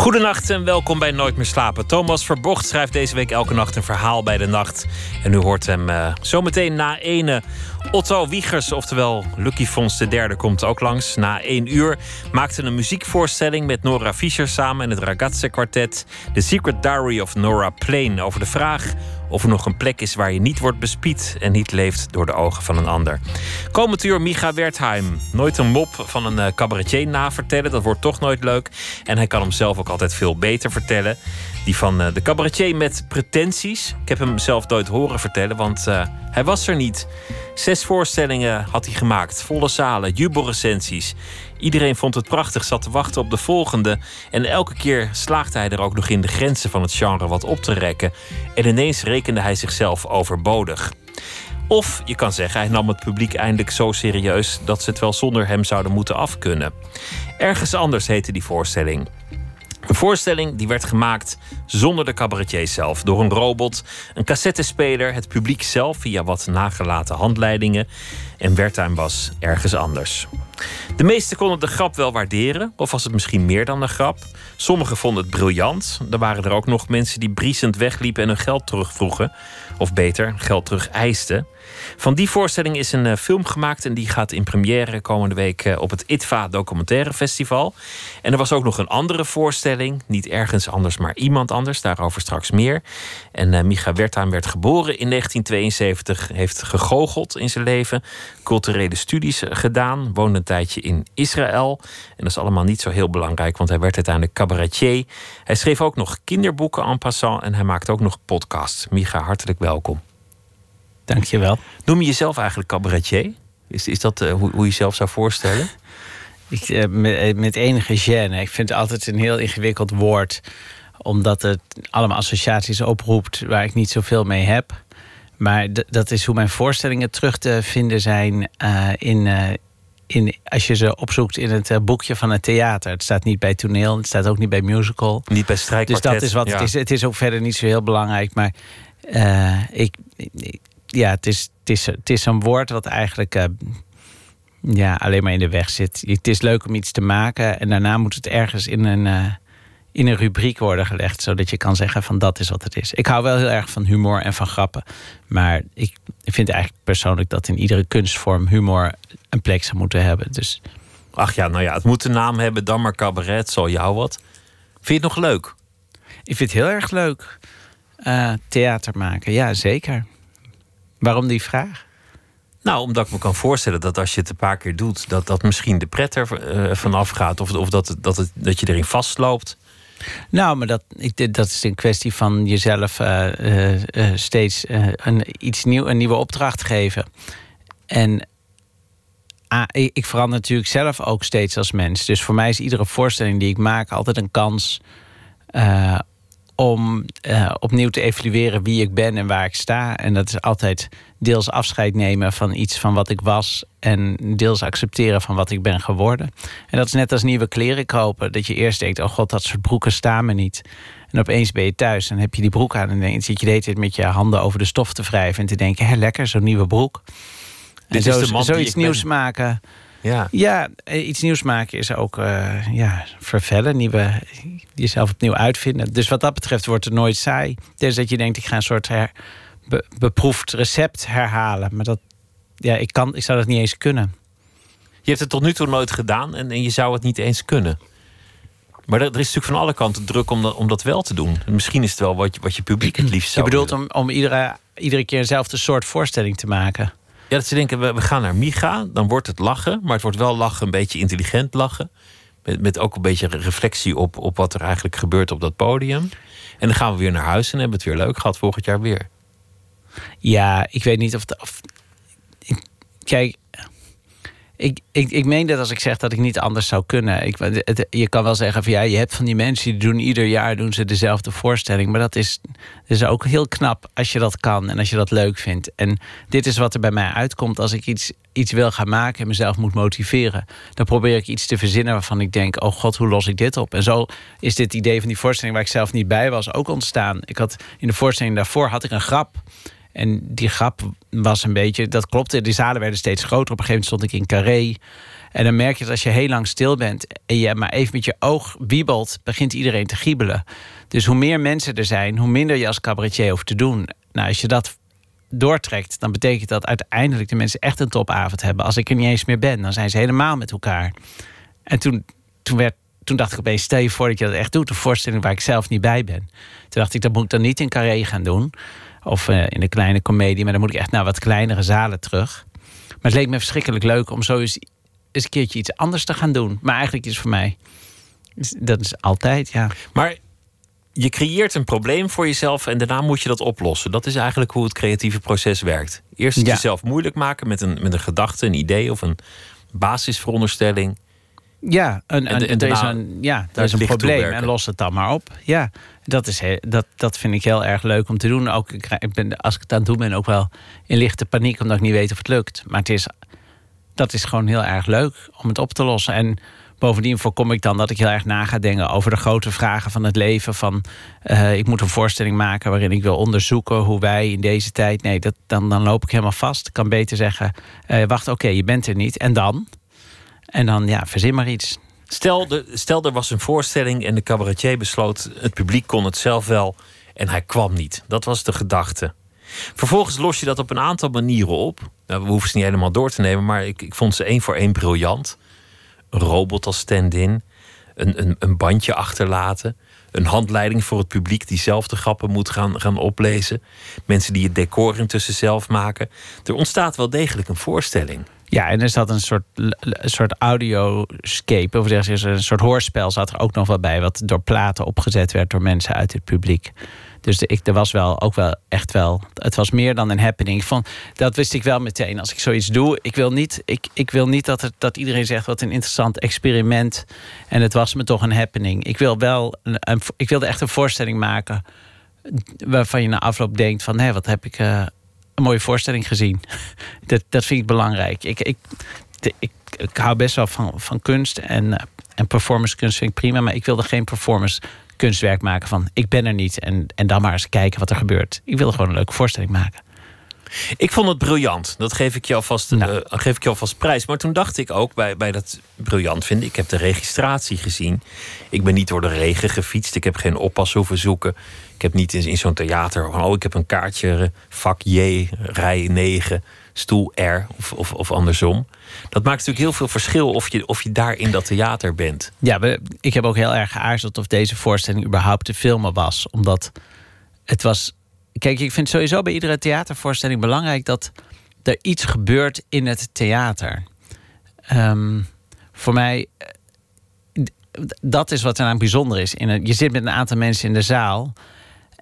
Goedenacht en welkom bij Nooit meer slapen. Thomas Verbocht schrijft deze week elke nacht een verhaal bij de nacht. En u hoort hem uh, zometeen na ene. Otto Wiegers, oftewel Lucky Fons de derde, komt ook langs. Na één uur maakte een muziekvoorstelling met Nora Fischer samen en het Ragazze kwartet. The Secret Diary of Nora Plain over de vraag of er nog een plek is waar je niet wordt bespied en niet leeft door de ogen van een ander. Komend uur Micha Wertheim. Nooit een mop van een uh, cabaretier navertellen, dat wordt toch nooit leuk. En hij kan hem zelf ook altijd veel beter vertellen. Die van uh, de cabaretier met pretenties. Ik heb hem zelf nooit horen vertellen, want uh, hij was er niet. Zes voorstellingen had hij gemaakt, volle zalen, jubelrecensies. Iedereen vond het prachtig, zat te wachten op de volgende. En elke keer slaagde hij er ook nog in de grenzen van het genre wat op te rekken. En ineens rekende hij zichzelf overbodig. Of je kan zeggen, hij nam het publiek eindelijk zo serieus dat ze het wel zonder hem zouden moeten afkunnen. Ergens anders heette die voorstelling. Een voorstelling die werd gemaakt zonder de cabaretier zelf. Door een robot, een cassettespeler, het publiek zelf via wat nagelaten handleidingen. En Wertheim was ergens anders. De meesten konden de grap wel waarderen, of was het misschien meer dan een grap. Sommigen vonden het briljant. Er waren er ook nog mensen die briesend wegliepen en hun geld terugvroegen. Of beter, geld terug eisten. Van die voorstelling is een uh, film gemaakt en die gaat in première komende week uh, op het ITVA Documentaire Festival. En er was ook nog een andere voorstelling, niet ergens anders, maar iemand anders, daarover straks meer. En uh, Micha Wertheim werd geboren in 1972, heeft gegoocheld in zijn leven, culturele studies gedaan, woonde een tijdje in Israël. En dat is allemaal niet zo heel belangrijk, want hij werd uiteindelijk cabaretier. Hij schreef ook nog kinderboeken en passant en hij maakt ook nog podcasts. Micha, hartelijk welkom. Dankjewel. Noem je jezelf eigenlijk cabaretier? Is, is dat uh, hoe, hoe je jezelf zou voorstellen? Ik, uh, met, met, enige gêne. Ik vind het altijd een heel ingewikkeld woord. Omdat het allemaal associaties oproept waar ik niet zoveel mee heb. Maar dat is hoe mijn voorstellingen terug te vinden zijn uh, in, in, als je ze opzoekt in het boekje van het theater. Het staat niet bij toneel, het staat ook niet bij musical. Niet bij strijkkwartet. Dus dat is wat ja. het is. Het is ook verder niet zo heel belangrijk. Maar ik, ja, het is, het, is, het is een woord wat eigenlijk uh, ja, alleen maar in de weg zit. Het is leuk om iets te maken en daarna moet het ergens in een, uh, in een rubriek worden gelegd, zodat je kan zeggen van dat is wat het is. Ik hou wel heel erg van humor en van grappen, maar ik vind eigenlijk persoonlijk dat in iedere kunstvorm humor een plek zou moeten hebben. Dus... Ach ja, nou ja, het moet een naam hebben, dan maar cabaret, zal jou wat. Vind je het nog leuk? Ik vind het heel erg leuk. Uh, theater maken, ja zeker. Waarom die vraag? Nou, omdat ik me kan voorstellen dat als je het een paar keer doet, dat dat misschien de pret er uh, vanaf gaat. Of, of dat, dat, het, dat je erin vastloopt. Nou, maar dat, ik, dat is een kwestie van jezelf uh, uh, steeds een, iets nieuw, een nieuwe opdracht geven. En ah, ik verander natuurlijk zelf ook steeds als mens. Dus voor mij is iedere voorstelling die ik maak altijd een kans om uh, opnieuw te evalueren wie ik ben en waar ik sta. En dat is altijd deels afscheid nemen van iets van wat ik was... en deels accepteren van wat ik ben geworden. En dat is net als nieuwe kleren kopen. Dat je eerst denkt, oh god, dat soort broeken staan me niet. En opeens ben je thuis en heb je die broek aan... en dan zit je de hele tijd met je handen over de stof te wrijven... en te denken, hé, lekker, zo'n nieuwe broek. Dit en zo, is de man zoiets die nieuws maken... Ja. ja, iets nieuws maken is ook uh, ja, vervellen, nieuwe, jezelf opnieuw uitvinden. Dus wat dat betreft wordt het nooit saai. Dus dat je denkt, ik ga een soort her, be, beproefd recept herhalen. Maar dat, ja, ik, kan, ik zou dat niet eens kunnen. Je hebt het tot nu toe nooit gedaan en, en je zou het niet eens kunnen. Maar er, er is natuurlijk van alle kanten druk om dat, om dat wel te doen. En misschien is het wel wat je, wat je publiek het liefst zou Je bedoelt om, om iedere, iedere keer eenzelfde soort voorstelling te maken? Ja, dat ze denken, we, we gaan naar Miga, dan wordt het lachen. Maar het wordt wel lachen, een beetje intelligent lachen. Met, met ook een beetje reflectie op, op wat er eigenlijk gebeurt op dat podium. En dan gaan we weer naar huis en hebben het weer leuk gehad volgend jaar weer. Ja, ik weet niet of... Of kijk, ik, ik, ik meen dat als ik zeg dat ik niet anders zou kunnen. Ik, je kan wel zeggen van ja, je hebt van die mensen die doen ieder jaar doen ze dezelfde voorstelling. Maar dat is, is ook heel knap als je dat kan en als je dat leuk vindt. En dit is wat er bij mij uitkomt als ik iets, iets wil gaan maken en mezelf moet motiveren. Dan probeer ik iets te verzinnen waarvan ik denk: oh god, hoe los ik dit op? En zo is dit idee van die voorstelling waar ik zelf niet bij was ook ontstaan. Ik had in de voorstelling daarvoor had ik een grap. En die grap was een beetje, dat klopte, die zalen werden steeds groter. Op een gegeven moment stond ik in Carré. En dan merk je dat als je heel lang stil bent en je maar even met je oog wiebelt, begint iedereen te giebelen. Dus hoe meer mensen er zijn, hoe minder je als cabaretier hoeft te doen. Nou, als je dat doortrekt, dan betekent dat uiteindelijk de mensen echt een topavond hebben. Als ik er niet eens meer ben, dan zijn ze helemaal met elkaar. En toen, toen, werd, toen dacht ik opeens, stel je voor dat je dat echt doet, een voorstelling waar ik zelf niet bij ben. Toen dacht ik, dat moet ik dan niet in Carré gaan doen. Of uh, in de kleine komedie. Maar dan moet ik echt naar wat kleinere zalen terug. Maar het leek me verschrikkelijk leuk om zo eens, eens een keertje iets anders te gaan doen. Maar eigenlijk is het voor mij. Dat is altijd, ja. Maar je creëert een probleem voor jezelf en daarna moet je dat oplossen. Dat is eigenlijk hoe het creatieve proces werkt. Eerst het jezelf moeilijk maken met een, met een gedachte, een idee of een basisveronderstelling. Ja, een, en, en, er is een, ja, er is een probleem en los het dan maar op. Ja, dat, is, dat, dat vind ik heel erg leuk om te doen. Ook, ik ben, als ik het aan het doen ben, ook wel in lichte paniek, omdat ik niet weet of het lukt. Maar het is, dat is gewoon heel erg leuk om het op te lossen. En bovendien voorkom ik dan dat ik heel erg na ga denken over de grote vragen van het leven. Van uh, ik moet een voorstelling maken waarin ik wil onderzoeken hoe wij in deze tijd. Nee, dat, dan, dan loop ik helemaal vast. Ik kan beter zeggen: uh, wacht, oké, je bent er niet. En dan? En dan, ja, verzin maar iets. Stel, de, stel, er was een voorstelling en de cabaretier besloot... het publiek kon het zelf wel en hij kwam niet. Dat was de gedachte. Vervolgens los je dat op een aantal manieren op. Nou, we hoeven ze niet helemaal door te nemen... maar ik, ik vond ze één voor één briljant. Een robot als stand-in. Een, een, een bandje achterlaten. Een handleiding voor het publiek die zelf de grappen moet gaan, gaan oplezen. Mensen die het decor intussen zelf maken. Er ontstaat wel degelijk een voorstelling. Ja, en er zat een soort, soort audioscape, of zeg je, een soort hoorspel zat er ook nog wel bij, wat door platen opgezet werd door mensen uit het publiek. Dus de, ik, er was wel ook wel echt wel. Het was meer dan een happening. Vond, dat wist ik wel meteen. Als ik zoiets doe, ik wil niet, ik, ik wil niet dat, het, dat iedereen zegt wat een interessant experiment. En het was me toch een happening. Ik wil wel een, ik wilde echt een voorstelling maken. Waarvan je na afloop denkt van hé, wat heb ik. Uh, een mooie voorstelling gezien. dat, dat vind ik belangrijk. Ik, ik, ik, ik hou best wel van, van kunst en, eh, en performance kunst vind ik prima. Maar ik wilde geen performance kunstwerk maken van ik ben er niet en, en dan maar eens kijken wat er gebeurt. Ik wilde gewoon een leuke voorstelling maken. Ik vond het briljant. Dat geef ik je alvast, nou. uh, geef ik je alvast prijs. Maar toen dacht ik ook bij, bij dat briljant vinden. Ik heb de registratie gezien. Ik ben niet door de regen gefietst. Ik heb geen oppas hoeven zoeken. Ik heb niet in, in zo'n theater oh, ik heb een kaartje, eh, vak J, rij 9, stoel R of, of, of andersom. Dat maakt natuurlijk heel veel verschil of je, of je daar in dat theater bent. Ja, ik heb ook heel erg geaarzeld of deze voorstelling überhaupt te filmen was. Omdat het was. Kijk, ik vind sowieso bij iedere theatervoorstelling belangrijk dat er iets gebeurt in het theater. Um, voor mij, eh, dat is wat er aan bijzonder is. Je zit met een aantal mensen in de zaal.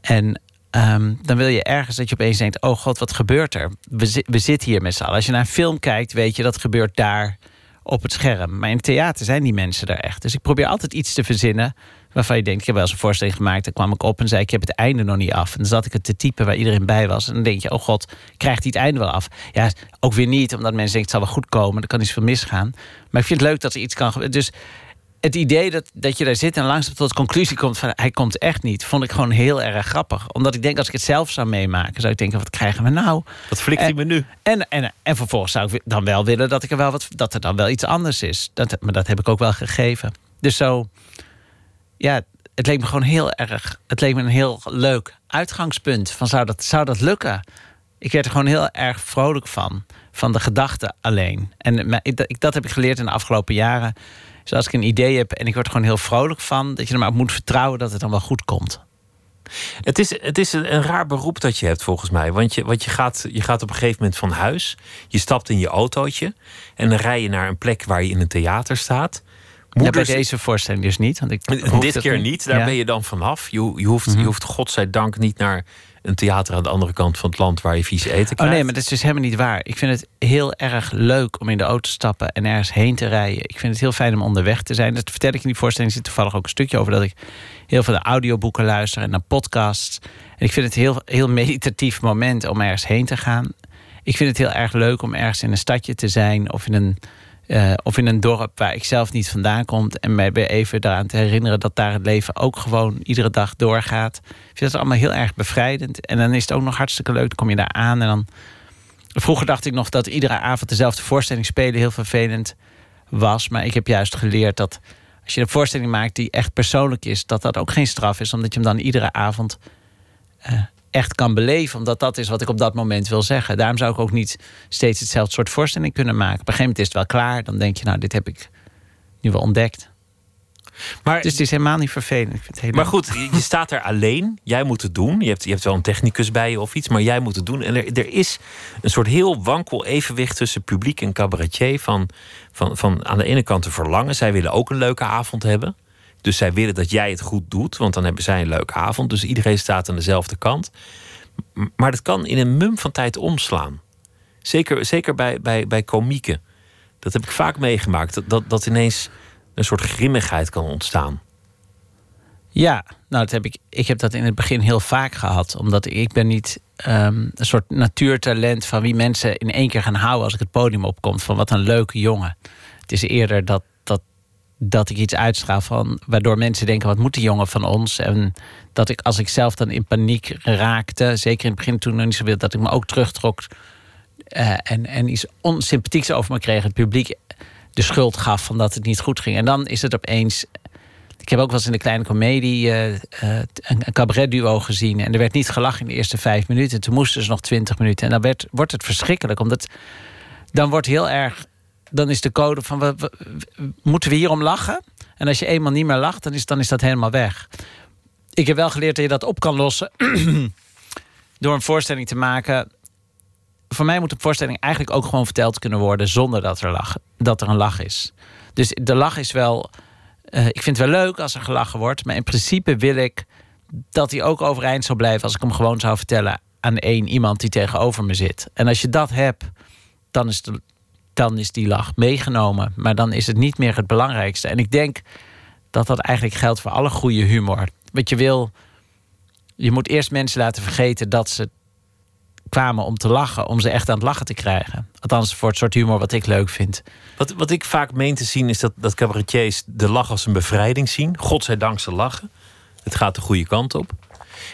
En um, dan wil je ergens dat je opeens denkt: oh god, wat gebeurt er? We, zitten hier met z'n allen. Als je naar een film kijkt, weet je dat gebeurt daar op het scherm. Maar in het theater zijn die mensen er echt. Dus ik probeer altijd iets te verzinnen waarvan je denkt: ik heb wel eens een voorstelling gemaakt. Dan kwam ik op en zei: ik heb het einde nog niet af. En dan zat ik het te typen waar iedereen bij was. En dan denk je: oh god, krijgt hij het einde wel af? Ja, ook weer niet, omdat mensen denken: het zal wel goed komen. Er kan iets veel misgaan. Maar ik vind het leuk dat er iets kan gebeuren. Dus het idee dat, dat je daar zit en langzaam tot de conclusie komt van hij komt echt niet, vond ik gewoon heel erg grappig. Omdat ik denk als ik het zelf zou meemaken, zou ik denken: wat krijgen we nou? Wat flikt hij me nu? En, en, en vervolgens zou ik dan wel willen dat ik er wel wat, dat er dan wel iets anders is. Dat, maar dat heb ik ook wel gegeven. Dus zo, ja, het leek me gewoon heel erg. Het leek me een heel leuk uitgangspunt. Van zou dat, zou dat lukken? Ik werd er gewoon heel erg vrolijk van. Van de gedachte alleen. En dat heb ik geleerd in de afgelopen jaren dus als ik een idee heb en ik word er gewoon heel vrolijk van, dat je er maar op moet vertrouwen dat het dan wel goed komt. Het is, het is een, raar beroep dat je hebt volgens mij. Want, je, want je, gaat, je gaat op een gegeven moment van huis. Je stapt in je autootje. En dan rij je naar een plek waar je in een theater staat. Moeders... bij deze voorstelling dus niet. Want ik Dit keer niet. Daar ben je dan vanaf. Je, je, hoeft, je mhm. hoeft godzijdank niet naar een theater aan de andere kant van het land waar je vies eten krijgt. Oh nee, maar dat is dus helemaal niet waar. Ik vind het heel erg leuk om in de auto te stappen en ergens heen te rijden. Ik vind het heel fijn om onderweg te zijn. Dat vertel ik in die voorstelling. Er zit toevallig ook een stukje over dat ik heel veel naar audioboeken luister en naar podcasts. En ik vind het een heel, heel meditatief moment om ergens heen te gaan. Ik vind het heel erg leuk om ergens in een stadje te zijn of in een uh, of in een dorp waar ik zelf niet vandaan kom. En mij weer even daaraan te herinneren dat daar het leven ook gewoon iedere dag doorgaat. Ik vind dat allemaal heel erg bevrijdend. En dan is het ook nog hartstikke leuk. Dan kom je daar aan en dan. Vroeger dacht ik nog dat iedere avond dezelfde voorstelling spelen heel vervelend was. Maar ik heb juist geleerd dat als je een voorstelling maakt die echt persoonlijk is, dat dat ook geen straf is, omdat je hem dan iedere avond uh, echt kan beleven. Omdat dat is wat ik op dat moment wil zeggen. Daarom zou ik ook niet steeds hetzelfde soort voorstelling kunnen maken. Op een gegeven moment is het wel klaar. Dan denk je, nou, dit heb ik nu wel ontdekt. Maar, dus het is helemaal niet vervelend. Ik vind het maar goed, je staat er alleen. Jij moet het doen. Je hebt, je hebt wel een technicus bij je of iets, maar jij moet het doen. En er, er is een soort heel wankel evenwicht tussen publiek en cabaretier. Van, van, van aan de ene kant te verlangen. Zij willen ook een leuke avond hebben. Dus zij willen dat jij het goed doet, want dan hebben zij een leuke avond. Dus iedereen staat aan dezelfde kant. Maar dat kan in een mum van tijd omslaan. Zeker, zeker bij, bij, bij komieken. Dat heb ik vaak meegemaakt. Dat, dat, ineens een soort grimmigheid kan ontstaan. Ja, nou, dat heb ik, ik heb dat in het begin heel vaak gehad. Omdat ik ben niet um, een soort natuurtalent van wie mensen in één keer gaan houden als ik het podium opkom. Van wat een leuke jongen. Het is eerder dat dat ik iets uitstraal van waardoor mensen denken: wat moet die jongen van ons? En dat ik als ik zelf dan in paniek raakte, zeker in het begin toen nog niet zo wil, dat ik me ook terugtrok uh, en, en iets onsympathieks over me kreeg. Het publiek de schuld gaf van dat het niet goed ging. En dan is het opeens. Ik heb ook wel eens in de kleine komedie uh, uh, een, een cabaret-duo gezien. En er werd niet gelachen in de eerste vijf minuten. Toen moesten ze nog twintig minuten. En dan werd, wordt het verschrikkelijk. Omdat dan wordt heel erg dan is de code van we, moeten we hierom lachen? En als je eenmaal niet meer lacht, dan is, dan is dat helemaal weg. Ik heb wel geleerd dat je dat op kan lossen door een voorstelling te maken. Voor mij moet een voorstelling eigenlijk ook gewoon verteld kunnen worden zonder dat er, lach, dat er een lach is. Dus de lach is wel. Uh, ik vind het wel leuk als er gelachen wordt, maar in principe wil ik dat hij ook overeind zou blijven als ik hem gewoon zou vertellen aan één iemand die tegenover me zit. En als je dat hebt, dan is de, dan is die lach meegenomen. Maar dan is het niet meer het belangrijkste. En ik denk dat dat eigenlijk geldt voor alle goede humor. Wat je wil, je moet eerst mensen laten vergeten dat ze kwamen om te lachen, om ze echt aan het lachen te krijgen. Althans, voor het soort humor wat ik leuk vind. Wat, wat ik vaak meen te zien is dat, dat cabaretiers de lach als een bevrijding zien. Godzijdank ze lachen. Het gaat de goede kant op.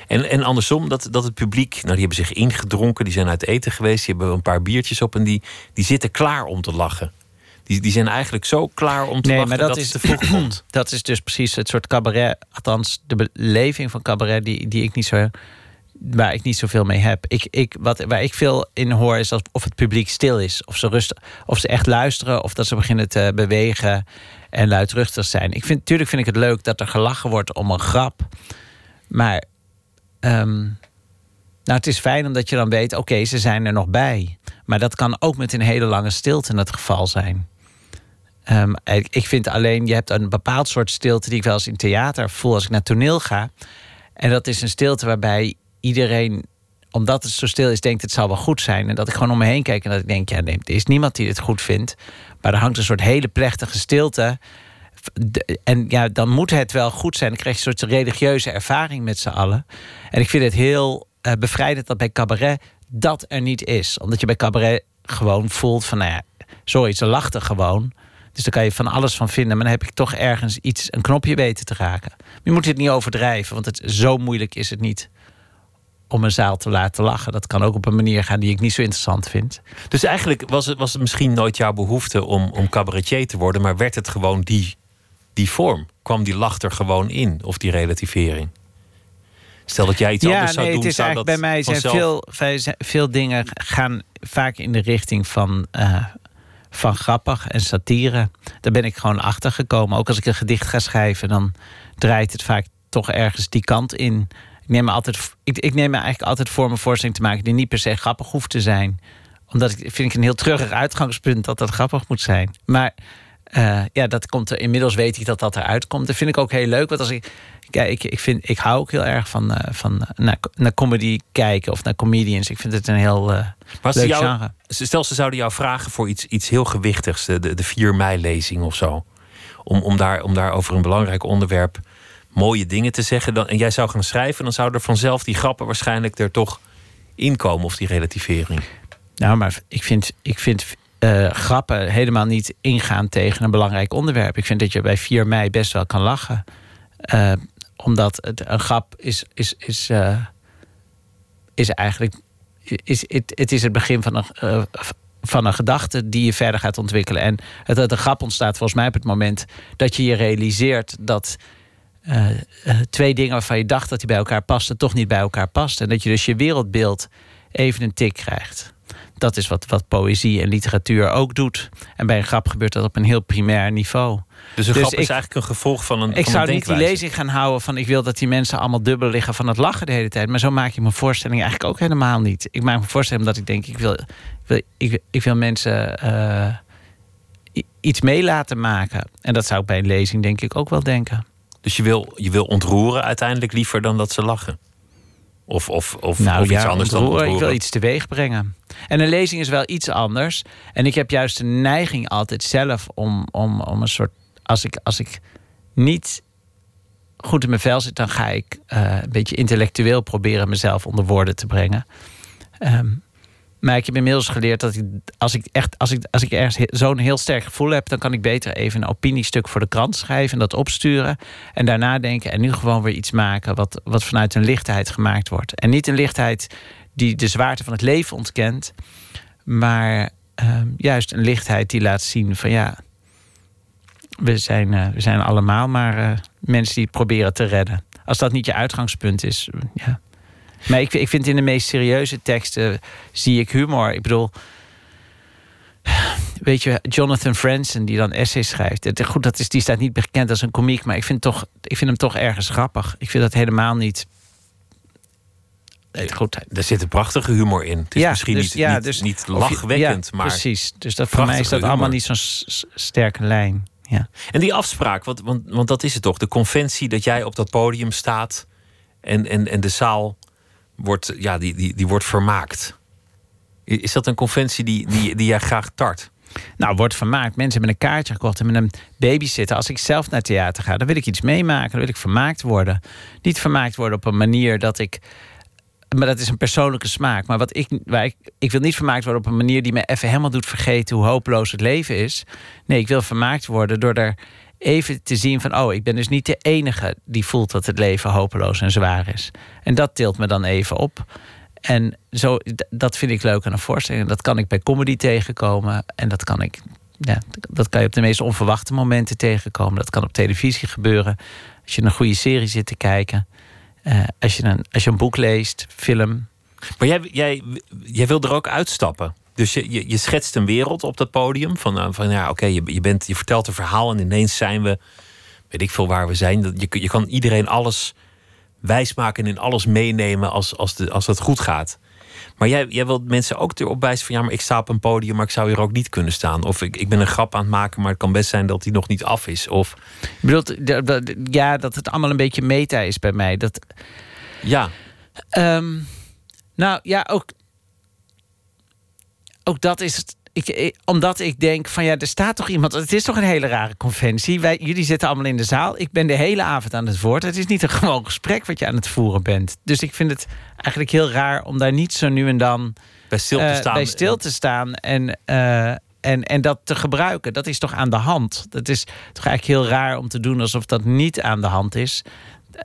En, en andersom, dat, dat het publiek, nou, die hebben zich ingedronken, die zijn uit eten geweest, die hebben een paar biertjes op en die, die zitten klaar om te lachen. Die, die zijn eigenlijk zo klaar om te nee, lachen maar dat, is te vroeg komt. Dat is dus precies het soort cabaret, althans de beleving van cabaret die, die ik niet zo waar ik niet zoveel mee heb. Ik, ik, wat, waar ik veel in hoor is of het publiek stil is. Of ze, rustig, of ze echt luisteren. Of dat ze beginnen te bewegen en luidruchtig zijn. Ik vind, natuurlijk vind ik het leuk dat er gelachen wordt om een grap. Maar Um, nou, het is fijn omdat je dan weet, oké, ze zijn er nog bij. Maar dat kan ook met een hele lange stilte het geval zijn. Um, ik vind alleen, je hebt een bepaald soort stilte die ik wel eens in theater voel als ik naar toneel ga. En dat is een stilte waarbij iedereen, omdat het zo stil is, denkt het zal wel goed zijn. En dat ik gewoon om me heen kijk en dat ik denk, ja, nee, er is niemand die het goed vindt. Maar er hangt een soort hele plechtige stilte en ja, dan moet het wel goed zijn. Dan krijg je een soort religieuze ervaring met z'n allen. En ik vind het heel uh, bevrijdend dat bij cabaret dat er niet is. Omdat je bij cabaret gewoon voelt van, nou ja, ze lachten gewoon. Dus daar kan je van alles van vinden. Maar dan heb ik toch ergens iets, een knopje weten te raken. Je moet het niet overdrijven, want het, zo moeilijk is het niet om een zaal te laten lachen. Dat kan ook op een manier gaan die ik niet zo interessant vind. Dus eigenlijk was het, was het misschien nooit jouw behoefte om, om cabaretier te worden, maar werd het gewoon die die vorm? Kwam die lach er gewoon in, of die relativering? Stel dat jij iets anders zou nee, doen. Het is eigenlijk bij mij zijn veel, veel dingen gaan vaak in de richting van, uh, van grappig en satire. Daar ben ik gewoon achter gekomen. Ook als ik een gedicht ga schrijven, dan draait het vaak toch ergens die kant in. Ik neem me, altijd, ik, ik neem me eigenlijk altijd voor mijn voorstelling te maken die niet per se grappig hoeft te zijn. Omdat ik vind ik een heel treurig uitgangspunt dat dat grappig moet zijn. Maar Eh, ja, dat komt er, inmiddels weet ik dat dat eruit komt. Dat vind ik ook heel leuk. Want als ik, kijk, ik, ik, vind, ik hou ook heel erg van, uh, van naar, naar comedy kijken of naar comedians. Ik vind het een heel uh, leuk jou, genre. Stel, ze zouden jou vragen voor iets, iets heel gewichtigs, de, de 4 mei-lezing of zo. Om, om, daar, om daar over een belangrijk onderwerp mooie dingen te zeggen. Dan, en jij zou gaan schrijven, dan zouden er vanzelf die grappen waarschijnlijk er toch inkomen of die relativering. Nou, maar ik vind, ik vind uh, grappen helemaal niet ingaan tegen een belangrijk onderwerp. Ik vind dat je bij 4 mei best wel kan lachen. Uh, omdat het, een grap is, is, is, uh, is eigenlijk. Is, het, het is het begin van een, van een gedachte die je verder gaat ontwikkelen. En het, een grap ontstaat volgens mij op het moment dat je je realiseert dat. twee dingen waarvan je dacht dat die bij elkaar pasten, toch niet bij elkaar past. En dat je dus je wereldbeeld even een tik krijgt dat is wat, wat poëzie en literatuur ook doet. En bij een grap gebeurt dat op een heel primair niveau. Dus een dus grap is eigenlijk een gevolg van een. Ik zou niet die lezing gaan houden van ik wil dat die mensen allemaal dubbel liggen van het lachen de hele tijd. Maar zo maak je mijn voorstelling eigenlijk ook helemaal niet. Ik maak mijn voorstelling omdat ik denk, ik wil, ik wil, ik, ik wil mensen uh, iets mee laten maken. En dat zou ik bij een lezing denk ik ook wel denken. Dus je wil, je wil ontroeren uiteindelijk liever dan dat ze lachen? Of, of, of, nou, of iets anders dan Ik wil iets teweeg brengen. En een lezing is wel iets anders. En ik heb juist de neiging altijd zelf om, om, om een soort. Als ik, als ik niet goed in mijn vel zit, dan ga ik uh, een beetje intellectueel proberen mezelf onder woorden te brengen. Um, maar ik heb inmiddels geleerd dat ik, als ik echt, als ik, als ik ergens zo'n heel sterk gevoel heb, dan kan ik beter even een opiniestuk voor de krant schrijven en dat opsturen. En daarna denken en nu gewoon weer iets maken wat, wat vanuit een lichtheid gemaakt wordt. En niet een lichtheid die de zwaarte van het leven ontkent, maar ehm, juist een lichtheid die laat zien van ja, we zijn, uh, we zijn allemaal maar uh, mensen die proberen te redden. Als dat niet je uitgangspunt is, ja, maar ik, ik vind in de meest serieuze teksten zie ik humor. Ik bedoel, weet je, Jonathan Franzen die dan essays schrijft. Het, goed, dat is, die staat niet bekend als een komiek, maar ik vind, toch, ik vind hem toch ergens grappig. Ik vind dat helemaal niet. Nee, goed. Er zit een prachtige humor in. Het is ja, misschien dus, niet, ja, niet, dus, niet lachwekkend, ja, maar. Precies. Dus dat, voor mij is dat humor. allemaal niet zo'n sterke lijn. Ja. En die afspraak, want, want, want dat is het toch? De conventie dat jij op dat podium staat en, en, en de zaal wordt, ja, die, die, die wordt vermaakt. Is dat een conventie die, die, die jij graag tart? Nou, wordt vermaakt. Mensen hebben een kaartje gekocht en met een babysitter. Als ik zelf naar theater ga, dan wil ik iets meemaken. Dan wil ik vermaakt worden. Niet vermaakt worden op een manier dat ik. Maar dat is een persoonlijke smaak. Maar wat ik, waar ik, ik wil niet vermaakt worden op een manier die me even helemaal doet vergeten hoe hopeloos het leven is. Nee, ik wil vermaakt worden door er even te zien van, oh, ik ben dus niet de enige die voelt dat het leven hopeloos en zwaar is. En dat tilt me dan even op. En zo, dat vind ik leuk aan een voorstelling. Dat kan ik bij comedy tegenkomen. En dat kan ik, ja, dat kan je op de meest onverwachte momenten tegenkomen. Dat kan op televisie gebeuren. Als je een goede serie zit te kijken. Uh, als, je een, als je een boek leest, film. Maar jij, jij, jij wil er ook uitstappen. Dus je, je, je, schetst een wereld op dat podium. Van, eh, van ja, oké, je, je, bent, je vertelt een verhaal en ineens zijn we, weet ik veel waar we zijn. Je, je kan iedereen alles wijsmaken en in alles meenemen als, als, de, als dat goed gaat. Maar jij, jij wilt mensen ook erop wijzen van ja, maar ik sta op een podium, maar ik zou hier ook niet kunnen staan. Of ik, ik ben een grap aan het maken, maar het kan best zijn dat die nog niet af is. Of... Je bedoelt, ja, dat het allemaal een beetje meta is bij mij. Dat... Ja. Um, nou ja, ook ook dat is het. Ik, omdat ik denk van ja, er staat toch iemand. Het is toch een hele rare conventie. Wij, jullie zitten allemaal in de zaal. Ik ben de hele avond aan het woord. Het is niet een gewoon gesprek wat je aan het voeren bent. Dus ik vind het eigenlijk heel raar om daar niet zo nu en dan bij stil te uh, staan. Bij stil te staan en, uh, en, en dat te gebruiken. Dat is toch aan de hand. Dat is toch eigenlijk heel raar om te doen alsof dat niet aan de hand is.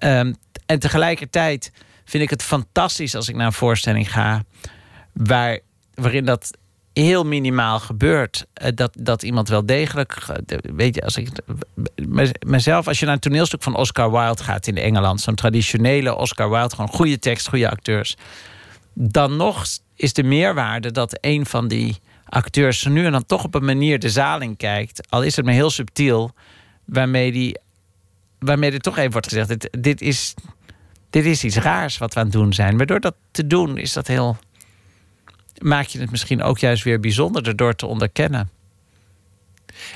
Um, en tegelijkertijd vind ik het fantastisch als ik naar een voorstelling ga waar, waarin dat heel minimaal gebeurt. Uh, dat, dat iemand wel degelijk. Uh, weet je, als ik mezelf, als je naar een toneelstuk van Oscar Wilde gaat in Engeland, zo'n traditionele Oscar Wilde, gewoon goede tekst, goede acteurs. Dan nog is de meerwaarde dat een van die acteurs nu en dan toch op een manier de zaal in kijkt, al is het maar heel subtiel, waarmee, die, waarmee er toch even wordt gezegd: dit, dit, is, dit is iets raars wat we aan het doen zijn. Maar door dat te doen is dat heel maak je het misschien ook juist weer bijzonderder door te onderkennen.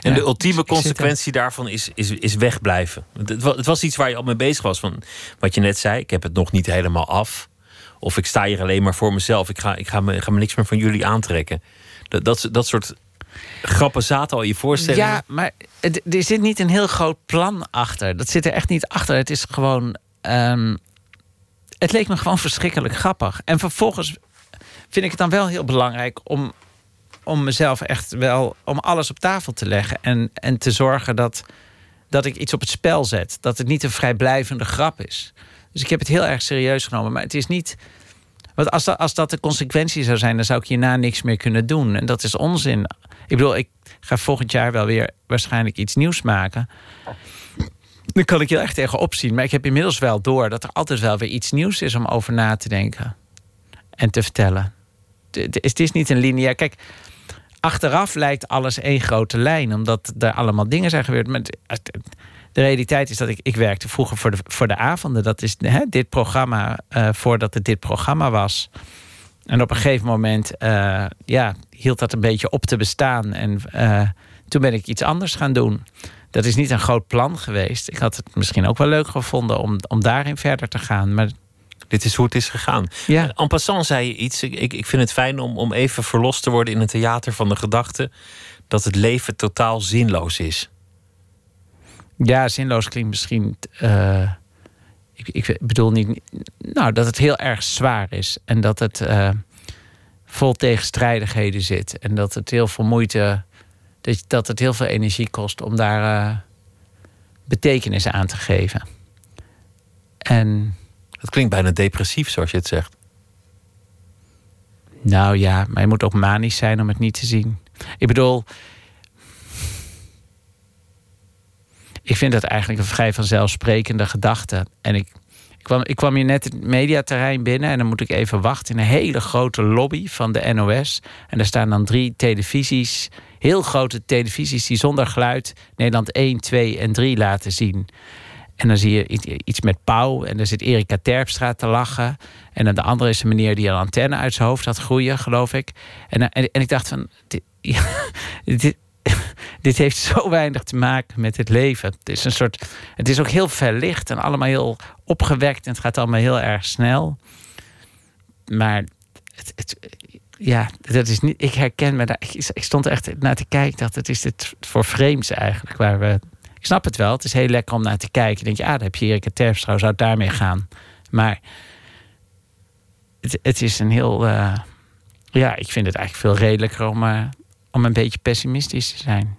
En Ja, de ultieme consequentie daarvan is, is, is wegblijven. Het, het was iets waar je al mee bezig was. Van wat je net zei, ik heb het nog niet helemaal af. Of ik sta hier alleen maar voor mezelf. Ik ga, ik ga, me, ik ga me niks meer van jullie aantrekken. Dat, dat, dat soort grappen zaten al in je voorstellingen. Ja, maar het- er zit niet een heel groot plan achter. Dat zit er echt niet achter. Het is gewoon. ehm, het leek me gewoon verschrikkelijk grappig. En vervolgens vind ik het dan wel heel belangrijk om, om mezelf echt wel. om alles op tafel te leggen. En, en te zorgen dat, dat ik iets op het spel zet. Dat het niet een vrijblijvende grap is. Dus ik heb het heel erg serieus genomen. Maar het is niet. Want als dat, als dat de consequentie zou zijn, dan zou ik hierna niks meer kunnen doen. En dat is onzin. Ik bedoel, ik ga volgend jaar wel weer waarschijnlijk iets nieuws maken. Dan kan ik heel erg tegenop zien. Maar ik heb inmiddels wel door dat er altijd wel weer iets nieuws is om over na te denken. En te vertellen. Het- is niet een lineair. Kijk, achteraf lijkt alles één grote lijn. Omdat er allemaal dingen zijn gebeurd. Maar de realiteit is dat ik, ik werkte vroeger voor de, voor de avonden. Dat is hè, dit programma, eh, voordat het dit programma was. En op een gegeven moment eh, ja, hield dat een beetje op te bestaan. En eh, toen ben ik iets anders gaan doen. Dat is niet een groot plan geweest. Ik had het misschien ook wel leuk gevonden om, om daarin verder te gaan. Maar Dit is hoe het is gegaan. ja, En passant zei je iets. Ik, ik vind het fijn om, om even verlost te worden in het theater van de gedachte dat het leven totaal zinloos is. ja zinloos klinkt misschien. eh, ik, ik bedoel niet. Nou, dat het heel erg zwaar is. En dat het eh, vol tegenstrijdigheden zit. En dat het heel veel moeite. Dat, dat het heel veel energie kost om daar eh, betekenis aan te geven. En Het klinkt bijna depressief zoals je het zegt. Nou ja, maar je moet ook manisch zijn om het niet te zien. Ik bedoel. Ik vind dat eigenlijk een vrij vanzelfsprekende gedachte. En ik, ik, kwam, ik kwam hier net het mediaterrein binnen en dan moet ik even wachten in een hele grote lobby van de NOS. En daar staan dan drie televisies, heel grote televisies die zonder geluid Nederland 1, 2 en 3 laten zien. En dan zie je iets met Pauw. En dan zit Erika Terpstra te lachen. En dan de andere is een meneer die een antenne uit zijn hoofd had groeien, geloof ik. En, eh, en, en ik dacht van... Dit, dit, heeft zo weinig te maken met het leven. Het is een soort... Het is ook heel verlicht en allemaal heel opgewekt. En het gaat allemaal heel erg snel. Maar het, het, ja, dat is niet, ik herken me daar. Ik, stond echt naar te kijken. Dacht, het is dit voor vreemds eigenlijk. Waar we, ik snap het wel. Het is heel lekker om naar te kijken. Dan denk je, ah, daar heb je Erika Terpstra. Zou het daarmee gaan? Maar het, het is een heel... eh, ja, ik vind het eigenlijk veel redelijker om, eh, om een beetje pessimistisch te zijn.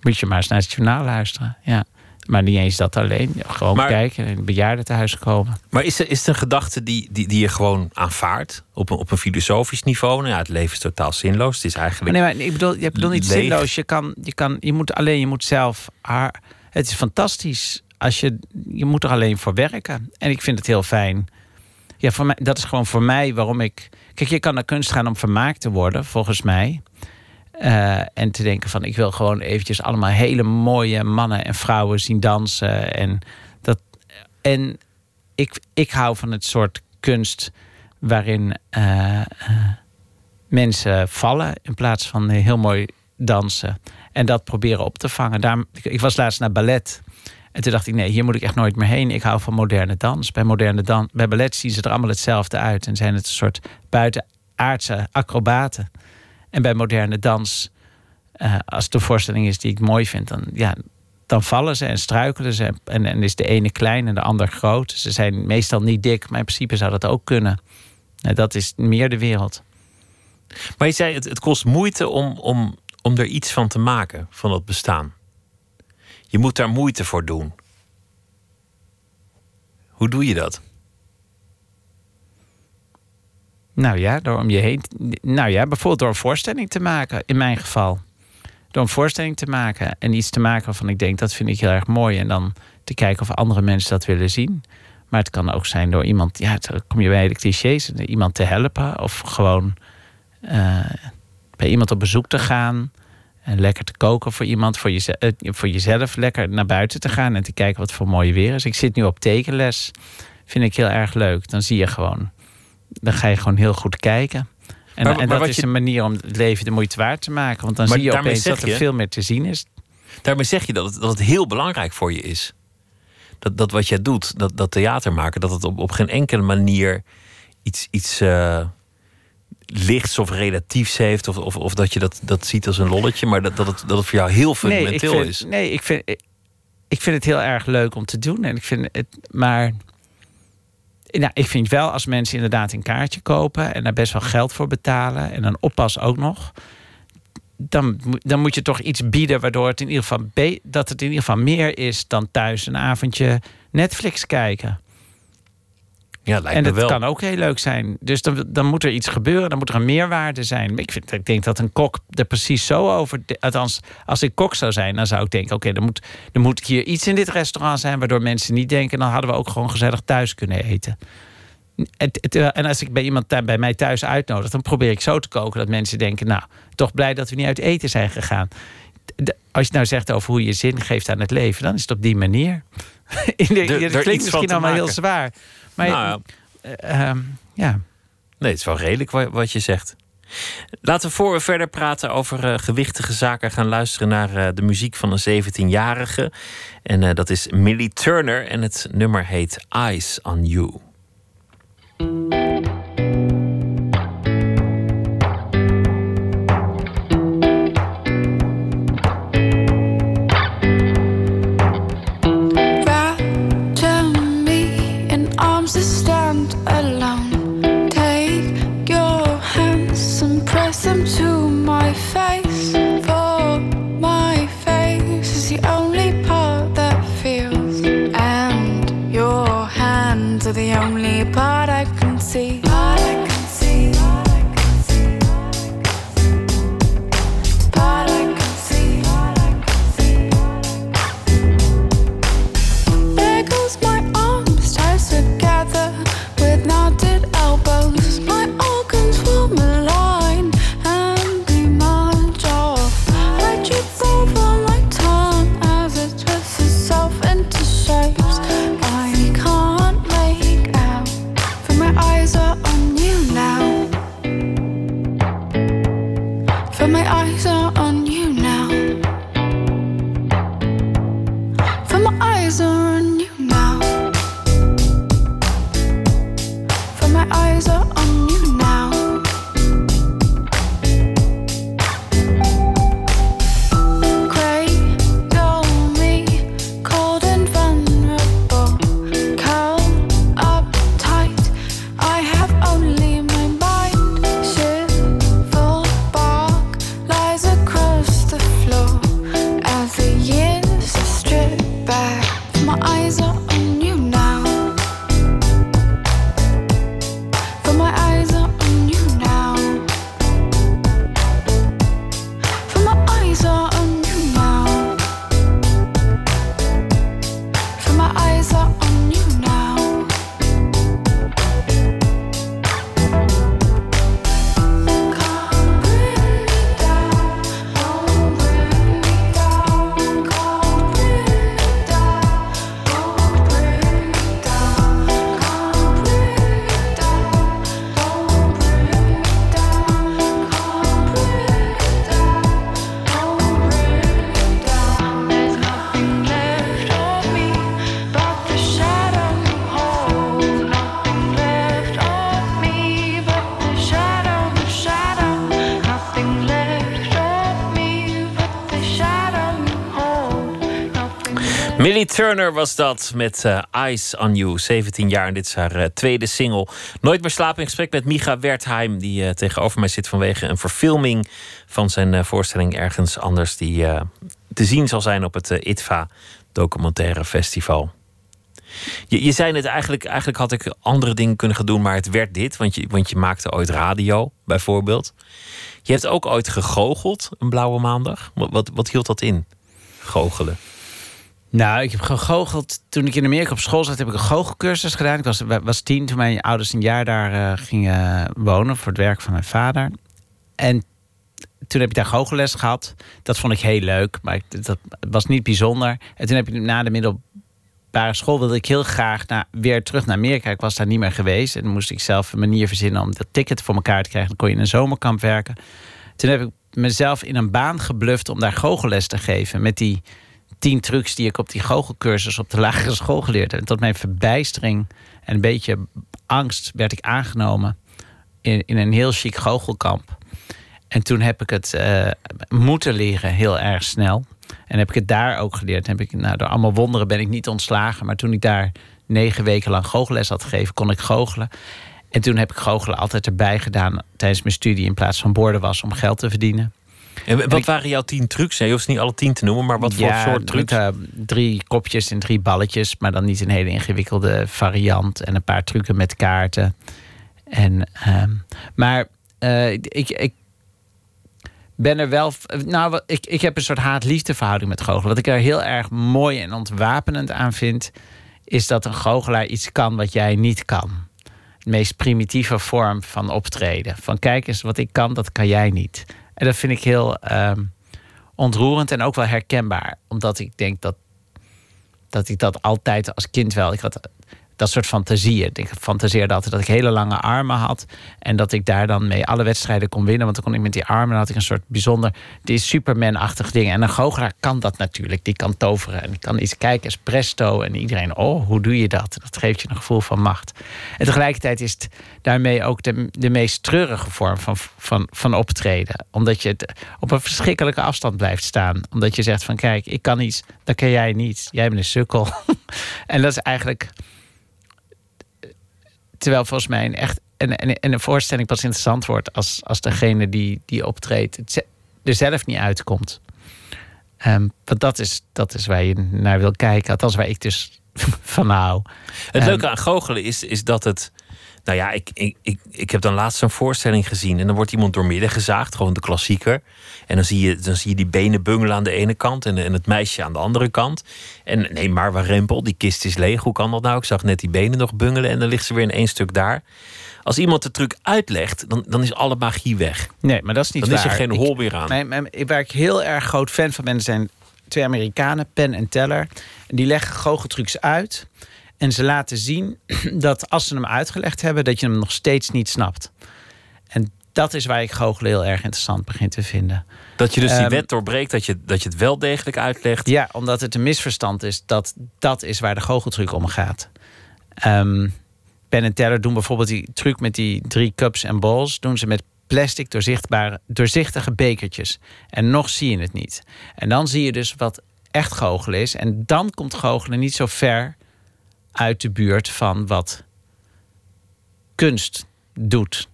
Moet je maar eens naar het journaal luisteren. Ja. Maar niet eens dat alleen. Gewoon Maar- kijken en bejaardentehuis komen. Maar is, er, is het een gedachte die, die, die je gewoon aanvaardt op een, op een filosofisch niveau? Nou ja, het leven is totaal zinloos. Het is Maar eigenlijk. nee, maar ik bedoel, je bedoelt niet leeg. zinloos. Je kan, je kan, je moet alleen, je moet zelf haar. Het is fantastisch als je, je moet er alleen voor werken. En ik vind het heel fijn. Ja, voor mij, dat is gewoon voor mij waarom ik. Kijk, je kan naar kunst gaan om vermaakt te worden, volgens mij. Eh, en te denken van, ik wil gewoon eventjes allemaal hele mooie mannen en vrouwen zien dansen. En, dat, en ik, ik hou van het soort kunst waarin eh, eh, mensen vallen in plaats van heel mooi dansen. En dat proberen op te vangen. Daarom, ik, was laatst naar ballet. En toen dacht ik, nee, hier moet ik echt nooit meer heen. Ik hou van moderne dans. Bij, moderne dan, bij ballet zien ze er allemaal hetzelfde uit. En zijn het een soort buitenaardse acrobaten. En bij moderne dans, eh, als het een voorstelling is die ik mooi vind, dan, ja, dan vallen ze en struikelen ze. En, en is de ene klein en de ander groot. Ze zijn meestal niet dik, maar in principe zou dat ook kunnen. Nou, dat is meer de wereld. Maar je zei, het, het kost moeite om, om, om er iets van te maken, van dat bestaan. Je moet daar moeite voor doen. Hoe doe je dat? Nou ja, door om je heen. Nou ja, bijvoorbeeld door een voorstelling te maken, in mijn geval. Door een voorstelling te maken en iets te maken waarvan ik denk dat vind ik heel erg mooi. En dan te kijken of andere mensen dat willen zien. Maar het kan ook zijn door iemand, ja, dan kom je bij de clichés, iemand te helpen. Of gewoon eh, bij iemand op bezoek te gaan. En lekker te koken voor iemand, voor, jeze- eh, voor jezelf. Lekker naar buiten te gaan en te kijken wat voor mooi weer is. Ik zit nu op tekenles. Vind ik heel erg leuk. Dan zie je gewoon dan ga je gewoon heel goed kijken. En, Maar- en maar dat is je- een manier om het leven de moeite waard te maken. Want dan Maar zie je opeens dat er je- veel meer te zien is. Daarmee zeg je dat het, dat het heel belangrijk voor je is. Dat, dat wat jij doet, dat, dat theater maken, dat het op, op geen enkele manier iets, iets uh, lichts of relatiefs heeft. Of, of, of dat je dat, dat ziet als een lolletje, maar dat, dat, het, dat het voor jou heel fundamenteel nee, ik vind, is. Nee, ik vind, ik vind het heel erg leuk om te doen. En ik vind het, maar. Nou, ik vind wel als mensen inderdaad een kaartje kopen en daar best wel geld voor betalen en dan oppas ook nog dan, dan moet je toch iets bieden waardoor het in ieder geval dat het in ieder geval meer is dan thuis een avondje Netflix kijken. Ja, lijkt en dat wel. kan ook heel leuk zijn. Dus dan, dan moet er iets gebeuren, dan moet er een meerwaarde zijn. Ik, vind, ik denk dat een kok er precies zo over. Althans, als ik kok zou zijn, dan zou ik denken: oké, okay, moet, er moet hier iets in dit restaurant zijn waardoor mensen niet denken: dan hadden we ook gewoon gezellig thuis kunnen eten. En als ik bij iemand bij mij thuis uitnodig, dan probeer ik zo te koken dat mensen denken: Nou, toch blij dat we niet uit eten zijn gegaan. Als je nou zegt over hoe je zin geeft aan het leven, dan is het op die manier. Het klinkt misschien allemaal heel zwaar. Maar nou, uh, uh, ja. Nee, het is wel redelijk wat je zegt. Laten we voor we verder praten over uh, gewichtige zaken gaan luisteren naar uh, de muziek van een 17-jarige. En uh, dat is Millie Turner en het nummer heet Eyes on You. Turner was dat met uh, Eyes on You, 17 jaar. En dit is haar uh, tweede single. Nooit meer slapen in gesprek met Micha Wertheim... die uh, tegenover mij zit vanwege een verfilming... van zijn voorstelling Ergens Anders... die te zien zal zijn op het ITVA Documentaire Festival. Je, je zei net, eigenlijk, eigenlijk had ik andere dingen kunnen gaan doen... maar het werd dit, want je, want je maakte ooit radio, bijvoorbeeld. Je hebt ook ooit gegoocheld, een blauwe maandag. Wat, wat, wat hield dat in, goochelen? Nou, ik heb gegoocheld. Toen ik in Amerika op school zat, heb ik een goochelcursus gedaan. Ik was, was tien toen mijn ouders een jaar daar uh, gingen wonen voor het werk van mijn vader. En toen heb ik daar goochelles gehad. Dat vond ik heel leuk, maar dat was niet bijzonder. En toen heb ik na de middelbare school wilde ik heel graag naar, weer terug naar Amerika. Ik was daar niet meer geweest. En dan moest ik zelf een manier verzinnen om dat ticket voor elkaar te krijgen. Dan kon je in een zomerkamp werken. Toen heb ik mezelf in een baan gebluft om daar goochelles te geven. Met die tien trucs die ik op die goochelcursus op de lagere school geleerd heb. En tot mijn verbijstering en een beetje angst werd ik aangenomen in, in een heel chic goochelkamp. En toen heb ik het uh, moeten leren heel erg snel. En heb ik het daar ook geleerd. Heb ik, nou, door allemaal wonderen ben ik niet ontslagen. Maar toen ik daar negen weken lang goochelles had gegeven, kon ik goochelen. En toen heb ik goochelen altijd erbij gedaan tijdens mijn studie in plaats van borden was om geld te verdienen. En wat waren jouw tien trucs? Je hoeft niet alle tien te noemen, maar wat voor soort trucs? Uh, drie kopjes en drie balletjes, maar dan niet een hele ingewikkelde variant. En een paar trucken met kaarten. En, uh, maar uh, ik, ik ben er wel. Nou, ik, ik heb een soort haat-liefde verhouding met goochelen. Wat ik er heel erg mooi en ontwapenend aan vind, is dat een goochelaar iets kan wat jij niet kan. De meest primitieve vorm van optreden. Van kijk eens, wat ik kan, dat kan jij niet. En dat vind ik heel um, ontroerend en ook wel herkenbaar. Omdat ik denk dat, dat ik dat altijd als kind wel. Ik had dat soort fantasieën. Ik fantaseerde altijd dat ik hele lange armen had. En dat ik daar dan mee alle wedstrijden kon winnen. Want dan kon ik met die armen, had ik een soort bijzonder... die Superman-achtig ding. En een goochelaar kan dat natuurlijk. Die kan toveren en die kan iets kijken als presto. En iedereen, oh, hoe doe je dat? Dat geeft je een gevoel van macht. En tegelijkertijd is het daarmee ook de, de meest treurige vorm van, van, van optreden. Omdat je op een verschrikkelijke afstand blijft staan. Omdat je zegt van, kijk, ik kan iets, dat kan jij niet. Jij bent een sukkel. en dat is eigenlijk Terwijl volgens mij een echt en, en, en een voorstelling pas interessant wordt als, als degene die, die optreedt het er zelf niet uitkomt. Um, want dat is, dat is waar je naar wil kijken. Althans, waar ik dus van hou. Het leuke ehm, aan goochelen is, is dat het. Nou ja, ik, ik, ik, ik heb dan laatst een voorstelling gezien. En dan wordt iemand doormidden gezaagd, gewoon de klassieker. En dan zie je, dan zie je die benen bungelen aan de ene kant en, en het meisje aan de andere kant. En nee, maar waar rempel, die kist is leeg. Hoe kan dat nou? Ik zag net die benen nog bungelen en dan ligt ze weer in één stuk daar. Als iemand de truc uitlegt, dan, dan is alle magie weg. Nee, maar dat is niet dan waar. Dan is er geen hol meer aan. Mijn, mijn, waar ik heel erg groot fan van ben, zijn twee Amerikanen, Penn en Teller. Die leggen goocheltrucs uit. En ze laten zien dat als ze hem uitgelegd hebben, dat je hem nog steeds niet snapt. En dat is waar ik goochelen heel erg interessant begin te vinden. Dat je dus die um, wet doorbreekt, dat je, dat je het wel degelijk uitlegt. Ja, omdat het een misverstand is. Dat dat is waar de goocheltruc om gaat. Um, Ben en Teller doen bijvoorbeeld die truc met die drie cups en balls. Doen ze met plastic doorzichtbare, doorzichtige bekertjes. En nog zie je het niet. En dan zie je dus wat echt goochelen is. En dan komt goochelen niet zo ver uit de buurt van wat kunst doet.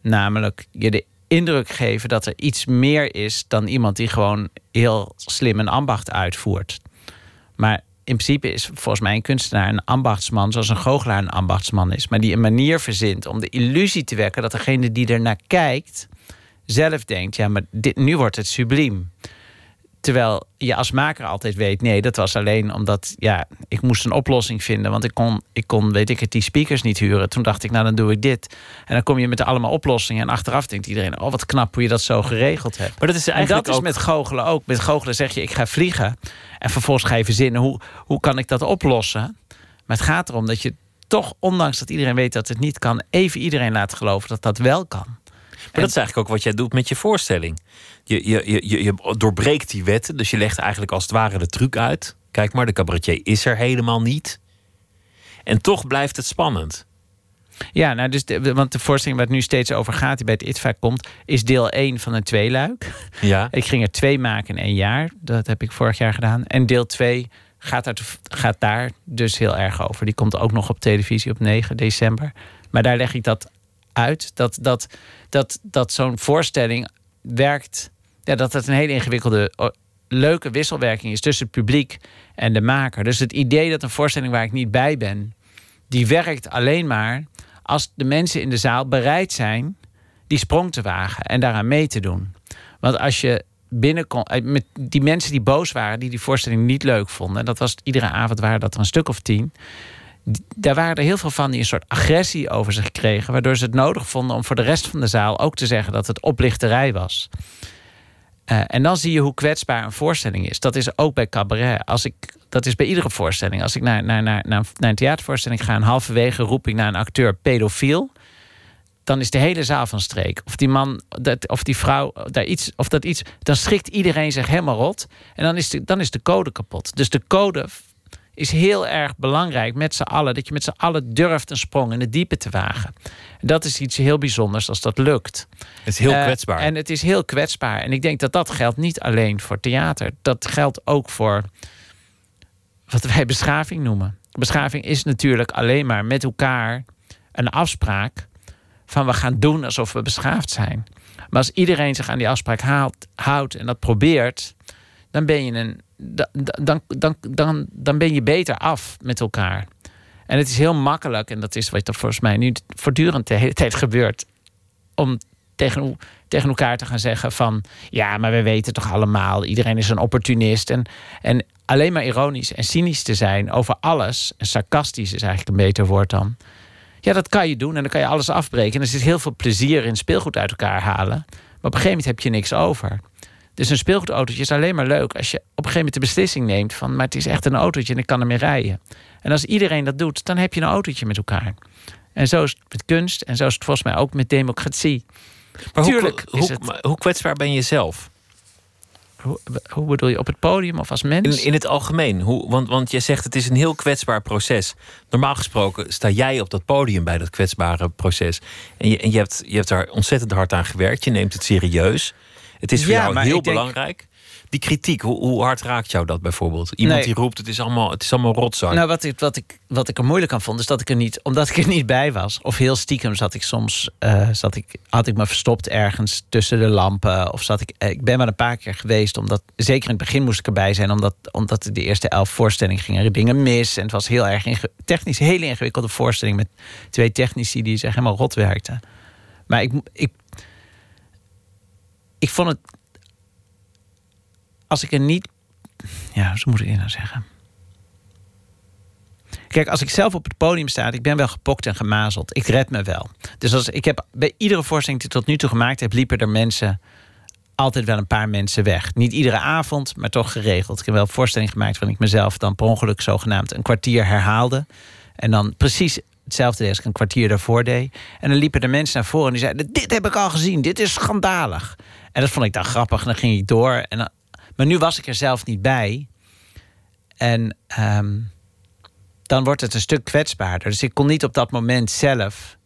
Namelijk je de indruk geven dat er iets meer is dan iemand die gewoon heel slim een ambacht uitvoert. Maar in principe is volgens mij een kunstenaar een ambachtsman, zoals een goochelaar een ambachtsman is. Maar die een manier verzint om de illusie te wekken dat degene die er naar kijkt zelf denkt: ja, maar dit, nu wordt het subliem. Terwijl je als maker altijd weet, nee, dat was alleen omdat ja, ik moest een oplossing vinden. Want ik kon, ik kon, weet ik het, die speakers niet huren. Toen dacht ik, nou dan doe ik dit. En dan kom je met allemaal oplossingen. En achteraf denkt iedereen, oh wat knap hoe je dat zo geregeld hebt. Maar dat is eigenlijk en dat is met goochelen ook. Met goochelen zeg je, ik ga vliegen. En vervolgens ga je verzinnen, hoe, hoe kan ik dat oplossen? Maar het gaat erom dat je toch, ondanks dat iedereen weet dat het niet kan... even iedereen laat geloven dat dat wel kan. Maar dat is eigenlijk ook wat jij doet met je voorstelling. Je, je, je, je doorbreekt die wetten, dus je legt eigenlijk als het ware de truc uit. Kijk maar, de cabaretier is er helemaal niet. En toch blijft het spannend. Ja, nou dus de, want de voorstelling waar het nu steeds over gaat, die bij het ITVA komt, is deel 1 van een tweeluik. Ja. Ik ging er twee maken in één jaar. Dat heb ik vorig jaar gedaan. En deel 2 gaat, gaat daar dus heel erg over. Die komt ook nog op televisie op 9 december. Maar daar leg ik dat uit. Dat, dat, dat, dat zo'n voorstelling werkt. Ja, dat het een hele ingewikkelde, leuke wisselwerking is tussen het publiek en de maker. Dus het idee dat een voorstelling waar ik niet bij ben, die werkt alleen maar als de mensen in de zaal bereid zijn die sprong te wagen en daaraan mee te doen. Want als je binnenkomt, eh, met die mensen die boos waren, die die voorstelling niet leuk vonden, en dat was iedere avond waren dat er een stuk of tien daar waren er heel veel van die een soort agressie over zich kregen. Waardoor ze het nodig vonden om voor de rest van de zaal ook te zeggen dat het oplichterij was. Uh, en dan zie je hoe kwetsbaar een voorstelling is. Dat is ook bij cabaret. Als ik, dat is bij iedere voorstelling. Als ik naar, naar, naar, naar, naar een theatervoorstelling ga en halverwege roep ik naar een acteur pedofiel. dan is de hele zaal van streek. Of die man dat, of die vrouw daar iets, of dat iets, dan schrikt iedereen zich helemaal rot. En dan is de, dan is de code kapot. Dus de code is heel erg belangrijk met z'n allen. Dat je met z'n allen durft een sprong in het diepe te wagen. Dat is iets heel bijzonders als dat lukt. Het is heel Eh, kwetsbaar. En het is heel kwetsbaar. En ik denk dat dat geldt niet alleen voor theater. Dat geldt ook voor wat wij beschaving noemen. Beschaving is natuurlijk alleen maar met elkaar een afspraak van we gaan doen alsof we beschaafd zijn. Maar als iedereen zich aan die afspraak haalt, houdt en dat probeert, dan ben je een, dan, dan, dan, dan ben je beter af met elkaar. En het is heel makkelijk, en dat is wat er volgens mij nu voortdurend de hele tijd gebeurt, om tegen, tegen elkaar te gaan zeggen van ja, maar we weten toch allemaal, iedereen is een opportunist. En, en alleen maar ironisch en cynisch te zijn over alles, en sarcastisch is eigenlijk een beter woord dan. Ja, dat kan je doen en dan kan je alles afbreken. En er zit heel veel plezier in speelgoed uit elkaar halen. Maar op een gegeven moment heb je niks over. Dus een speelgoedautootje is alleen maar leuk als je op een gegeven moment de beslissing neemt van, maar het is echt een autootje en ik kan ermee rijden. En als iedereen dat doet, dan heb je een autootje met elkaar. En zo is het met kunst en zo is het volgens mij ook met democratie. maar hoe, tuurlijk is hoe, het- hoe kwetsbaar ben je zelf? Hoe, hoe bedoel je, op het podium of als mens? In, in het algemeen. Hoe, want, want je zegt het is een heel kwetsbaar proces. Normaal gesproken sta jij op dat podium bij dat kwetsbare proces. En je, en je, hebt, je hebt daar ontzettend hard aan gewerkt. Je neemt het serieus. Het is voor Ja, jou maar heel denk- belangrijk. Die kritiek, hoe, hoe hard raakt jou dat bijvoorbeeld? Iemand Nee. die roept, het is allemaal, het is allemaal rotzooi. Nou, wat ik, wat, ik, wat ik er moeilijk aan vond, is dat ik er niet, omdat ik er niet bij was, of heel stiekem zat ik soms, eh, zat ik, had ik me verstopt ergens tussen de lampen, of zat ik, eh, ik ben maar een paar keer geweest, omdat zeker in het begin moest ik erbij zijn, omdat, omdat de eerste elf voorstellingen gingen dingen mis en het was heel erg inge- technisch, hele ingewikkelde voorstelling met twee technici die zich helemaal rot werkten. Maar ik, ik, ik vond het, als ik er niet, ja, zo moet ik het nou zeggen. Kijk, als ik zelf op het podium sta, ik ben wel gepokt en gemazeld. Ik red me wel. Dus als ik heb bij iedere voorstelling die ik tot nu toe gemaakt heb, liepen er mensen altijd wel een paar mensen weg. Niet iedere avond, maar toch geregeld. Ik heb wel voorstelling gemaakt waarin ik mezelf dan per ongeluk zogenaamd een kwartier herhaalde. En dan precies hetzelfde deed als ik een kwartier daarvoor deed. En dan liepen er mensen naar voren en die zeiden: Dit heb ik al gezien, dit is schandalig. En dat vond ik dan grappig dan ging ik door. En maar nu was ik er zelf niet bij. En ehm, dan wordt het een stuk kwetsbaarder. Dus ik kon niet op dat moment zelf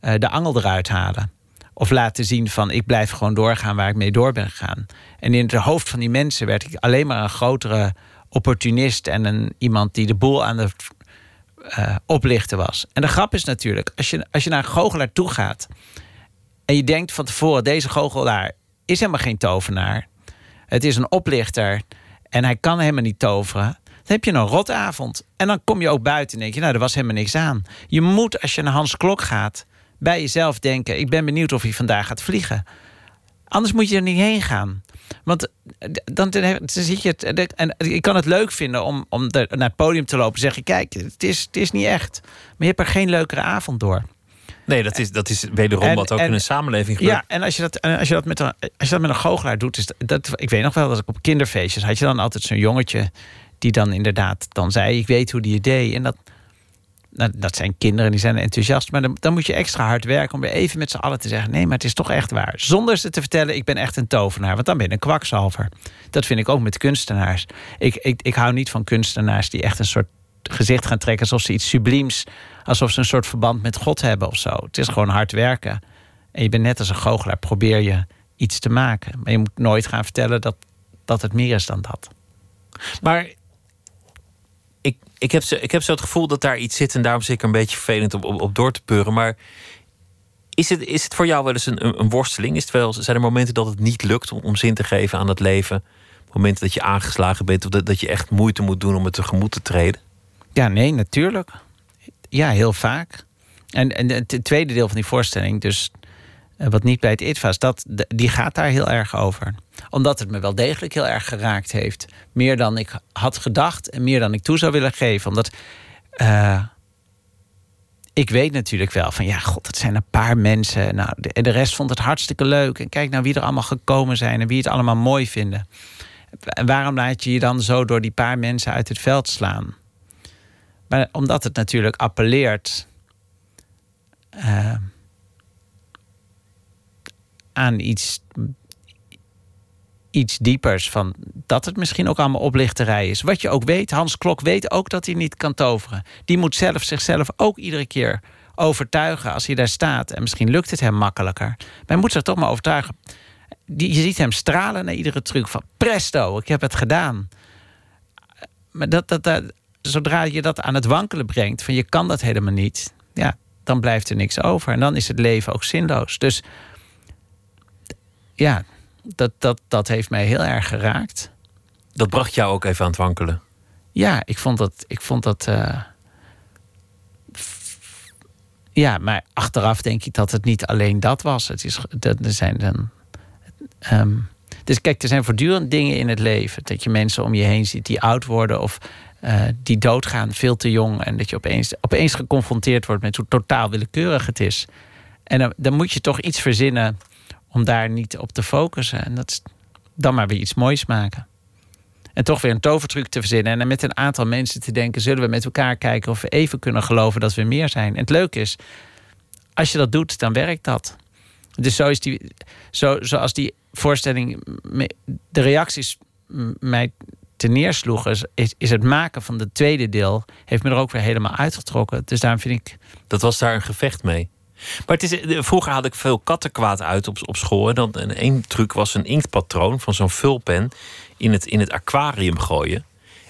eh, de angel eruit halen. Of laten zien van ik blijf gewoon doorgaan waar ik mee door ben gegaan. En in het hoofd van die mensen werd ik alleen maar een grotere opportunist en een, iemand die de boel aan de eh, oplichten was. En de grap is natuurlijk, als je, als je naar een goochelaar toe gaat en je denkt van tevoren, deze goochelaar is helemaal geen tovenaar. Het is een oplichter en hij kan helemaal niet toveren. Dan heb je een rotavond. En dan kom je ook buiten en denk je, nou, er was helemaal niks aan. Je moet, als je naar Hans Klok gaat, bij jezelf denken... ik ben benieuwd of hij vandaag gaat vliegen. Anders moet je er niet heen gaan. Want eh, dan, dan zit je het... En ik kan het leuk vinden om, om de- naar het podium te lopen... en zeggen, kijk, het is, het is niet echt. Maar je hebt er geen leukere avond door. Nee, dat is, dat is wederom En- wat ook en- in een samenleving gebeurt. Ja, en als je dat, als je dat, met, een, als je dat met een goochelaar doet... Is dat, ik weet nog wel dat ik op kinderfeestjes... had je dan altijd zo'n jongetje die dan inderdaad dan zei... ik weet hoe die het deed. En dat, nou, dat zijn kinderen, die zijn enthousiast. Maar dan, moet je extra hard werken om weer even met z'n allen te zeggen... nee, maar het is toch echt waar. Zonder ze te vertellen, ik ben echt een tovenaar. Want dan ben je een kwakzalver. Dat vind ik ook met kunstenaars. Ik, ik, ik hou niet van kunstenaars die echt een soort gezicht gaan trekken... alsof ze iets subliems, alsof ze een soort verband met God hebben of zo. Het is gewoon hard werken. En je bent net als een goochelaar, probeer je iets te maken. Maar je moet nooit gaan vertellen dat, dat het meer is dan dat. Maar ik, ik, heb zo, ik heb zo het gevoel dat daar iets zit... en daarom zit ik een beetje vervelend op, op, door te peuren. Maar is het, is het voor jou wel eens een, een, worsteling? Is het wel, zijn er momenten dat het niet lukt om, zin te geven aan het leven? Momenten dat je aangeslagen bent... of dat, dat je echt moeite moet doen om het tegemoet te treden? Ja, nee, natuurlijk. Ja, heel vaak. En, en het tweede deel van die voorstelling, dus wat niet bij het IT was, dat, die gaat daar heel erg over. Omdat het me wel degelijk heel erg geraakt heeft. Meer dan ik had gedacht en meer dan ik toe zou willen geven. Omdat eh, ik weet natuurlijk wel van, ja, god, het zijn een paar mensen. Nou, de, de rest vond het hartstikke leuk. En kijk nou wie er allemaal gekomen zijn en wie het allemaal mooi vinden. En waarom laat je je dan zo door die paar mensen uit het veld slaan? Maar omdat het natuurlijk appelleert. eh, aan iets, iets diepers. Van dat het misschien ook allemaal oplichterij is. Wat je ook weet, Hans Klok weet ook dat hij niet kan toveren. Die moet zelf zichzelf ook iedere keer overtuigen als hij daar staat. En misschien lukt het hem makkelijker. Maar moet zich toch maar overtuigen. Die, je ziet hem stralen naar iedere truc van presto, ik heb het gedaan. Maar dat, dat, dat, zodra je dat aan het wankelen brengt, van je kan dat helemaal niet, ja, dan blijft er niks over. En dan is het leven ook zinloos. Dus ja, dat, dat, dat heeft mij heel erg geraakt. Dat bracht jou ook even aan het wankelen. Ja, ik vond dat. Ik vond dat uh, ja, maar achteraf denk ik dat het niet alleen dat was. Het is, dat, er zijn dan. Um, dus kijk, er zijn voortdurend dingen in het leven. Dat je mensen om je heen ziet die oud worden of uh, die doodgaan veel te jong. En dat je opeens, opeens geconfronteerd wordt met hoe totaal willekeurig het is. En dan, dan moet je toch iets verzinnen om daar niet op te focussen. En dat dan maar weer iets moois maken. En toch weer een tovertruc te verzinnen. En met een aantal mensen te denken: zullen we met elkaar kijken of we even kunnen geloven dat we meer zijn? En het leuke is, als je dat doet, dan werkt dat. Dus zo is die, zo, zoals die voorstelling, de reacties mij ten neersloegen, is, is het maken van het tweede deel, heeft me er ook weer helemaal uitgetrokken. Dus daarom vind ik. Dat was daar een gevecht mee. Maar het is, eh, vroeger had ik veel kattenkwaad uit op, op school. En dan en één truc was een inktpatroon van zo'n vulpen in het, in het aquarium gooien.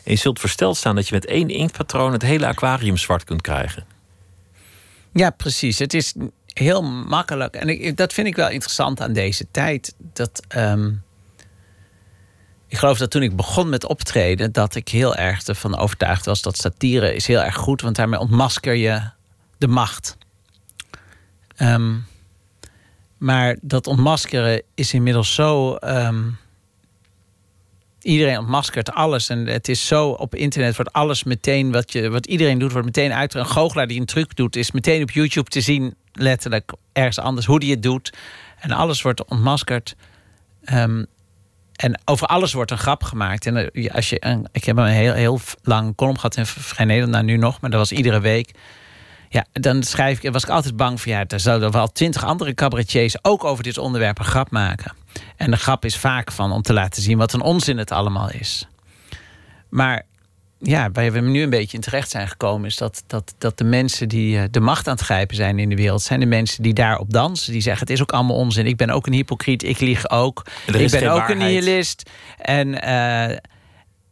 En je zult versteld staan dat je met één inktpatroon het hele aquarium zwart kunt krijgen. Ja, precies. Het is heel makkelijk. En ik, dat vind ik wel interessant aan deze tijd. Dat, ehm, ik geloof dat toen ik begon met optreden, dat ik heel erg ervan overtuigd was dat satire is heel erg goed, want daarmee ontmasker je de macht. Um, maar dat ontmaskeren is inmiddels zo. Ehm, iedereen ontmaskert alles. En het is zo op internet wordt alles meteen wat, je, wat iedereen doet, wordt meteen uit. Een goochelaar die een truc doet, is meteen op YouTube te zien, letterlijk ergens anders, hoe die het doet. En alles wordt ontmaskerd. Um, en over alles wordt een grap gemaakt. En eh, als je, een, ik heb een heel, heel lang column gehad in Vrij Nederland, nou nu nog, maar dat was iedere week. Ja, dan schrijf ik, was ik altijd bang van ja, er zouden wel twintig andere cabaretiers ook over dit onderwerp een grap maken. En de grap is vaak van om te laten zien wat een onzin het allemaal is. Maar ja, waar we nu een beetje in terecht zijn gekomen, is dat, dat, dat de mensen die eh, de macht aan het grijpen zijn in de wereld, zijn de mensen die daarop dansen. Die zeggen: Het is ook allemaal onzin. Ik ben ook een hypocriet. Ik lieg ook. Ik ben ook een nihilist. En, uh,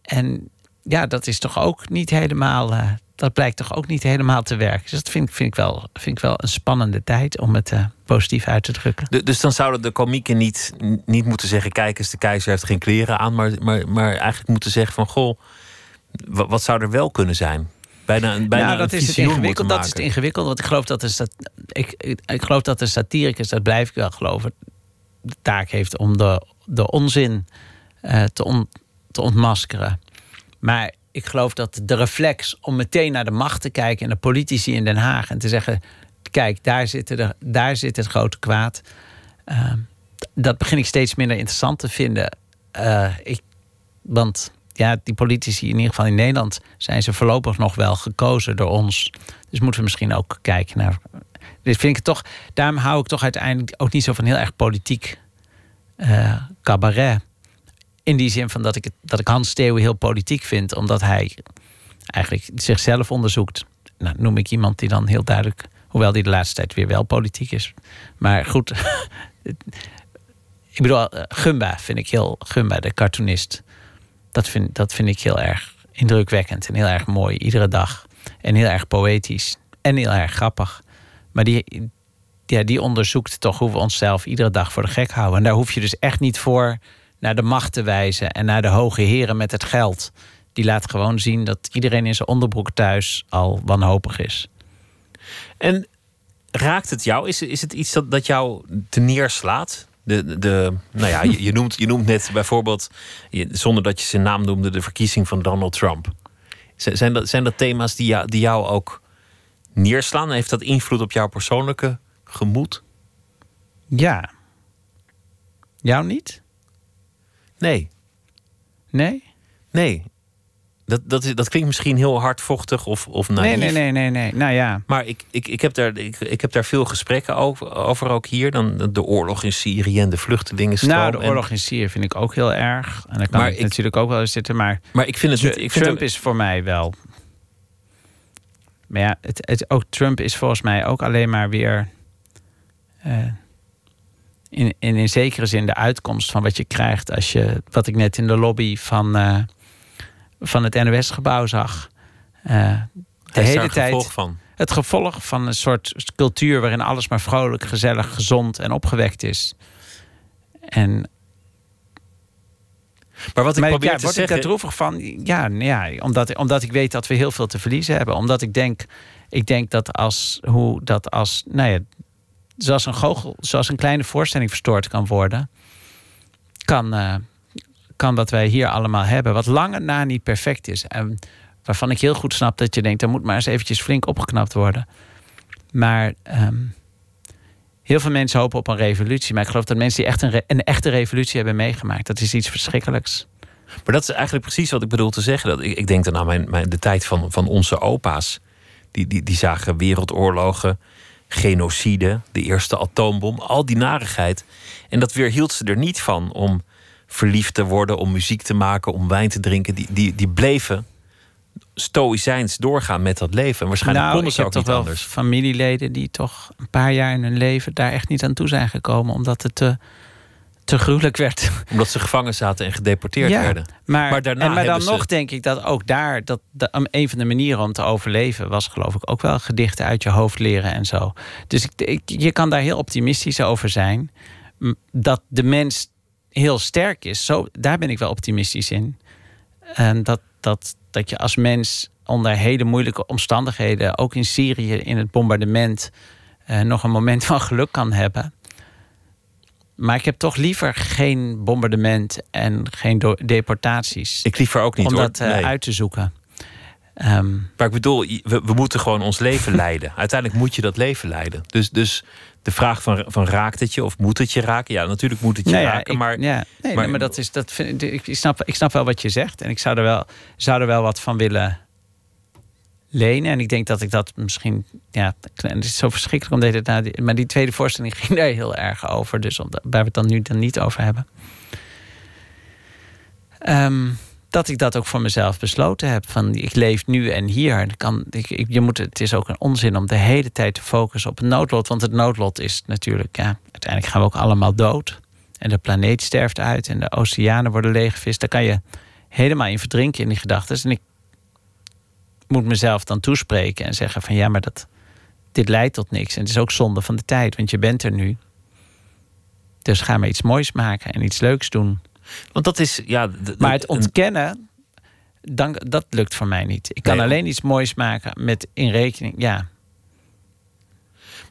en ja, dat is toch ook niet helemaal. Uh, dat blijkt toch ook niet helemaal te werken. Dus dat vind, vind, ik, wel, vind ik wel een spannende tijd om het uh, positief uit te drukken. dus dan zouden de komieken niet, niet moeten zeggen: kijk eens, de keizer heeft geen kleren aan. Maar, maar, maar eigenlijk moeten zeggen: van goh, wat, wat zou er wel kunnen zijn? Bijna, bijna ja, dat is het ingewikkeld. Dat is het ingewikkeld. Want ik geloof dat de, ik, ik, ik geloof dat de satiricus, dat blijf ik wel geloven, de taak heeft om de, de onzin uh, te, on, te ontmaskeren. Maar ik geloof dat de reflex om meteen naar de macht te kijken en de politici in Den Haag en te zeggen: kijk, daar zit, de, daar zit het grote kwaad. Uh, dat begin ik steeds minder interessant te vinden. Uh, ik, want ja, die politici, in ieder geval in Nederland, zijn ze voorlopig nog wel gekozen door ons. Dus moeten we misschien ook kijken naar. Dit vind ik toch. Daarom hou ik toch uiteindelijk ook niet zo van heel erg politiek uh, cabaret. In die zin van dat ik, dat ik Hans Steeuwen heel politiek vind, omdat hij eigenlijk zichzelf onderzoekt. Nou, noem ik iemand die dan heel duidelijk, hoewel die de laatste tijd weer wel politiek is. Maar goed, ik bedoel, eh, Gumba vind ik heel, Gumba, de cartoonist. Dat vind, dat vind ik heel erg indrukwekkend en heel erg mooi, iedere dag. En heel erg poëtisch en heel erg grappig. Maar die, ja, die onderzoekt toch hoe we onszelf iedere dag voor de gek houden. En daar hoef je dus echt niet voor naar de macht te wijzen en naar de hoge heren met het geld. Die laat gewoon zien dat iedereen in zijn onderbroek thuis al wanhopig is. En raakt het jou? Is, is het iets dat, dat jou te neerslaat? De, de, nou ja, je, je, noemt, je noemt net bijvoorbeeld, zonder dat je zijn naam noemde, de verkiezing van Donald Trump. Zijn dat, zijn dat thema's die jou, die jou ook neerslaan? Heeft dat invloed op jouw persoonlijke gemoed? Ja. Jou niet? Nee. Nee? Nee. Dat, dat, is, dat klinkt misschien heel hardvochtig of, of naïef. Nee, nee, nee, nee, nee. Nou ja. Maar ik, ik, ik, heb daar, ik, ik heb daar veel gesprekken over, over ook hier. Dan de oorlog in Syrië en de vluchtelingenstroom. Nou, de en- oorlog in Syrië vind ik ook heel erg. En daar kan Maar ik, natuurlijk ook wel eens zitten. Maar maar ik vind het niet. Ik vind Trump het- is voor mij wel. Maar ja, het, het, ook Trump is volgens mij ook alleen maar weer. eh, in, in, in zekere zin de uitkomst van wat je krijgt als je. wat ik net in de lobby van, eh, van het NOS-gebouw zag. Eh, de hele een tijd. gevolg van. Het gevolg van een soort cultuur waarin alles maar vrolijk, gezellig, gezond en opgewekt is. En Maar wat ik maar probeer ja, te word ik daar droevig van? Ja, nou ja omdat, omdat ik weet dat we heel veel te verliezen hebben. Omdat ik denk, ik denk dat als, hoe dat als, nou ja, zoals een goochel, zoals een kleine voorstelling verstoord kan worden, kan, eh, kan wat wij hier allemaal hebben, wat lange na niet perfect is. En waarvan ik heel goed snap dat je denkt, er moet maar eens eventjes flink opgeknapt worden. Maar ehm, heel veel mensen hopen op een revolutie. Maar ik geloof dat mensen die echt een, een echte revolutie hebben meegemaakt, dat is iets verschrikkelijks. Maar dat is eigenlijk precies wat ik bedoel te zeggen. Dat ik, ik denk dan aan mijn, mijn, de tijd van, van onze opa's. Die, die, die zagen wereldoorlogen, genocide, de eerste atoombom, al die narigheid. En dat weerhield ze er niet van om verliefd te worden, om muziek te maken, om wijn te drinken. Die, die, die bleven stoïcijns doorgaan met dat leven. En waarschijnlijk nou, konden ze ook toch niet wel anders. familieleden die toch een paar jaar in hun leven daar echt niet aan toe zijn gekomen, omdat het te, te gruwelijk werd. Omdat ze gevangen zaten en gedeporteerd Ja, werden. Maar, Maar daarna en, maar dan ze- nog denk ik dat ook daar, dat, een van de manieren om te overleven was geloof ik ook wel gedichten uit je hoofd leren en zo. Dus ik, ik, je kan daar heel optimistisch over zijn. Dat de mens heel sterk is, zo, daar ben ik wel optimistisch in. En dat, dat, dat je als mens onder hele moeilijke omstandigheden, ook in Syrië in het bombardement, eh, nog een moment van geluk kan hebben. Maar ik heb toch liever geen bombardement en geen deportaties. Ik liever ook niet om dat eh, Nee. uit te zoeken. Ehm, Maar ik bedoel, we, we moeten gewoon ons leven leiden. Uiteindelijk moet je dat leven leiden. Dus, dus de vraag van, van raakt het je of moet het je raken? Ja, natuurlijk moet het je nou ja, raken. ik- maar ja, nee, maar- dat is, dat vind, ik, ik, snap, ik snap wel wat je zegt. En ik zou er wel, zou er wel wat van willen lenen. En ik denk dat ik dat misschien... Ja, het is zo verschrikkelijk om nou, die- Maar die tweede voorstelling ging daar heel erg over. Dus om, waar we het dan nu dan niet over hebben. Ehm, dat ik dat ook voor mezelf besloten heb. Van ik leef nu en hier. Kan, ik- je moet, het is ook een onzin om de hele tijd te focussen op het noodlot. Want het noodlot is natuurlijk, ja, uiteindelijk gaan we ook allemaal dood. En de planeet sterft uit en de oceanen worden leeggevist. Daar kan je helemaal in verdrinken in die gedachten. En ik moet mezelf dan toespreken en zeggen van ja, maar dat, dit leidt tot niks. En het is ook zonde van de tijd, want je bent er nu. Dus ga maar iets moois maken en iets leuks doen. Want dat is, ja... Maar het ontkennen, dan, dat lukt voor mij niet. Ik kan Nee, alleen iets moois maken met in rekening. Ja,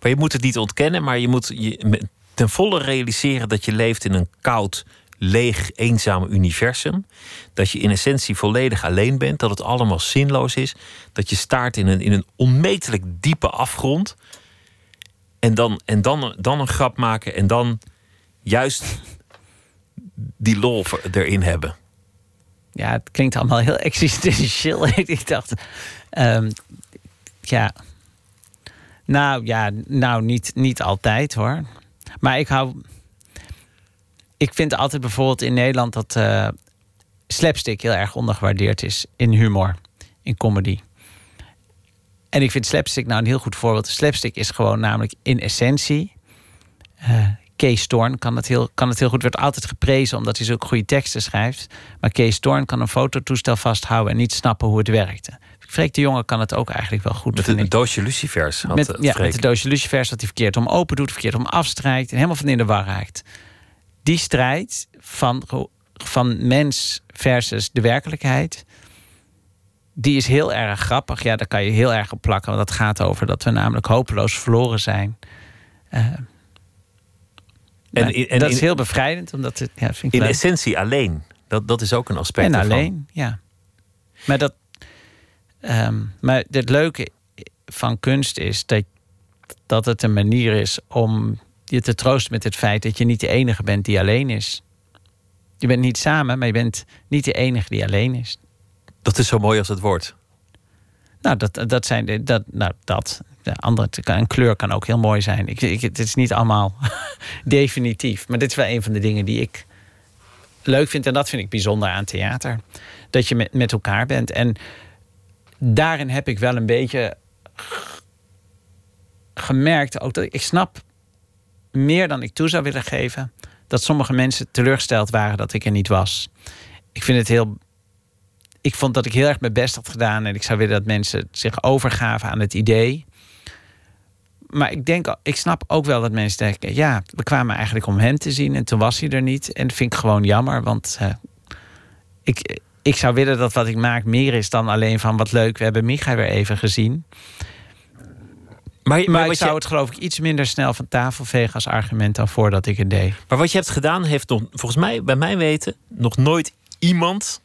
Maar je moet het niet ontkennen, maar je moet je ten volle realiseren dat je leeft in een koud, leeg, eenzaam universum. Dat je in essentie volledig alleen bent, dat het allemaal zinloos is. Dat je staart in een, in een onmetelijk diepe afgrond. En dan, en dan, dan een grap maken en dan juist die lol erin hebben. ja, het klinkt allemaal heel existentieel. ik dacht, ehm, ja. Nou ja, nou niet, niet altijd hoor. Maar ik hou. Ik vind altijd bijvoorbeeld in Nederland dat eh, slapstick heel erg ondergewaardeerd is in humor, in comedy. En ik vind slapstick nou een heel goed voorbeeld. Slapstick is gewoon namelijk in essentie. eh, Kees Toorn kan het, heel, kan het heel goed. Werd altijd geprezen omdat hij zulke goede teksten schrijft. Maar Kees Toorn kan een fototoestel vasthouden en niet snappen hoe het werkte. Freek de Jonge kan het ook eigenlijk wel goed. Met een doosje lucifers had Met, eh, ja, Freek. met de doosje lucifers wat hij verkeerd om open doet, verkeerd om afstrijkt en helemaal van in de war raakt. Die strijd van, van mens versus de werkelijkheid, die is heel erg grappig. Ja, daar kan je heel erg op plakken, want dat gaat over dat we namelijk hopeloos verloren zijn. Eh, in- en dat is heel bevrijdend, omdat het, ja, vind ik In leuk. essentie alleen. Dat, dat is ook een aspect En ervan. alleen, ja. Maar, dat, ehm, maar het leuke van kunst is dat, dat het een manier is om je te troosten met het feit dat je niet de enige bent die alleen is. Je bent niet samen, maar je bent niet de enige die alleen is. Dat is zo mooi als het wordt. Nou, dat, dat zijn de, dat, nou, dat. De andere, een kleur kan ook heel mooi zijn. Ik, ik, het is niet allemaal definitief. Maar dit is wel een van de dingen die ik leuk vind. En dat vind ik bijzonder aan theater. Dat je met, met elkaar bent. En daarin heb ik wel een beetje gemerkt. Ook dat ik, ik snap meer dan ik toe zou willen geven. Dat sommige mensen teleurgesteld waren dat ik er niet was. Ik vind het heel ik vond dat ik heel erg mijn best had gedaan. En ik zou willen dat mensen zich overgaven aan het idee. Maar ik denk, ik snap ook wel dat mensen denken: ja, we kwamen eigenlijk om hem te zien en toen was hij er niet. En dat vind ik gewoon jammer, want uh, ik, ik zou willen dat wat ik maak meer is dan alleen van wat leuk, we hebben Micha weer even gezien. Maar, maar, maar ik zou het geloof ik iets minder snel van tafel vegen als argument dan voordat ik het deed. Maar wat je hebt gedaan heeft nog, volgens mij, bij mijn weten, nog nooit iemand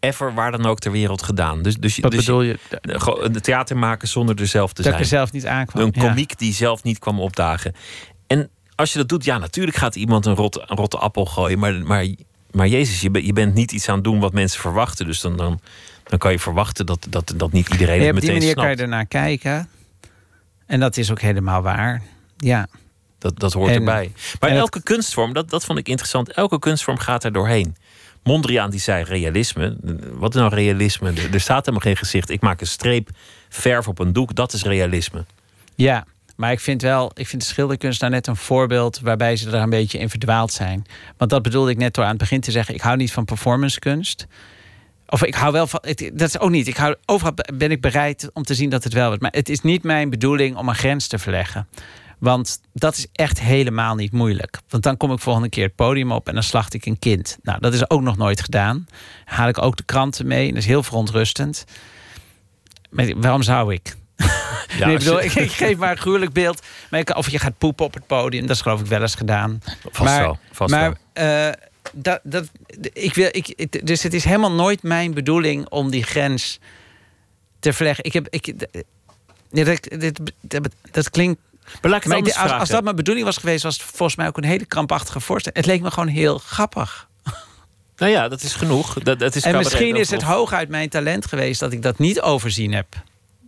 ever waar dan ook ter wereld gedaan. Dus, dus, Wat dus bedoel je? De theater maken zonder er zelf te zijn. Dat er zelf niet aankwam. Een komiek die zelf niet kwam opdagen. En als je dat doet, ja, natuurlijk gaat iemand een, rot, een rotte appel gooien. Maar, maar, maar Jezus, je, je bent niet iets aan het doen wat mensen verwachten. Dus dan, dan, dan kan je verwachten dat, dat, dat niet iedereen het meteen snapt. Op die manier kan je ernaar kijken. En dat is ook helemaal waar. Ja. Dat, dat hoort erbij. Maar elke kunstvorm, dat, dat vond ik interessant. Elke kunstvorm gaat er doorheen. Mondriaan die zei realisme. Wat is nou realisme? Er, staat helemaal geen gezicht. Ik maak een streep, verf op een doek. Dat is realisme. Ja, maar ik vind wel, ik vind de schilderkunst nou net een voorbeeld waarbij ze er een beetje in verdwaald zijn. Want dat bedoelde ik net door aan het begin te zeggen. Ik hou niet van performancekunst. Of ik hou wel van. dat is ook niet. Ik hou, overal ben ik bereid om te zien dat het wel wordt. Maar het is niet mijn bedoeling om een grens te verleggen. Want dat is echt helemaal niet moeilijk. Want dan kom ik volgende keer het podium op en dan slacht ik een kind. Nou, dat is ook nog nooit gedaan. Haal ik ook de kranten mee. En dat is heel verontrustend. Maar waarom zou ik? Ja, nee, ik, bedoel, ik, ik, geef maar een gruwelijk beeld. Maar ik, of je gaat poepen op het podium, dat is geloof ik wel eens gedaan. Vast maar, wel. Vast maar uh, dat, dat, ik wil, ik, dus het is helemaal nooit mijn bedoeling om die grens te verleggen. Ik heb, ik, dat, dat, dat klinkt maar als, als, dat mijn bedoeling was geweest, was het volgens mij ook een hele krampachtige voorstelling. Het leek me gewoon heel grappig. Nou ja, dat is genoeg. Dat, dat is en misschien is het hooguit mijn talent geweest dat ik dat niet overzien heb.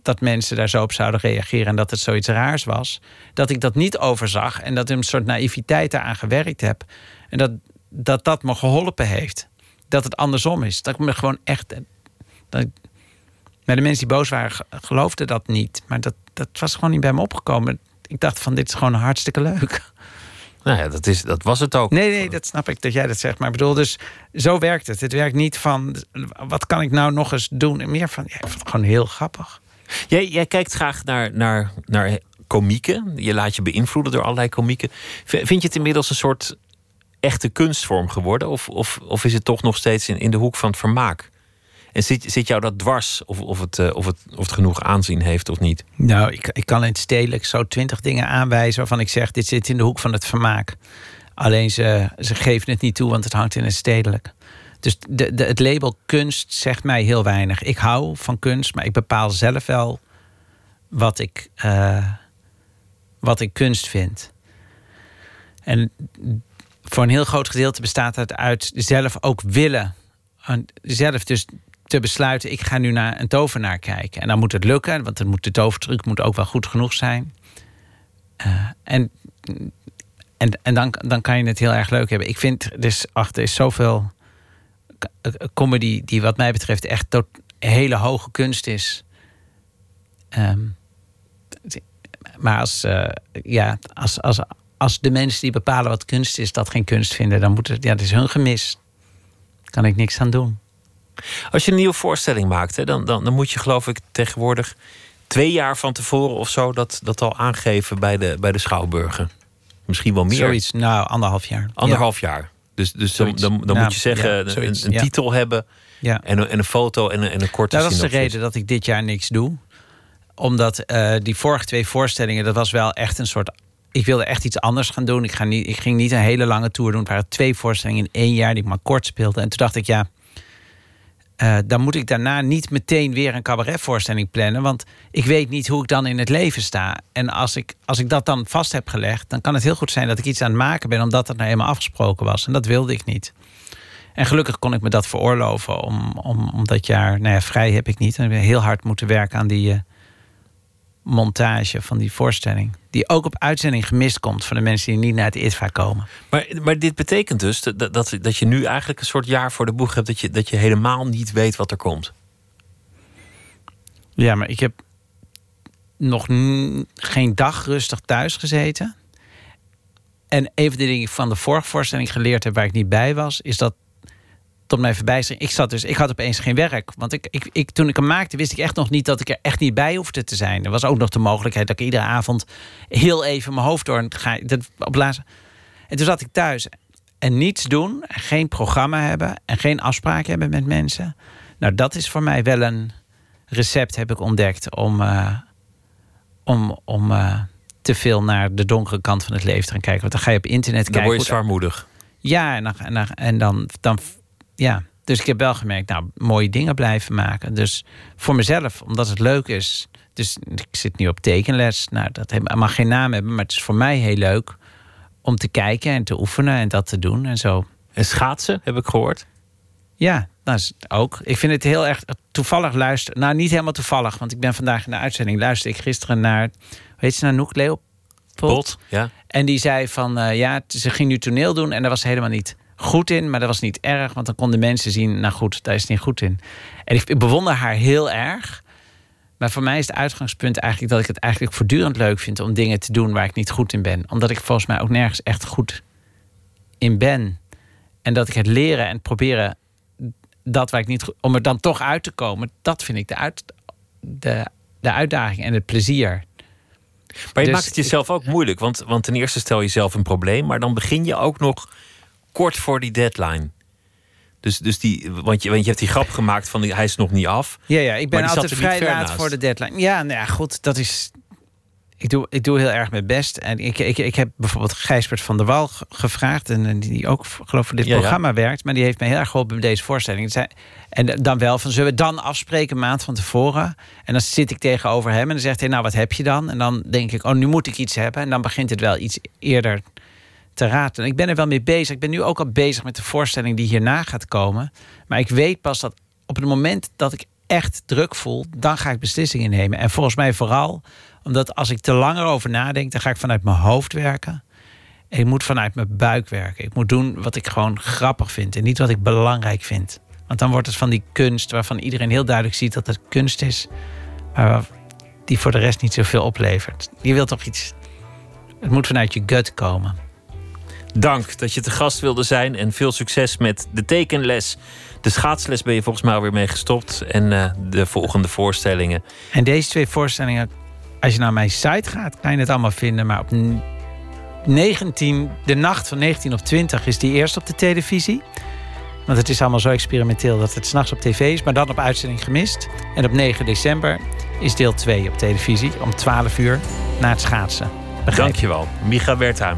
Dat mensen daar zo op zouden reageren en dat het zoiets raars was. Dat ik dat niet overzag en dat ik een soort naïviteit daaraan gewerkt heb. En dat dat, dat me geholpen heeft. Dat het andersom is. Dat ik me gewoon echt. Dat maar de mensen die boos waren, geloofden dat niet. Maar dat, dat was gewoon niet bij me opgekomen ik dacht van dit is gewoon hartstikke leuk. Nou ja, dat, is, dat was het ook. Nee, nee, dat snap ik dat jij dat zegt. Maar ik bedoel, dus zo werkt het. Het werkt niet van wat kan ik nou nog eens doen? Meer van, ja, ik vond het gewoon heel grappig. Jij, jij kijkt graag naar, naar, naar komieken. Je laat je beïnvloeden door allerlei komieken. Vind je het inmiddels een soort echte kunstvorm geworden? Of, of, of is het toch nog steeds in, in de hoek van het vermaak? En zit, zit jou dat dwars of, of, het, uh, of, het, of het genoeg aanzien heeft of niet? Nou, ik, ik kan in het stedelijk zo twintig dingen aanwijzen waarvan ik zeg: dit zit in de hoek van het vermaak. Alleen ze, ze geven het niet toe, want het hangt in het stedelijk. Dus de, de, het label kunst zegt mij heel weinig. Ik hou van kunst, maar ik bepaal zelf wel wat ik, uh, wat ik kunst vind. En voor een heel groot gedeelte bestaat het uit zelf ook willen. Zelf dus te besluiten, ik ga nu naar een tovenaar kijken. En dan moet het lukken, want dan moet de tovertruc moet ook wel goed genoeg zijn. Uh, en en, en dan, dan kan je het heel erg leuk hebben. Ik vind dus, achter is zoveel comedy die wat mij betreft echt tot hele hoge kunst is. Um, maar als, uh, ja, als, als, als de mensen die bepalen wat kunst is, dat geen kunst vinden, dan moet het, ja, dat is hun gemis. Kan ik niks aan doen. Als je een nieuwe voorstelling maakt, hè, dan, dan, dan moet je geloof ik tegenwoordig twee jaar van tevoren of zo dat, dat al aangeven bij de, bij de Schouwburgen. Misschien wel meer. Zoiets, nou, anderhalf jaar. Anderhalf jaar. Dus, dus dan, dan, dan moet je zeggen, een, een titel hebben ja. en, een, en een foto en een, en een korte nou, Dat is de reden dat ik dit jaar niks doe. Omdat uh, die vorige twee voorstellingen, dat was wel echt een soort ik wilde echt iets anders gaan doen. Ik, ga niet, ik ging niet een hele lange tour doen. Het waren twee voorstellingen in één jaar die ik maar kort speelde. En toen dacht ik, ja, uh, dan moet ik daarna niet meteen weer een cabaretvoorstelling plannen. Want ik weet niet hoe ik dan in het leven sta. En als ik, als ik dat dan vast heb gelegd, dan kan het heel goed zijn dat ik iets aan het maken ben, omdat dat nou eenmaal afgesproken was. En dat wilde ik niet. En gelukkig kon ik me dat veroorloven. Om, om, dat jaar, nou ja, vrij heb ik niet. En ik heel hard moeten werken aan die uh, montage van die voorstelling. Die ook op uitzending gemist komt van de mensen die niet naar het ITVA komen. Maar, maar dit betekent dus dat, dat, dat je nu eigenlijk een soort jaar voor de boeg hebt... dat je, dat je helemaal niet weet wat er komt. Ja, maar ik heb nog geen dag rustig thuis gezeten. En een van de dingen van de vorige voorstelling geleerd heb waar ik niet bij was, is dat tot mijn verbijstering. Ik zat dus, ik had opeens geen werk. Want ik, ik, ik, toen ik hem maakte, wist ik echt nog niet dat ik er echt niet bij hoefde te zijn. Er was ook nog de mogelijkheid dat ik iedere avond heel even mijn hoofd door ga dat opblazen. En toen zat ik thuis en niets doen, geen programma hebben en geen afspraken hebben met mensen. Nou, dat is voor mij wel een recept, heb ik ontdekt, om, uh, om, om uh, te veel naar de donkere kant van het leven te gaan kijken. Want dan ga je op internet dan kijken. Dan word je zwaarmoedig. Ja, en dan, en dan, en dan, dan ja. Dus ik heb wel gemerkt, nou, mooie dingen blijven maken. Dus voor mezelf, omdat het leuk is. Dus ik zit nu op tekenles. Nou, dat mag geen naam hebben, maar het is voor mij heel leuk om te kijken en te oefenen en dat te doen en zo. En schaatsen, heb ik gehoord. Ja, dat is ook. Ik vind het heel erg toevallig luisteren. Nou, niet helemaal toevallig, want ik ben vandaag in de uitzending. Luister ik gisteren naar, hoe heet ze nou, Noek? Pot, ja. En die zei van, uh, ja, ze ging nu toneel doen en dat was helemaal niet goed in, maar dat was niet erg, want dan konden mensen zien, nou goed, daar is niet goed in. En ik, bewonder haar heel erg. Maar voor mij is het uitgangspunt eigenlijk dat ik het eigenlijk voortdurend leuk vind om dingen te doen waar ik niet goed in ben. Omdat ik volgens mij ook nergens echt goed in ben. En dat ik het leren en proberen dat waar ik niet om er dan toch uit te komen, dat vind ik de, uit, de, de uitdaging en het plezier. Maar je dus maakt het jezelf ook moeilijk. Want, want ten eerste stel je zelf een probleem, maar dan begin je ook nog kort voor die deadline. Dus, dus die, want, je, want je hebt die grap gemaakt van hij is nog niet af. Ja, ja ik ben altijd vrij laat voor de deadline. Ja, nou ja, goed, dat is. Ik doe, ik doe heel erg mijn best. En ik, ik, ik heb bijvoorbeeld Gijsbert van der Wal gevraagd. En die ook, geloof voor dit programma werkt. Maar die heeft me heel erg geholpen bij deze voorstelling. En dan wel van, zullen we dan afspreken maand van tevoren? En dan zit ik tegenover hem en dan zegt hij, nou, wat heb je dan? En dan denk ik, oh, nu moet ik iets hebben. En dan begint het wel iets eerder te raden. Ik ben er wel mee bezig. Ik ben nu ook al bezig met de voorstelling die hierna gaat komen. Maar ik weet pas dat op het moment dat ik echt druk voel, dan ga ik beslissingen nemen. En volgens mij vooral omdat als ik te langer over nadenk, dan ga ik vanuit mijn hoofd werken. En ik moet vanuit mijn buik werken. Ik moet doen wat ik gewoon grappig vind en niet wat ik belangrijk vind. Want dan wordt het van die kunst waarvan iedereen heel duidelijk ziet dat het kunst is, maar die voor de rest niet zoveel oplevert. Je wilt toch iets. Het moet vanuit je gut komen. Dank dat je te gast wilde zijn en veel succes met de tekenles. De schaatsles ben je volgens mij alweer mee gestopt en uh, de volgende voorstellingen. En deze twee voorstellingen, als je naar mijn site gaat, kan je het allemaal vinden. Maar op 19, de nacht van 19 op 20 is die eerst op de televisie. Want het is allemaal zo experimenteel dat het s'nachts op tv is, maar dan op uitzending gemist. En op 9 december is deel 2 op televisie om 12 uur na het schaatsen. Begrijp Dankjewel, Micha Wertheim.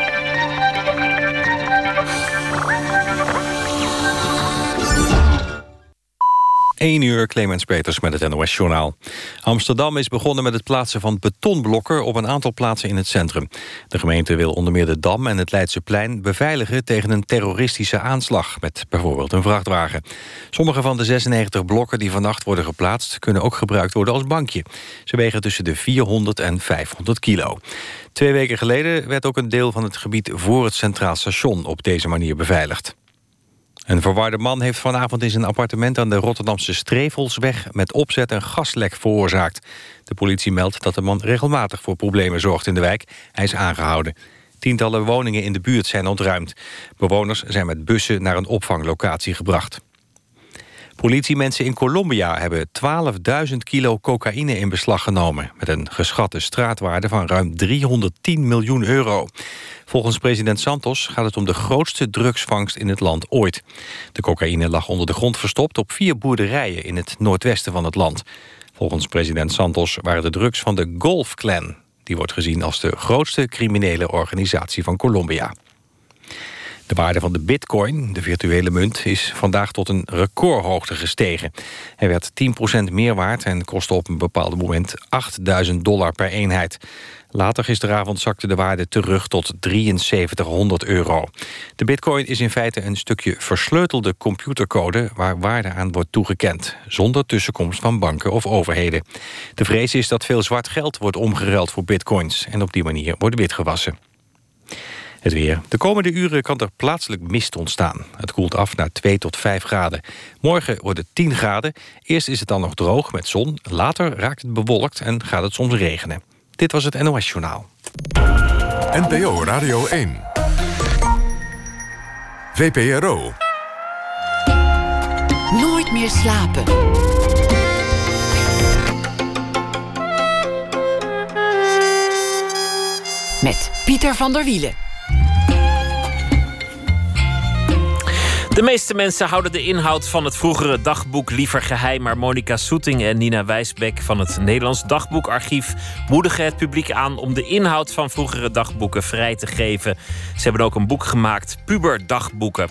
1 uur Clemens Peters met het NOS Journaal. Amsterdam is begonnen met het plaatsen van betonblokken... op een aantal plaatsen in het centrum. De gemeente wil onder meer de Dam en het Leidseplein... beveiligen tegen een terroristische aanslag... met bijvoorbeeld een vrachtwagen. Sommige van de 96 blokken die vannacht worden geplaatst... kunnen ook gebruikt worden als bankje. Ze wegen tussen de 400 en 500 kilo. Twee weken geleden werd ook een deel van het gebied... voor het Centraal Station op deze manier beveiligd. Een verwarde man heeft vanavond in zijn appartement aan de Rotterdamse Strevelsweg met opzet een gaslek veroorzaakt. De politie meldt dat de man regelmatig voor problemen zorgt in de wijk. Hij is aangehouden. Tientallen woningen in de buurt zijn ontruimd. Bewoners zijn met bussen naar een opvanglocatie gebracht. Politiemensen in Colombia hebben 12.000 kilo cocaïne in beslag genomen... met een geschatte straatwaarde van ruim 310 miljoen euro. Volgens president Santos gaat het om de grootste drugsvangst in het land ooit. De cocaïne lag onder de grond verstopt op vier boerderijen... in het noordwesten van het land. Volgens president Santos waren de drugs van de Golf Clan. Die wordt gezien als de grootste criminele organisatie van Colombia. De waarde van de bitcoin, de virtuele munt, is vandaag tot een recordhoogte gestegen. Hij werd 10% meer waard en kostte op een bepaald moment 8000 dollar per eenheid. Later gisteravond zakte de waarde terug tot 7300 euro. De bitcoin is in feite een stukje versleutelde computercode... waar waarde aan wordt toegekend, zonder tussenkomst van banken of overheden. De vrees is dat veel zwart geld wordt omgeruild voor bitcoins... en op die manier wordt witgewassen. Het weer. De komende uren kan er plaatselijk mist ontstaan. Het koelt af naar 2 tot 5 graden. Morgen wordt het 10 graden. Eerst is het dan nog droog met zon. Later raakt het bewolkt en gaat het soms regenen. Dit was het NOS Journaal. NPO Radio 1. VPRO. Nooit meer slapen. Met Pieter van der Wielen. De meeste mensen houden de inhoud van het vroegere dagboek liever geheim. Maar Monica Soeting en Nina Wijsbeck van het Nederlands Dagboekarchief moedigen het publiek aan om de inhoud van vroegere dagboeken vrij te geven. Ze hebben ook een boek gemaakt, Puberdagboeken.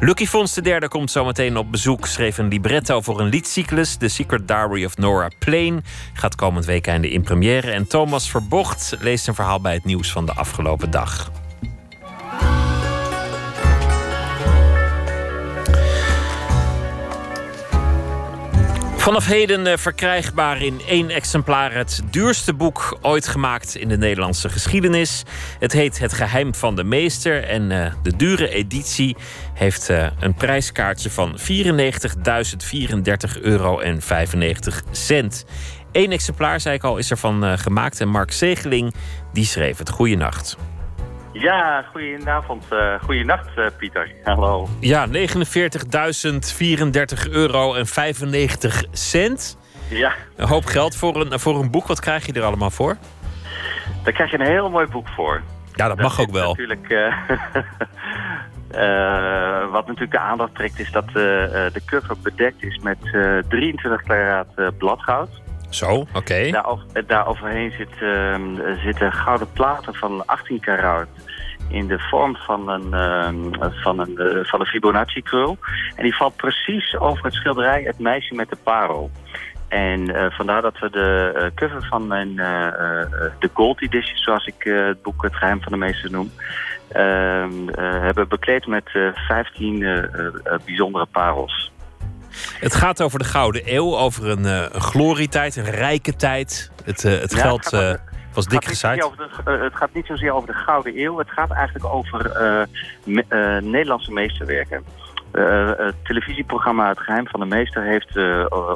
Lucky Fons III komt zometeen op bezoek. Schreef een libretto voor een liedcyclus, The Secret Diary of Nora Plain. Gaat komend weekend in première. En Thomas Verbocht leest een verhaal bij het nieuws van de afgelopen dag. Vanaf heden eh, verkrijgbaar in één exemplaar het duurste boek ooit gemaakt in de Nederlandse geschiedenis. Het heet Het Geheim van de Meester en uh, de dure editie heeft uh, een prijskaartje van 94.034 euro en 95 cent. Eén exemplaar, zei ik al, is ervan gemaakt en Mark Zegeling die schreef het. Goeienacht. Ja, goedenavond. Uh, goedenacht, uh, Pieter. Hallo. Ja, 49.034 euro en 95 cent. Ja. Een hoop geld voor een, voor een boek. Wat krijg je er allemaal voor? Daar krijg je een heel mooi boek voor. Ja, dat, dat mag ook wel. Natuurlijk, uh, wat natuurlijk de aandacht trekt is dat de cover bedekt is met 23 karaat bladgoud. Zo, oké. Daar, overheen zit, uh, zitten gouden platen van 18 karat in de vorm van een, uh, van een, uh, van een Fibonacci-krul. En die valt precies over het schilderij Het meisje met de parel. En uh, vandaar dat we de uh, cover van mijn de Gold Edition, zoals ik het boek Het Geheim van de Meester noem, ehm, hebben bekleed met 15 bijzondere parels. Het gaat over de Gouden Eeuw, over een, uh, een glorietijd, een rijke tijd. Het, uh, het ja, geld het uh, was dik gezaaid. Het gaat niet zozeer over de Gouden Eeuw, het gaat eigenlijk over me, Nederlandse meesterwerken. het televisieprogramma Het Geheim van de Meester heeft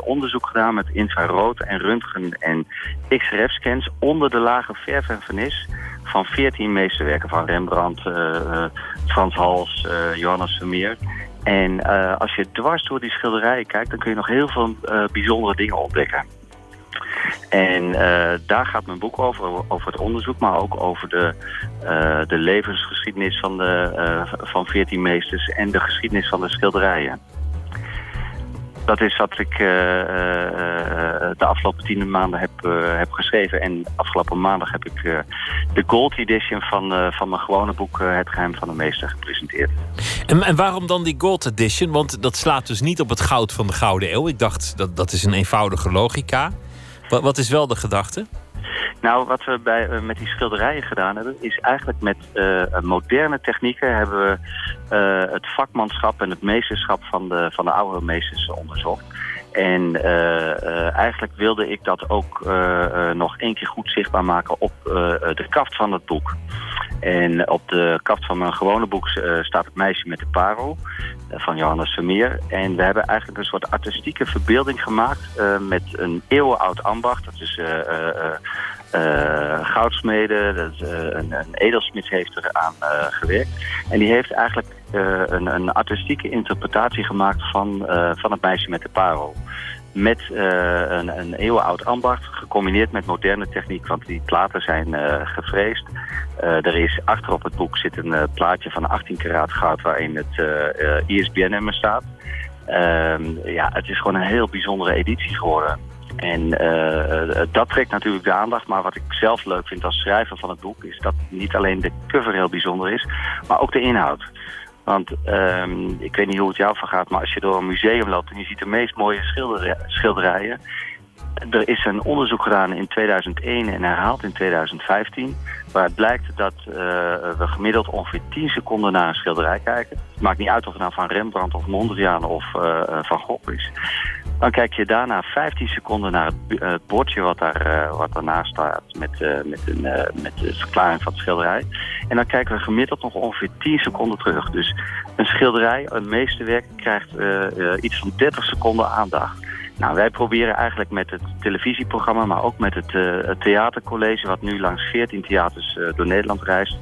onderzoek gedaan met infrarood en röntgen en XRF-scans onder de lage verf en vernis van 14 meesterwerken van Rembrandt, Frans Hals, Johannes Vermeer. En uh, als je dwars door die schilderijen kijkt, dan kun je nog heel veel uh, bijzondere dingen ontdekken. En uh, daar gaat mijn boek over, over het onderzoek, maar ook over de, de levensgeschiedenis van, de, van 14 meesters en de geschiedenis van de schilderijen. Dat is wat ik de afgelopen tien maanden heb, heb geschreven. En afgelopen maandag heb ik de Gold Edition van, van mijn gewone boek Het Geheim van de Meester gepresenteerd. En, en, waarom dan die Gold Edition? Want dat slaat dus niet op het goud van de Gouden Eeuw. Ik dacht, dat, dat is een eenvoudige logica. Wat, wat is wel de gedachte? Nou, wat we bij, uh, met die schilderijen gedaan hebben... is eigenlijk met uh, moderne technieken... hebben we uh, het vakmanschap en het meesterschap van de, van de oude meesters onderzocht. En eigenlijk wilde ik dat ook nog één keer goed zichtbaar maken op de kaft van het boek. En op de kaft van mijn gewone boek staat het meisje met de parel van Johannes Vermeer. En we hebben eigenlijk een soort artistieke verbeelding gemaakt met een eeuwenoud ambacht. Dat is goudsmeden, dat, uh, een, een edelsmid heeft eraan uh, gewerkt. En die heeft eigenlijk een, een, artistieke interpretatie gemaakt van, van het meisje met de parel. Met een, een eeuwenoud ambacht, gecombineerd met moderne techniek, want die platen zijn gevreesd. er is achter op het boek zit een plaatje van 18 karaat goud waarin het ISBN-nummer staat. Ehm, ja, het is gewoon een heel bijzondere editie geworden. En uh, dat trekt natuurlijk de aandacht. Maar wat ik zelf leuk vind als schrijver van het boek... is dat niet alleen de cover heel bijzonder is, maar ook de inhoud. Want ehm, ik weet niet hoe het jou vergaat, maar als je door een museum loopt en je ziet de meest mooie schilderijen. Er is een onderzoek gedaan in 2001 en herhaald in 2015... waaruit blijkt dat uh, we gemiddeld ongeveer 10 seconden naar een schilderij kijken. Het maakt niet uit of het nou van Rembrandt of Mondriaan of Van Gogh is. Dan kijk je daarna 15 seconden naar het, het bordje wat, daar, uh, wat daarnaast staat... Met, met, een, met de verklaring van het schilderij. En dan kijken we gemiddeld nog ongeveer 10 seconden terug. Dus een schilderij, een meesterwerk, krijgt iets van 30 seconden aandacht. Nou, wij proberen eigenlijk met het televisieprogramma, maar ook met het, theatercollege... wat nu langs 14 theaters door Nederland reist.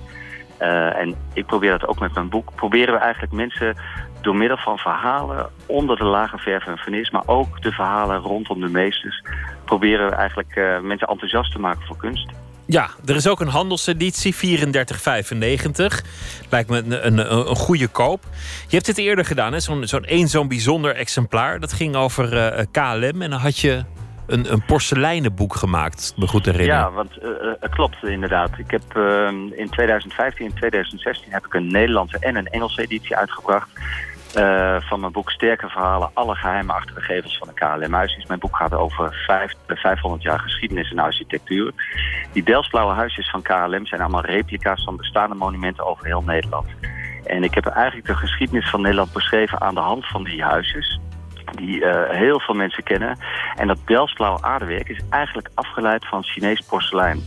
En ik probeer dat ook met mijn boek. Proberen we eigenlijk mensen door middel van verhalen onder de lage verf en vernis... maar ook de verhalen rondom de meesters... proberen we eigenlijk mensen enthousiast te maken voor kunst. Ja, er is ook een handelseditie, 34,95. Lijkt me een, een, een, goede koop. Je hebt dit eerder gedaan, zo'n zo'n één zo'n bijzonder exemplaar. Dat ging over uh, eh, KLM en dan had je een, een porseleinen boek gemaakt, me goed herinner. Ja, want uh, uh, klopt inderdaad. Ik heb in 2015 en 2016 heb ik een Nederlandse en een Engelse editie uitgebracht. Uh, van mijn boek Sterke Verhalen, alle geheime achter de gevels van de KLM-huisjes. Mijn boek gaat over vijf, 500 jaar geschiedenis en architectuur. Die Delftsblauwe huisjes van KLM zijn allemaal replica's van bestaande monumenten over heel Nederland. En ik heb eigenlijk de geschiedenis van Nederland beschreven aan de hand van die huisjes die uh, heel veel mensen kennen. En dat Delftsblauwe aardewerk is eigenlijk afgeleid van Chinees porselein.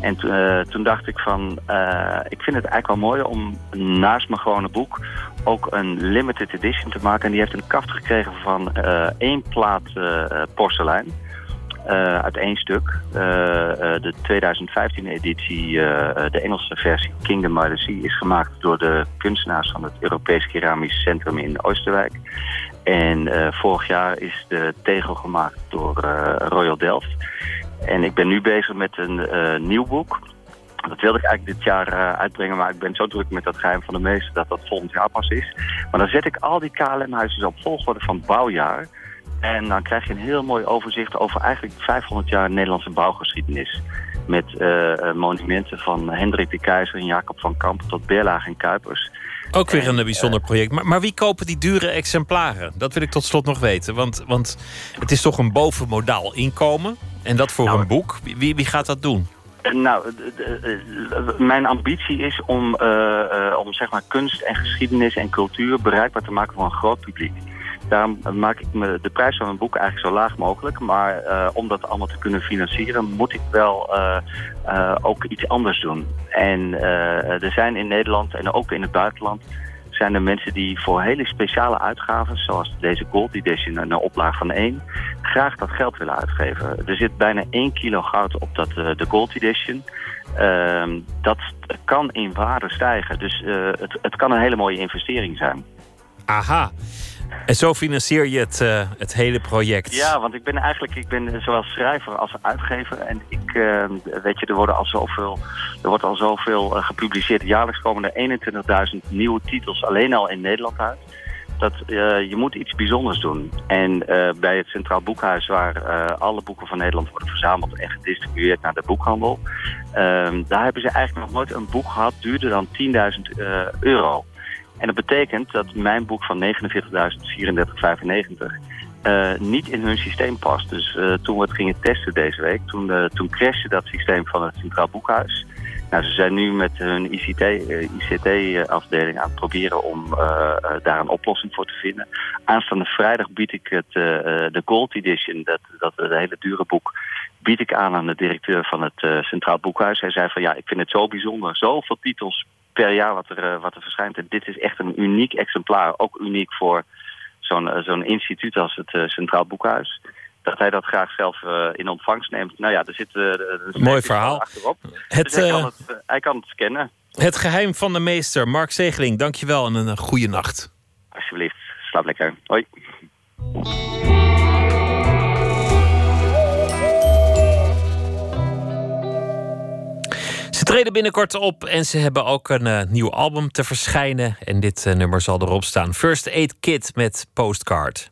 En uh, toen dacht ik van, uh, ik vind het eigenlijk wel mooi om naast mijn gewone boek ook een limited edition te maken. En die heeft een kaft gekregen van uh, één plaat porselein. uit één stuk. de 2015 editie, de Engelse versie Kingdom by the Sea, is gemaakt door de kunstenaars van het Europees Keramisch Centrum in Oosterwijk. En vorig jaar is de tegel gemaakt door Royal Delft. En ik ben nu bezig met een uh, nieuw boek. Dat wilde ik eigenlijk dit jaar uh, uitbrengen, maar ik ben zo druk met dat geheim van de meester dat dat volgend jaar pas is. Maar dan zet ik al die KLM-huizen op volgorde van bouwjaar. En dan krijg je een heel mooi overzicht over eigenlijk 500 jaar Nederlandse bouwgeschiedenis. Met uh, monumenten van Hendrik de Keizer en Jacob van Kamp tot Berlage en Kuipers. Ook weer een bijzonder project. Maar, maar, wie kopen die dure exemplaren? Dat wil ik tot slot nog weten. Want, want het is toch een bovenmodaal inkomen. En dat voor nou, een boek. Wie, wie gaat dat doen? Nou, mijn ambitie is om, uh, om zeg maar kunst en geschiedenis en cultuur bereikbaar te maken voor een groot publiek. Daarom maak ik me de prijs van mijn boek eigenlijk zo laag mogelijk. Maar uh, om dat allemaal te kunnen financieren moet ik wel ook iets anders doen. En er zijn in Nederland en ook in het buitenland zijn er mensen die voor hele speciale uitgaven, zoals deze Gold Edition, een oplaag van één, graag dat geld willen uitgeven. Er zit bijna 1 kilo goud op dat, uh, de Gold Edition. Uh, dat kan in waarde stijgen, dus uh, het, het kan een hele mooie investering zijn. Aha. En zo financier je het, uh, het hele project. Ja, want ik ben eigenlijk ik ben zowel schrijver als uitgever. En ik, uh, weet je, er, worden al zoveel, er wordt al zoveel uh, gepubliceerd. Jaarlijks komen er 21.000 nieuwe titels alleen al in Nederland uit. Dat, je moet iets bijzonders doen. En bij het Centraal Boekhuis, waar alle boeken van Nederland worden verzameld en gedistribueerd naar de boekhandel. Daar hebben ze eigenlijk nog nooit een boek gehad duurder dan 10.000 euro. En dat betekent dat mijn boek van 49.3495 uh, niet in hun systeem past. Dus uh, toen we het gingen testen deze week, toen, uh, toen crashte dat systeem van het Centraal Boekhuis. Nou, ze zijn nu met hun ICT-afdeling aan het proberen om daar een oplossing voor te vinden. Aanstaande vrijdag bied ik het, de Gold Edition, dat, dat hele dure boek, bied ik aan aan de directeur van het Centraal Boekhuis. Hij zei van ja, ik vind het zo bijzonder, zoveel titels per jaar wat er, eh, wat er verschijnt. En dit is echt een uniek exemplaar. Ook uniek voor zo'n eh, zo'n instituut als het eh, Centraal Boekhuis. Dat hij dat graag zelf in ontvangst neemt. Nou ja, er zit een mooi verhaal achterop. Het, dus hij, kan het, hij kan het scannen. Het geheim van de meester. Mark Zegeling, dankjewel en een goede nacht. Alsjeblieft, slaap lekker. Hoi. Ze treden binnenkort op en ze hebben ook een uh, nieuw album te verschijnen. En dit uh, nummer zal erop staan. First Aid Kit met Postcard.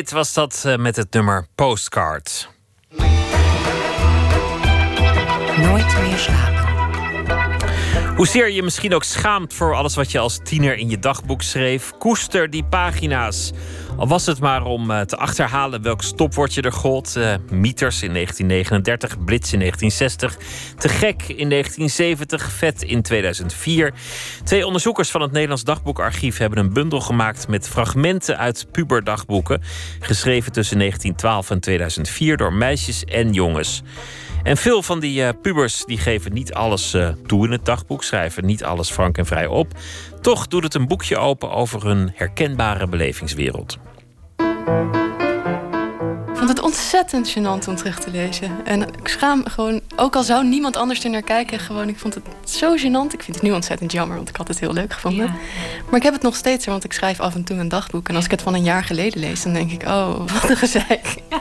Aid Kit was dat eh, met het nummer Postcard. Nooit meer slapen. Hoezeer je misschien ook schaamt voor alles wat je als tiener in je dagboek schreef, koester die pagina's. Al was het maar om eh, te achterhalen welk stopwoordje er gold. Eh, mieters in 1939, Blitz in 1960, Te gek in 1970, Vet in 2004. Twee onderzoekers van het Nederlands Dagboekarchief hebben een bundel gemaakt met fragmenten uit puberdagboeken, geschreven tussen 1912 en 2004 door meisjes en jongens. En veel van die eh, pubers die geven niet alles eh, toe in het dagboek, schrijven niet alles frank en vrij op. Toch doet het een boekje open over hun herkenbare belevingswereld. Ik vond het ontzettend gênant om terug te lezen. En ik schaam gewoon, ook al zou niemand anders er naar kijken, gewoon, ik vond het zo gênant. Ik vind het nu ontzettend jammer, want ik had het heel leuk gevonden. Maar ik heb het nog steeds, want ik schrijf af en toe een dagboek. En als ik het van een jaar geleden lees, dan denk ik, oh, wat een gezeik. Ja,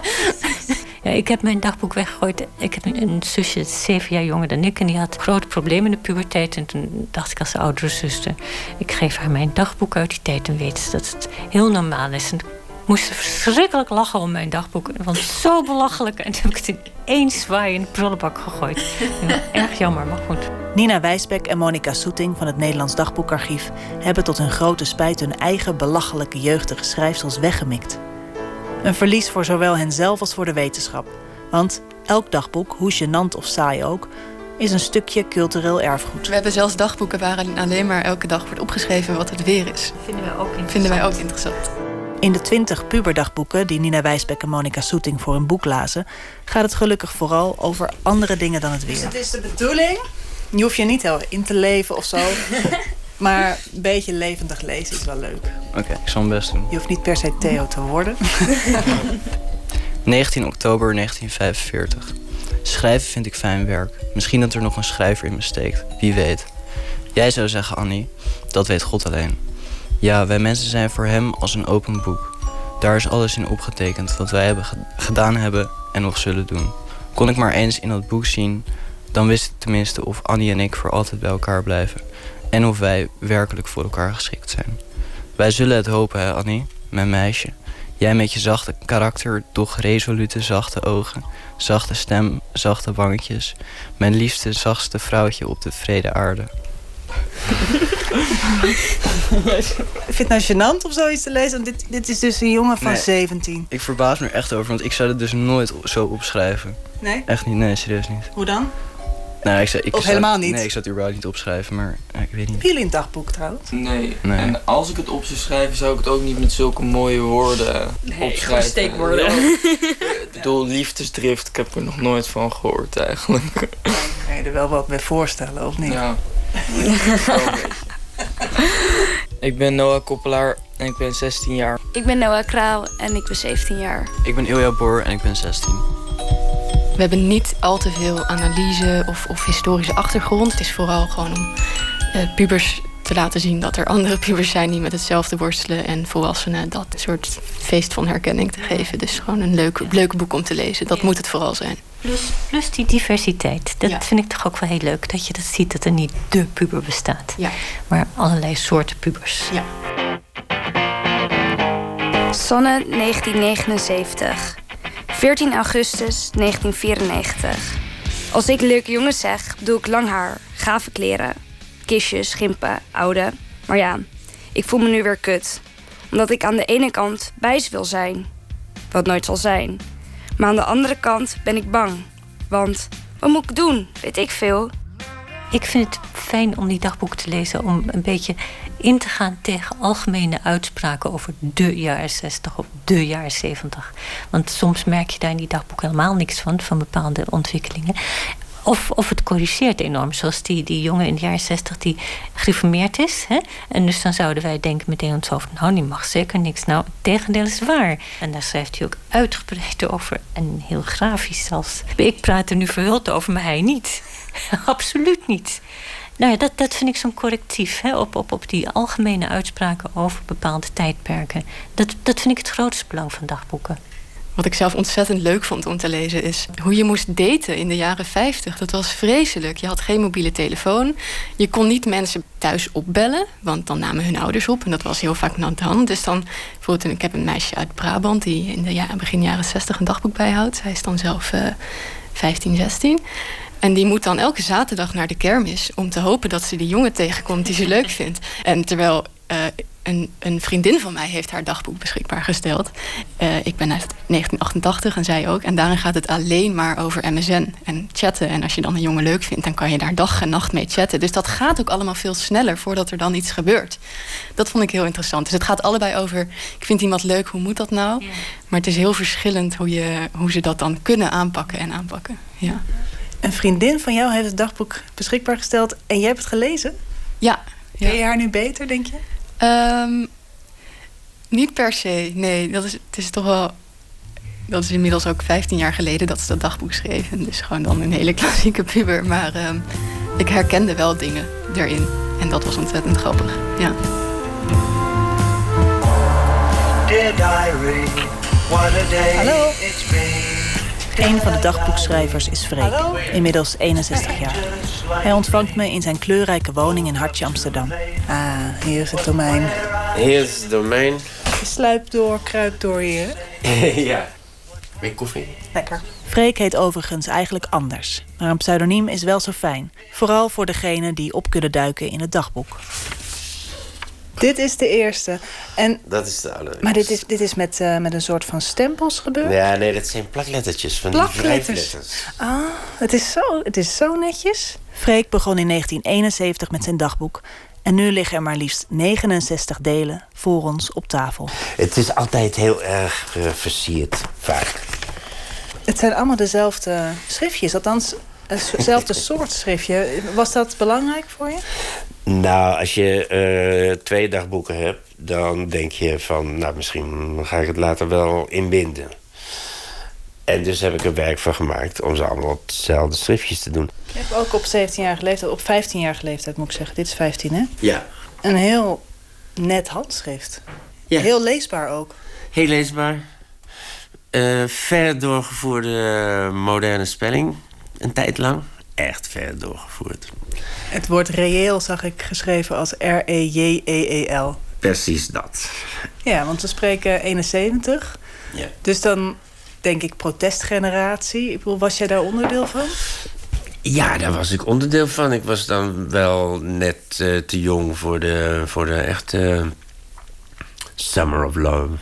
ik heb mijn dagboek weggegooid. Ik heb een, zusje, zeven jaar jonger dan ik. En die had grote problemen in de puberteit. En toen dacht ik als de oudere zuster... ik geef haar mijn dagboek uit die tijd. En weet ze dat het heel normaal is. En moest verschrikkelijk lachen om mijn dagboek. Het zo belachelijk. En toen heb ik het in één zwaai in de prullenbak gegooid. Erg jammer, maar goed. Nina Wijsbeck en Monica Soeting van het Nederlands Dagboekarchief hebben tot hun grote spijt hun eigen belachelijke jeugdige schrijfsels weggemikt. Een verlies voor zowel henzelf als voor de wetenschap. Want elk dagboek, hoe gênant of saai ook, is een stukje cultureel erfgoed. We hebben zelfs dagboeken waarin alleen maar elke dag wordt opgeschreven wat het weer is. Vinden wij ook interessant. Vinden wij ook interessant. In de twintig puberdagboeken die Nina Wijsbeck en Monica Soeting voor hun boek lazen, gaat het gelukkig vooral over andere dingen dan het weer. Dus het is de bedoeling. Je hoeft je niet heel in te leven of zo. maar een beetje levendig lezen is wel leuk. Oké, ik zal mijn best doen. Je hoeft niet per se Theo te worden. 19 oktober 1945. Schrijven vind ik fijn werk. Misschien dat er nog een schrijver in me steekt. Wie weet. Jij zou zeggen, Annie, dat weet God alleen. Ja, wij mensen zijn voor hem als een open boek. Daar is alles in opgetekend wat wij hebben ge- gedaan hebben en nog zullen doen. Kon ik maar eens in dat boek zien, dan wist ik tenminste of Annie en ik voor altijd bij elkaar blijven. En of wij werkelijk voor elkaar geschikt zijn. Wij zullen het hopen, hè, Annie, mijn meisje. Jij met je zachte karakter, toch resolute zachte ogen, zachte stem, zachte wangetjes. Mijn liefste, zachtste vrouwtje op de vrede aarde. Ik vind het nou gênant om zoiets te lezen. Want dit, dit is dus een jongen van Nee. 17. Ik verbaas me er echt over, want ik zou het dus nooit zo opschrijven. Nee? Echt niet, nee, serieus niet. Hoe dan? Nou, ik ik Of zou- helemaal niet? Nee, ik zou het überhaupt niet opschrijven, maar ja, ik weet niet. Hebben jullie een dagboek trouwens? Nee. Nee. En als ik het op zou schrijven, zou ik het ook niet met zulke mooie woorden opschrijven. gewoon steekwoorden. Ja. ik bedoel, liefdesdrift, ik heb er nog nooit van gehoord eigenlijk. Kan je er wel wat bij voorstellen, of niet? Ja. ik ben Noah Koppelaar en ik ben 16 jaar. Ik ben Noah Kraal en ik ben 17 jaar. Ik ben Ilja Boor en ik ben 16. We hebben niet al te veel analyse of, of historische achtergrond. Het is vooral gewoon om eh, pubers te laten zien dat er andere pubers zijn die met hetzelfde worstelen. En volwassenen dat soort feest van herkenning te geven. Dus gewoon een leuk, leuk boek om te lezen. Dat moet het vooral zijn. Plus, plus die diversiteit. Dat Ja. vind ik toch ook wel heel leuk. Dat je dat ziet dat er niet de puber bestaat. Ja. Maar allerlei soorten pubers. Ja. Zonne 1979. 14 augustus 1994. Als ik leuke jongens zeg, doe ik lang haar, gave kleren, kistjes, gimpen, oude. Maar ja, ik voel me nu weer kut. Omdat ik aan de ene kant ze wil zijn, wat nooit zal zijn. Maar aan de andere kant ben ik bang. Want wat moet ik doen? Weet ik veel. Ik vind het fijn om die dagboeken te lezen, om een beetje in te gaan tegen algemene uitspraken over de jaren 60 of de jaren 70. Want soms merk je daar in die dagboeken helemaal niks van, van bepaalde ontwikkelingen. Of, of het corrigeert enorm, zoals die, die jongen in de jaren 60 die gereformeerd is. Hè? En dus dan zouden wij denken meteen hoofd, nou die mag zeker niks. Nou, het tegendeel is waar. En daar schrijft hij ook uitgebreid over en heel grafisch zelfs. Ik praat er nu verhuld over, maar hij niet. Absoluut niet. Nou ja, dat, dat vind ik zo'n correctief hè, op, op, op die algemene uitspraken over bepaalde tijdperken. Dat, dat vind ik het grootste belang van dagboeken. Wat ik zelf ontzettend leuk vond om te lezen is hoe je moest daten in de jaren 50. Dat was vreselijk. Je had geen mobiele telefoon. Je kon niet mensen thuis opbellen, want dan namen hun ouders op. En dat was heel vaak hand. Dus dan, bijvoorbeeld, ik heb een meisje uit Brabant die in de ja, begin jaren 60 een dagboek bijhoudt. Zij is dan zelf eh 15, 16. En die moet dan elke zaterdag naar de kermis om te hopen dat ze die jongen tegenkomt die ze leuk vindt. En terwijl eh, een, een vriendin van mij heeft haar dagboek beschikbaar gesteld. Eh, ik ben uit 1988 en zij ook. En daarin gaat het alleen maar over MSN en chatten. En als je dan een jongen leuk vindt, dan kan je daar dag en nacht mee chatten. Dus dat gaat ook allemaal veel sneller voordat er dan iets gebeurt. Dat vond ik heel interessant. Dus het gaat allebei over, ik vind iemand leuk, hoe moet dat nou? Maar het is heel verschillend hoe, je, hoe ze dat dan kunnen aanpakken en aanpakken. Ja. Een vriendin van jou heeft het dagboek beschikbaar gesteld en jij hebt het gelezen? Ja. Ken je haar nu beter, denk je? Ehm, niet per se, nee. Dat is, het is toch wel... Dat is inmiddels ook 15 jaar geleden dat ze dat dagboek schreef. En dus gewoon dan een hele klassieke puber. Maar ehm, ik herkende wel dingen erin. En dat was ontzettend grappig, ja. Dear diary, what a day Hallo. it's been. Een van de dagboekschrijvers is Freek, inmiddels 61 jaar. Hij ontvangt me in zijn kleurrijke woning in Hartje Amsterdam. Ah, hier is het domein. Hier is het domein. Je sluipt door, kruipt door hier. ja. Weer koffie. Lekker. Freek heet overigens eigenlijk anders. Maar een pseudoniem is wel zo fijn. Vooral voor degenen die op kunnen duiken in het dagboek. Dit is de eerste. En, Dat is de oude. maar dit is, dit is met, eh, met een soort van stempels gebeurd? Ja, nee, dat zijn plaklettertjes van die Plakletters. wrijfletters. Ah, het is, zo, het is zo netjes. Freek begon in 1971 met zijn dagboek. En nu liggen er maar liefst 69 delen voor ons op tafel. Het is altijd heel erg eh, versierd, vaak. Het zijn allemaal dezelfde schriftjes. Althans, hetzelfde soort schriftje. Was dat belangrijk voor je? Nou, als je eh, twee dagboeken hebt, dan denk je van... nou, misschien ga ik het later wel inbinden. En dus heb ik er werk van gemaakt om ze allemaal op dezelfde schriftjes te doen. Je hebt ook op 17-jarige leeftijd, op 15-jarige leeftijd moet ik zeggen. Dit is 15, hè? Ja. Een heel net handschrift. Heel leesbaar ook. Heel leesbaar. Eh, ver doorgevoerde moderne spelling. Een tijd lang. Echt ver doorgevoerd. Het woord reëel zag ik geschreven als R-E-J-E-E-L. Precies dat. Ja, want we spreken 71. Ja. Dus dan denk ik protestgeneratie. Ik bedoel, was jij daar onderdeel van? Ja, daar was ik onderdeel van. Ik was dan wel net eh, te jong voor de, voor de echte Summer of Love.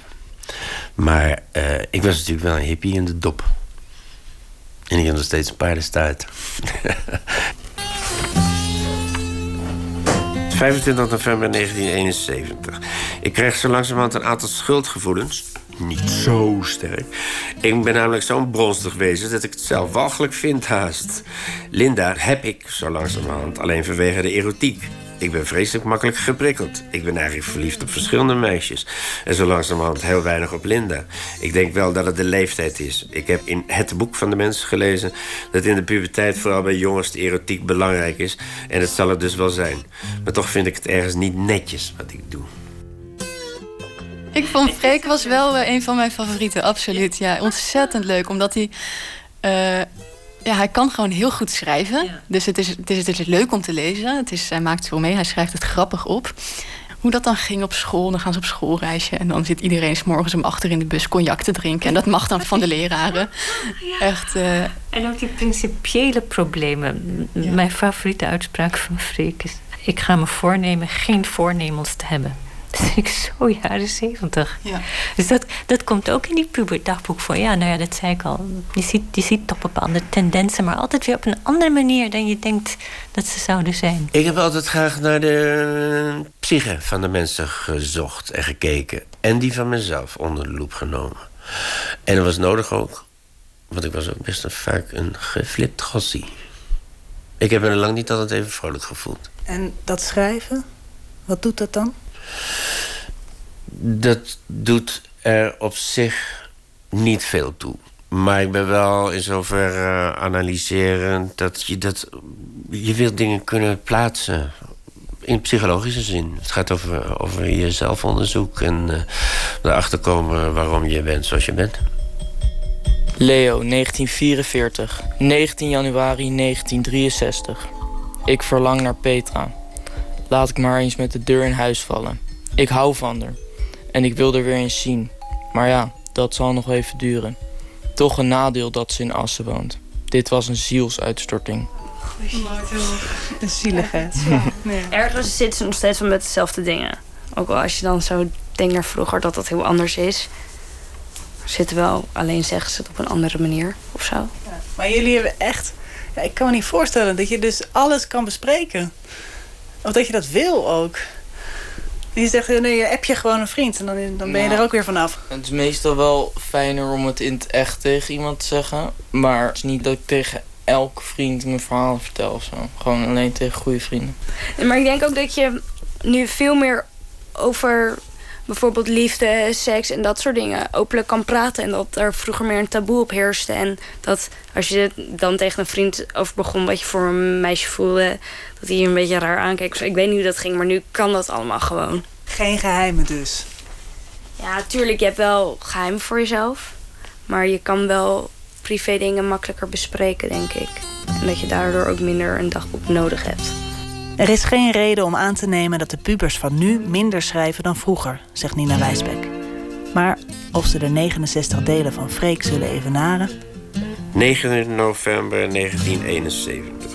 Maar eh, ik was natuurlijk wel een hippie in de dop. En ik heb nog steeds een paardenstaart. 25 november 1971. Ik kreeg zo langzamerhand een aantal schuldgevoelens. Niet zo sterk. Ik ben namelijk zo'n bronstig wezen dat ik het zelf walgelijk vind haast. Linda heb ik zo langzamerhand alleen vanwege de erotiek. Ik ben vreselijk makkelijk geprikkeld. Ik ben eigenlijk verliefd op verschillende meisjes. En zo langzamerhand heel weinig op Linda. Ik denk wel dat het de leeftijd is. Ik heb in het boek van de mensen gelezen... dat in de puberteit vooral bij jongens de erotiek belangrijk is. En dat zal het dus wel zijn. Maar toch vind ik het ergens niet netjes wat ik doe. Ik vond Freek was wel eh, een van mijn favorieten, absoluut. Ja, ontzettend leuk, omdat hij... eh, ja, hij kan gewoon heel goed schrijven. Dus het is, het, is, het is leuk om te lezen. Het is, hij maakt veel mee, hij schrijft het grappig op. Hoe dat dan ging op school, dan gaan ze op schoolreisje... en dan zit iedereen s morgens om achter in de bus cognac te drinken. En dat mag dan van de leraren. Echt... eh, En ook die principiële problemen. Mijn favoriete uitspraak van Freek is... ik ga me voornemen geen voornemens te hebben. Dat vind ik zo jaren zeventig. Ja. Dus dat, dat komt ook in die puberdagboek voor. Ja, nou ja, dat zei ik al. Je ziet, je ziet toch bepaalde tendensen, maar altijd weer op een andere manier dan je denkt dat ze zouden zijn. Ik heb altijd graag naar de psyche van de mensen gezocht en gekeken. En die van mezelf onder de loep genomen. En dat was nodig ook. Want ik was ook best een, vaak een geflipt gossie. Ik heb me er lang niet altijd even vrolijk gevoeld. En dat schrijven, wat doet dat dan? Dat doet er op zich niet veel toe. Maar ik ben wel in zoverre analyserend dat je dat. Je wilt dingen kunnen plaatsen. In psychologische zin. Het gaat over, over je zelfonderzoek en eh, erachter komen waarom je bent zoals je bent. Leo, 1944. 19 januari 1963. Ik verlang naar Petra. Laat ik maar eens met de deur in huis vallen. Ik hou van haar. En ik wil er weer eens zien. Maar ja, dat zal nog even duren. Toch een nadeel dat ze in Assen woont. Dit was een zielsuitstorting. Een zieligheid. Ergens zitten ze nog steeds wel met dezelfde dingen. Ook al als je dan zo denkt naar vroeger dat dat heel anders is. Zitten wel, alleen zeggen ze het op een andere manier of zo. Maar jullie hebben echt... Ja, ik kan me niet voorstellen dat je dus alles kan bespreken. Of dat je dat wil ook. Je zegt, nee, je heb je gewoon een vriend en dan, dan ben je Nou. er ook weer vanaf. Het is meestal wel fijner om het in het echt tegen iemand te zeggen. Maar het is niet dat ik tegen elke vriend mijn verhaal vertel of zo. Gewoon alleen tegen goede vrienden. Maar ik denk ook dat je nu veel meer over bijvoorbeeld liefde, seks en dat soort dingen openlijk kan praten. En dat er vroeger meer een taboe op heerste. En dat als je dan tegen een vriend over begon wat je voor een meisje voelde, dat hij je een beetje raar aankeek. Ik weet niet hoe dat ging, maar nu kan dat allemaal gewoon. Geen geheimen dus. Ja, natuurlijk, je hebt wel geheimen voor jezelf. Maar je kan wel privé dingen makkelijker bespreken, denk ik. En dat je daardoor ook minder een dagboek nodig hebt. Er is geen reden om aan te nemen dat de pubers van nu minder schrijven dan vroeger, zegt Nina Wijsbeck. Maar of ze de 69 delen van Freek zullen evenaren, 9 november 1971.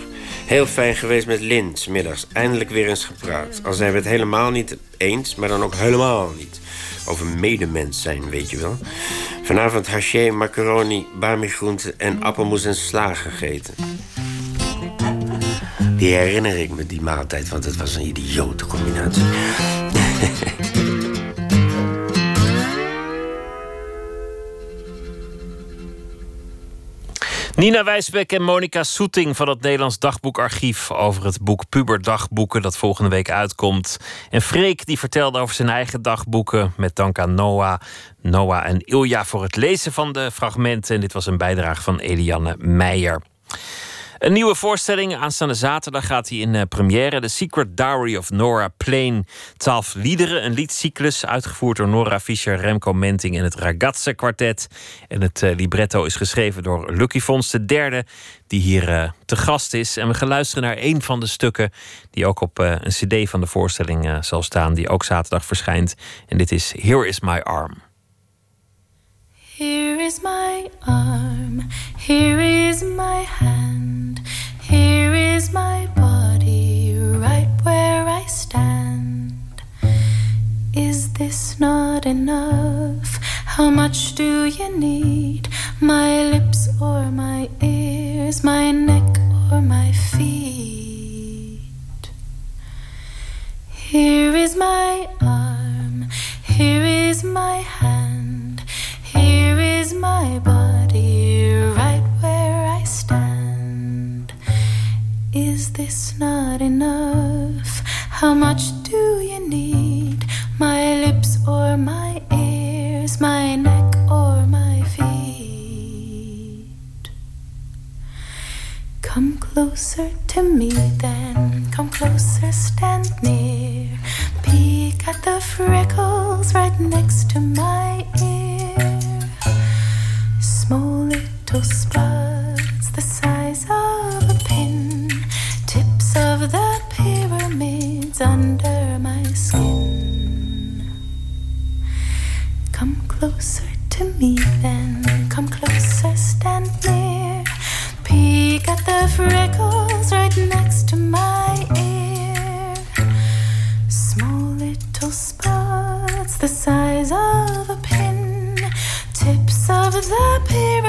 Heel fijn geweest met Lint, 's middags. Eindelijk weer eens gepraat. Al zijn we het helemaal niet eens, maar dan ook helemaal niet. Over medemens zijn, weet je wel. Vanavond haché, macaroni, bami-groenten en appelmoes en sla gegeten. Die herinner ik me, die maaltijd, want het was een idiote combinatie. Nina Wijsbeck en Monica Soeting van het Nederlands Dagboekarchief over het boek Puberdagboeken dat volgende week uitkomt. En Freek die vertelde over zijn eigen dagboeken met dank aan Noah, Noah en Ilja voor het lezen van de fragmenten. En dit was een bijdrage van Eliane Meijer. Een nieuwe voorstelling. Aanstaande zaterdag gaat hij in eh, première. The Secret Diary of Nora Plain. Twaalf liederen. Een liedcyclus uitgevoerd door Nora Fischer, Remco Menting en het Ragazze Quartet. En het eh, libretto is geschreven door Lucky Fons de derde, die hier eh, te gast is. En we gaan luisteren naar een van de stukken die ook op een cd van de voorstelling zal staan, die ook zaterdag verschijnt. En dit is Here Is My Arm. Here is my arm, here is my hand, here is my body, right where I stand. Is this not enough? How much do you need? My lips or my ears, my neck or my feet? Here is my arm, here is my hand, is my body, right where I stand. Is this not enough? How much do you need? My lips or my ears, my neck or my feet? Come closer to me then, come closer, stand near. Peek at the freckles right next to my ear. little spuds the size of a pin, tips of the pyramids under my skin. Come closer to me, then, come closer, stand near. Peek at the freckles right next to my ear. Small little spots the size of a pin, tips of the pyramids.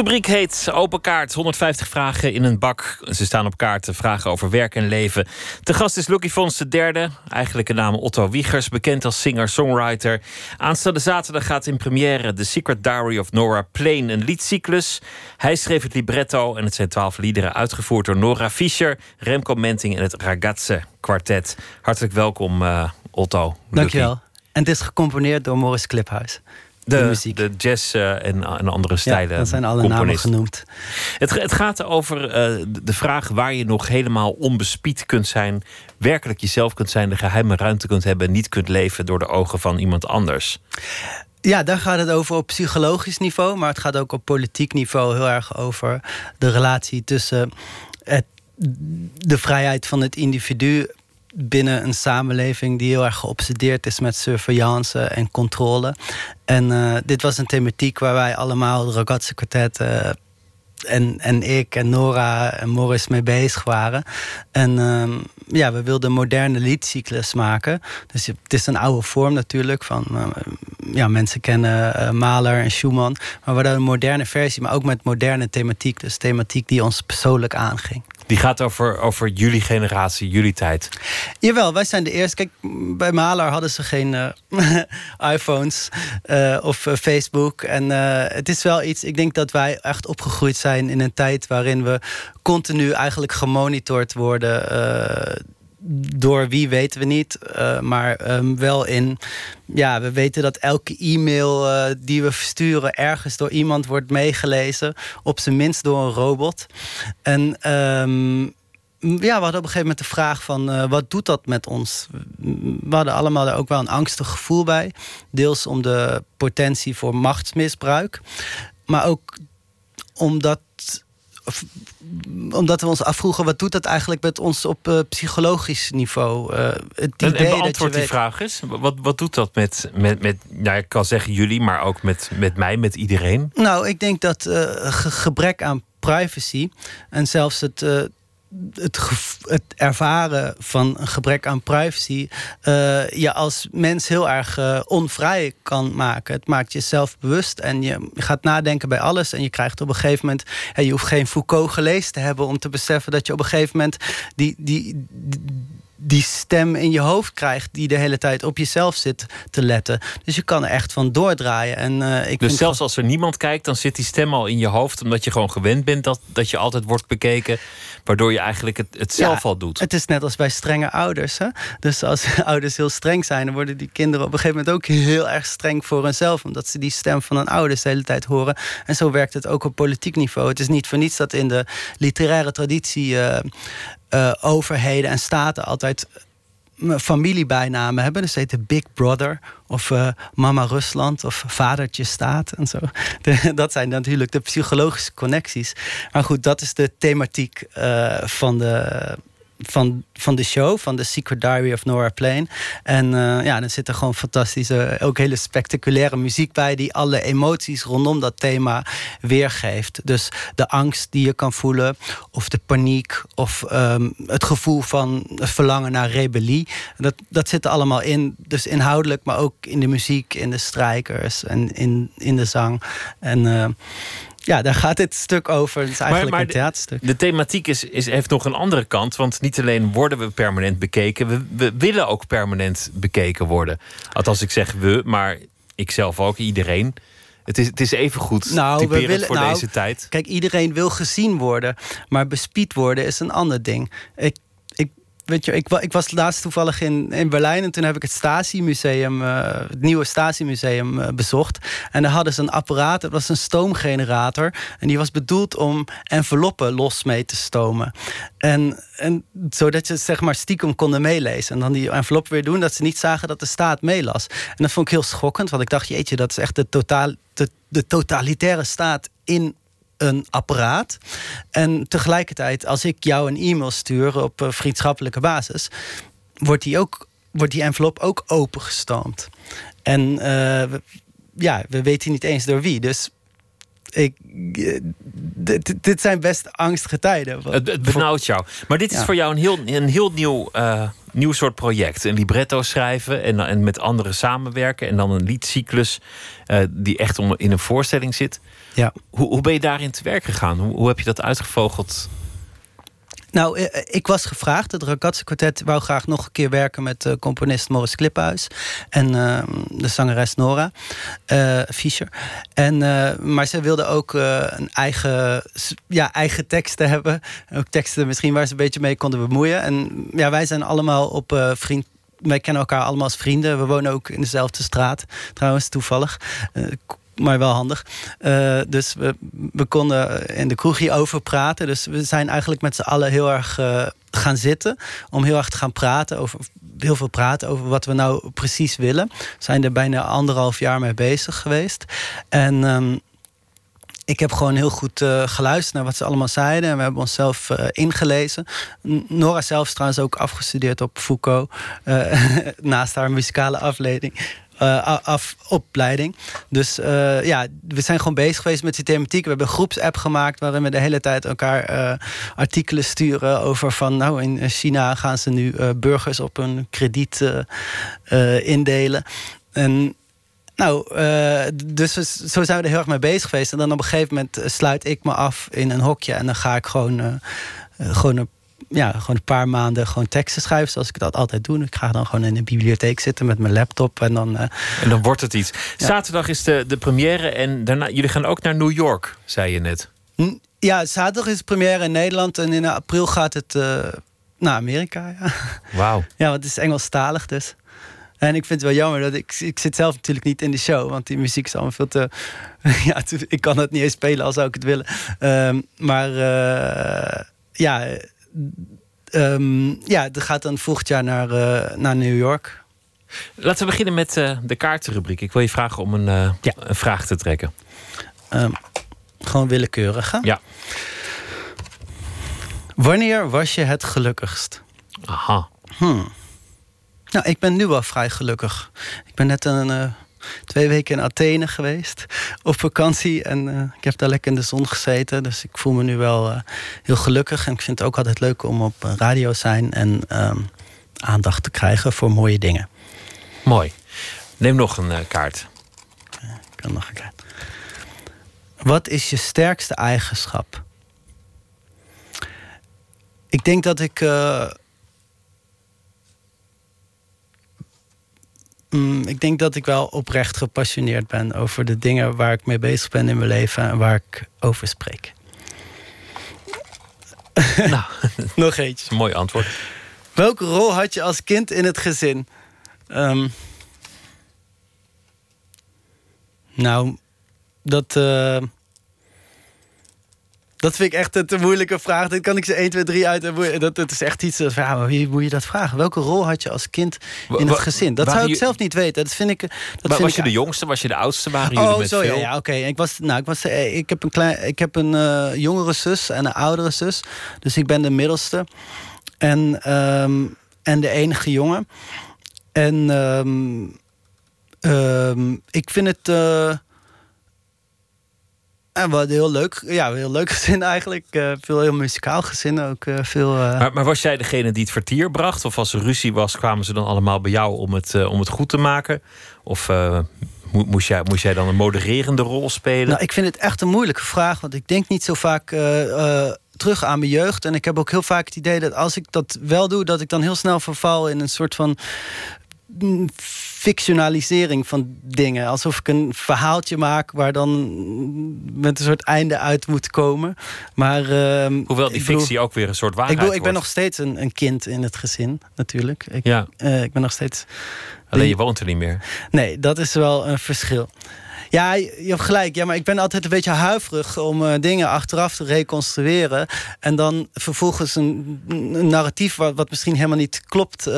Rubriek heet Open Kaart. 150 vragen in een bak. Ze staan op kaart. Vragen over werk en leven. De gast is Lucky Fons de derde. Eigenlijke naam Otto Wiegers. Bekend als singer-songwriter. Aanstaande zaterdag gaat in première The Secret Diary of Nora Plain. Een liedcyclus. Hij schreef het libretto. En het zijn twaalf liederen uitgevoerd door Nora Fischer. Remco Menting en het Ragazze Quartet. Hartelijk welkom eh, Otto. Dankjewel. En het is gecomponeerd door Morris Kliphuis. De, de, jazz eh, en, en andere stijlen. Ja, dat zijn alle namen genoemd. Het, het gaat over eh, de- de vraag waar je nog helemaal onbespied kunt zijn. Werkelijk jezelf kunt zijn, de geheime ruimte kunt hebben. Niet kunt leven door de ogen van iemand anders. Ja, daar gaat het over op psychologisch niveau, maar het gaat ook op politiek niveau heel erg over de relatie tussen het, de vrijheid van het individu binnen een samenleving die heel erg geobsedeerd is met surveillance en controle. En eh, dit was een thematiek waar wij allemaal, het Ragazzi Quartet, eh, en, en ik en Nora en Morris mee bezig waren. En ehm, ja, we wilden een moderne liedcyclus maken. Dus het is een oude vorm natuurlijk. Van, eh, ja, mensen kennen eh, Mahler en Schumann. Maar we hadden een moderne versie, maar ook met moderne thematiek. Dus thematiek die ons persoonlijk aanging. Die gaat over, over jullie generatie, jullie tijd. Jawel, wij zijn de eerste. Kijk, bij Mahler hadden ze geen eh, iPhones eh, of eh, Facebook. En het is wel iets, ik denk dat wij echt opgegroeid zijn in een tijd waarin we continu eigenlijk gemonitord worden. Door wie weten we niet, eh, maar ehm, wel in. Ja, we weten dat elke e-mail eh, die we versturen ergens door iemand wordt meegelezen, op zijn minst door een robot. En ehm, ja, we hadden op een gegeven moment de vraag van eh, wat doet dat met ons? We hadden allemaal er ook wel een angstig gevoel bij. Deels om de potentie voor machtsmisbruik. Maar ook omdat, omdat we ons afvroegen... wat doet dat eigenlijk met ons op eh, psychologisch niveau? Eh, het En, idee en dat je beantwoord die weet- vraag eens. Wat, wat doet dat met, met, met nou, ik kan zeggen jullie, maar ook met, met mij, met iedereen? Nou, ik denk dat eh, ge- gebrek aan privacy en zelfs het, het, ervaren van een gebrek aan privacy eh, je als mens heel erg eh, onvrij kan maken. Het maakt je zelfbewust en je gaat nadenken bij alles. En je krijgt op een gegeven moment. je hoeft geen Foucault gelezen te hebben om te beseffen dat je op een gegeven moment die, die die stem in je hoofd krijgt die de hele tijd op jezelf zit te letten. Dus je kan er echt van doordraaien. En, eh, ik Dus zelfs als er niemand kijkt, dan zit die stem al in je hoofd, omdat je gewoon gewend bent dat, dat je altijd wordt bekeken, waardoor je eigenlijk het, het zelf Ja, al doet. Het is net als bij strenge ouders. Hè? Dus als ouders heel streng zijn, dan worden die kinderen op een gegeven moment ook heel erg streng voor hunzelf. Omdat ze die stem van hun ouders de hele tijd horen. En zo werkt het ook op politiek niveau. Het is niet voor niets dat in de literaire traditie eh, eh, overheden en staten altijd eh, familiebijnamen hebben. Dus ze heten Big Brother of eh, Mama Rusland of Vadertje Staat en zo. De- dat zijn natuurlijk de psychologische connecties. Maar goed, dat is de thematiek van, de, van, van de show, van The Secret Diary of Nora Plain. En eh, ja, dan zit er gewoon fantastische, ook hele spectaculaire muziek bij... die alle emoties rondom dat thema weergeeft. Dus de angst die je kan voelen, of de paniek... of ehm, het gevoel van verlangen naar rebellie. Dat, dat zit er allemaal in, dus inhoudelijk... maar ook in de muziek, in de strijkers en in, in de zang. En... eh, ja, daar gaat dit stuk over. Het is eigenlijk een theaterstuk. De, thematiek is, is, heeft nog een andere kant. Want niet alleen worden we permanent bekeken, we, we willen ook permanent bekeken worden. Althans, ik zeg we, maar ik zelf ook, iedereen. Het is, het is even goed Nou, we willen, voor nou, deze tijd. Kijk, iedereen wil gezien worden, maar bespied worden is een ander ding. Ik, weet je, ik, ik was laatst toevallig in, in Berlijn en toen heb ik het Stasi-museum, eh, het nieuwe Stasi-museum eh, bezocht. En daar hadden ze een apparaat, het was een stoomgenerator. En die was bedoeld om enveloppen los mee te stomen. En, en zodat ze zeg maar stiekem konden meelezen. En dan die envelop weer doen, dat ze niet zagen dat de staat meelas. En dat vond ik heel schokkend, want ik dacht, jeetje, dat is echt de, totaal, de totalitaire staat in een apparaat. En tegelijkertijd, als ik jou een e-mail stuur op eh, vriendschappelijke basis, wordt die, ook, wordt die envelop ook opengestoomd. En eh, we- ja, we weten niet eens door wie. Dus ik, eh, dit, dit zijn best angstige tijden. Het, het benauwt jou. Maar dit is Ja. voor jou een heel, een heel nieuw, nieuw soort project. Een libretto schrijven en, en met anderen samenwerken. En dan een liedcyclus die echt om, in een voorstelling zit. Ja. Hoe, hoe ben je daarin te werk gegaan? Hoe, hoe heb je dat uitgevogeld? Nou, eh, ik was gevraagd. Het Ragazzi Quartet wou graag nog een keer werken met eh, componist Morris Kliphuis en eh, de zangeres Nora eh, Fischer. En, eh, maar ze wilden ook eh, een eigen, ja, eigen teksten hebben. Ook teksten misschien waar ze een beetje mee konden bemoeien. En ja, wij zijn allemaal op eh, vriend. Wij kennen elkaar allemaal als vrienden. We wonen ook in dezelfde straat, trouwens, toevallig. Eh, maar wel handig. Eh, dus we, we konden in de kroeg hierover praten. Dus we zijn eigenlijk met z'n allen heel erg eh, gaan zitten. Om heel erg te gaan praten over. Heel veel praten over wat we nou precies willen. We zijn er bijna anderhalf jaar mee bezig geweest. En. ehm, ik heb gewoon heel goed eh, geluisterd naar wat ze allemaal zeiden. En we hebben onszelf eh, ingelezen. Nora zelf trouwens ook afgestudeerd op Foucault. naast haar muzikale afleiding. A- af, opleiding. Dus eh, ja, we zijn gewoon bezig geweest met die thematiek. We hebben een groepsapp gemaakt waarin we de hele tijd elkaar eh, artikelen sturen over van nou in China gaan ze nu burgers op hun krediet indelen. En nou, eh, dus zo zijn we er heel erg mee bezig geweest. En dan op een gegeven moment sluit ik me af in een hokje. En dan ga ik gewoon, eh, gewoon, een, ja, gewoon een paar maanden gewoon teksten schrijven. Zoals ik dat altijd doe. Ik ga dan gewoon in de bibliotheek zitten met mijn laptop. En dan, eh, En dan wordt het iets. Zaterdag is de, de première en daarna, jullie gaan ook naar New York, zei je net. Ja, zaterdag is het première in Nederland. En in april gaat het eh, naar Amerika. Ja. Wauw. Ja, want het is Engelstalig dus. En ik vind het wel jammer dat ik, ik zit zelf natuurlijk niet in de show. Want die muziek is allemaal veel te. Ja, ik kan het niet eens spelen als zou ik het willen. Ehm, maar eh, ja, ehm, ja, het gaat dan volgend jaar naar, eh, naar New York. Laten we beginnen met eh, de kaartenrubriek. Ik wil je vragen om een, eh, een vraag te trekken. Ehm, gewoon willekeurig. Hè? Ja. Wanneer was je het gelukkigst? Aha. Hmm. Nou, ik ben nu wel vrij gelukkig. Ik ben net een, twee weken in Athene geweest op vakantie. En eh, ik heb daar lekker in de zon gezeten. Dus ik voel me nu wel eh, heel gelukkig. En ik vind het ook altijd leuk om op eh, radio te zijn en ehm, aandacht te krijgen voor mooie dingen. Mooi. Neem nog een kaart. Ik kan nog een kaart. Wat is je sterkste eigenschap? Ik denk dat ik. Mm, ik denk dat ik wel oprecht gepassioneerd ben over de dingen waar ik mee bezig ben in mijn leven en waar ik over spreek. nou, nog eentje. Een mooi antwoord. Welke rol had je als kind in het gezin? Ehm, nou, dat. eh, dat vind ik echt een te moeilijke vraag. Dat kan ik ze 1, 2, 3 uit. Dat, dat is echt iets. eh, van, Ja, maar wie moet je dat vragen? Welke rol had je als kind in het gezin? Dat zou ik je- zelf niet weten. Dat vind ik. Dat Maar vind was je de jongste? Was je de oudste? Waren jullie Oh, met zo ja, veel? ja oké. Ik was, nou, ik was, eh, ik heb een klein, ik heb een eh, jongere zus en een oudere zus, dus ik ben de middelste. En, ehm, en de enige jongen. En ehm, ehm, ik vind het. eh, en wat heel leuk. Ja, heel leuk gezin eigenlijk. Eh, veel heel muzikaal gezin ook. eh, veel, eh, Maar, maar was jij degene die het vertier bracht? Of als er ruzie was, kwamen ze dan allemaal bij jou om het, om het goed te maken? Of mo- moest, jij, moest jij dan een modererende rol spelen? Nou, ik vind het echt een moeilijke vraag. Want ik denk niet zo vaak terug aan mijn jeugd. En ik heb ook heel vaak het idee dat als ik dat wel doe, dat ik dan heel snel verval in een soort van fictionalisering van dingen. Alsof ik een verhaaltje maak waar dan met een soort einde uit moet komen. Maar, ehm, Hoewel die bedoel- fictie ook weer een soort waarheid ik, bedoel, ik ben wordt. nog steeds een, een kind in het gezin, natuurlijk. Ik, Ja. eh, ik ben nog steeds. Alleen je woont er niet meer. Nee, dat is wel een verschil. Ja, je hebt gelijk. Ja, maar ik ben altijd een beetje huiverig om eh, dingen achteraf te reconstrueren. En dan vervolgens een, narratief wat, wat misschien helemaal niet klopt eh,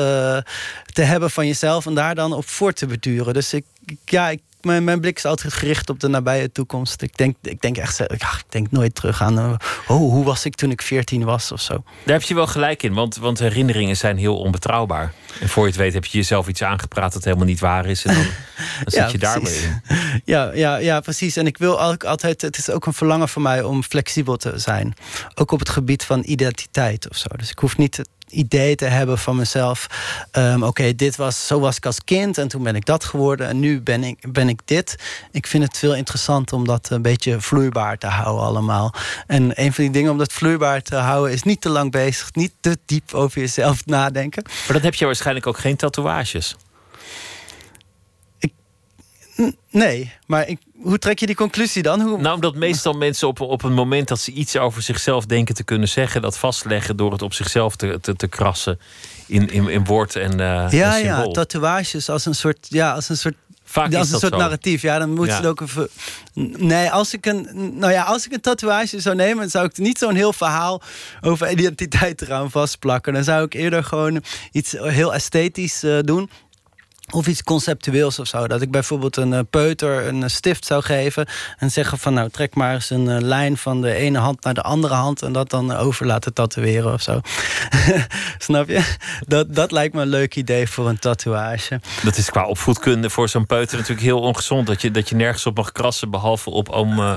te hebben van jezelf. En daar dan op voor te beduren. Dus ik- ja, ik, mijn, mijn blik is altijd gericht op de nabije toekomst. Ik denk, ik denk echt, ik denk nooit terug aan. oh, hoe was ik toen ik 14 was of zo. Daar heb je wel gelijk in, want, want herinneringen zijn heel onbetrouwbaar. En voor je het weet heb je jezelf iets aangepraat dat helemaal niet waar is. En dan, dan zit Ja, je daar weer in. Ja, ja, ja, precies. En ik wil ook altijd. Het is ook een verlangen voor mij om flexibel te zijn. Ook op het gebied van identiteit of zo. Dus ik hoef niet idee te hebben van mezelf. ehm, Oké, dit was zo was ik als kind en toen ben ik dat geworden en nu ben ik, ben ik dit. Ik vind het veel interessant om dat een beetje vloeibaar te houden allemaal. En een van die dingen om dat vloeibaar te houden is niet te lang bezig, niet te diep over jezelf nadenken. Maar dan heb je waarschijnlijk ook geen tatoeages. Nee, maar ik, hoe trek je die conclusie dan? Hoe... Nou, omdat meestal mensen op, op een moment dat ze iets over zichzelf denken te kunnen zeggen, dat vastleggen door het op zichzelf te, te, te krassen in, in, in woord en, eh Ja, en ja, tatoeages als een soort, ja, als een soort, Vaak ja, is als een dat soort zo. narratief. Ja, dan moet Ja. het ook even. Nee, als ik een, nou ja, als ik een tatoeage zou nemen, dan zou ik niet zo'n heel verhaal over identiteit eraan vastplakken. Dan zou ik eerder gewoon iets heel esthetisch eh, doen. Of iets conceptueels of zo. Dat ik bijvoorbeeld een eh, peuter een eh, stift zou geven. En zeggen van nou trek maar eens een eh, lijn van de ene hand naar de andere hand. En dat dan over laten tatoeëren of zo. Snap je? Dat, dat lijkt me een leuk idee voor een tatoeage. Dat is qua opvoedkunde voor zo'n peuter natuurlijk heel ongezond. Dat je, dat je nergens op mag krassen, behalve op oom,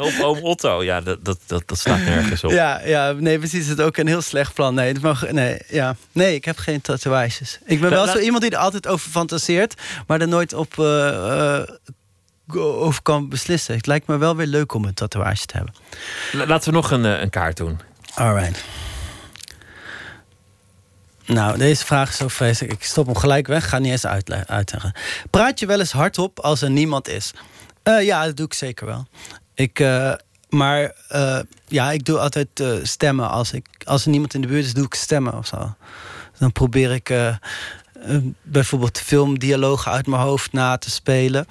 op oom Otto. Ja, dat, dat, dat, dat slaat nergens op. Ja, ja, nee, precies. Het is ook een heel slecht plan. Nee, het mag, nee, ja. nee ik heb geen tatoeages. Ik ben wel la- zo iemand die er altijd over fantaseert, maar er nooit op eh, eh, over kan beslissen. Het lijkt me wel weer leuk om een tatoeage te hebben. La- Laten we nog een, eh, een kaart doen. Alright. Nou, deze vraag is zo vreselijk. Ik stop hem gelijk weg. Ga niet eens uitle- uitleggen. Praat je wel eens hardop als er niemand is? Ja, dat doe ik zeker wel. Ik, maar ja, ik doe altijd stemmen. Als, ik, als er niemand in de buurt is, doe ik stemmen of zo. Dan probeer ik bijvoorbeeld filmdialogen uit mijn hoofd na te spelen.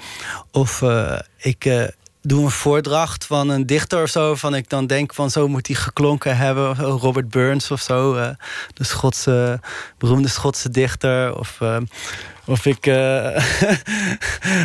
Of eh, ik eh, doe een voordracht van een dichter of zo. Van ik dan denk van zo moet hij geklonken hebben. Robert Burns of zo. eh, de Schotse, beroemde Schotse dichter. Of, eh, of ik, eh,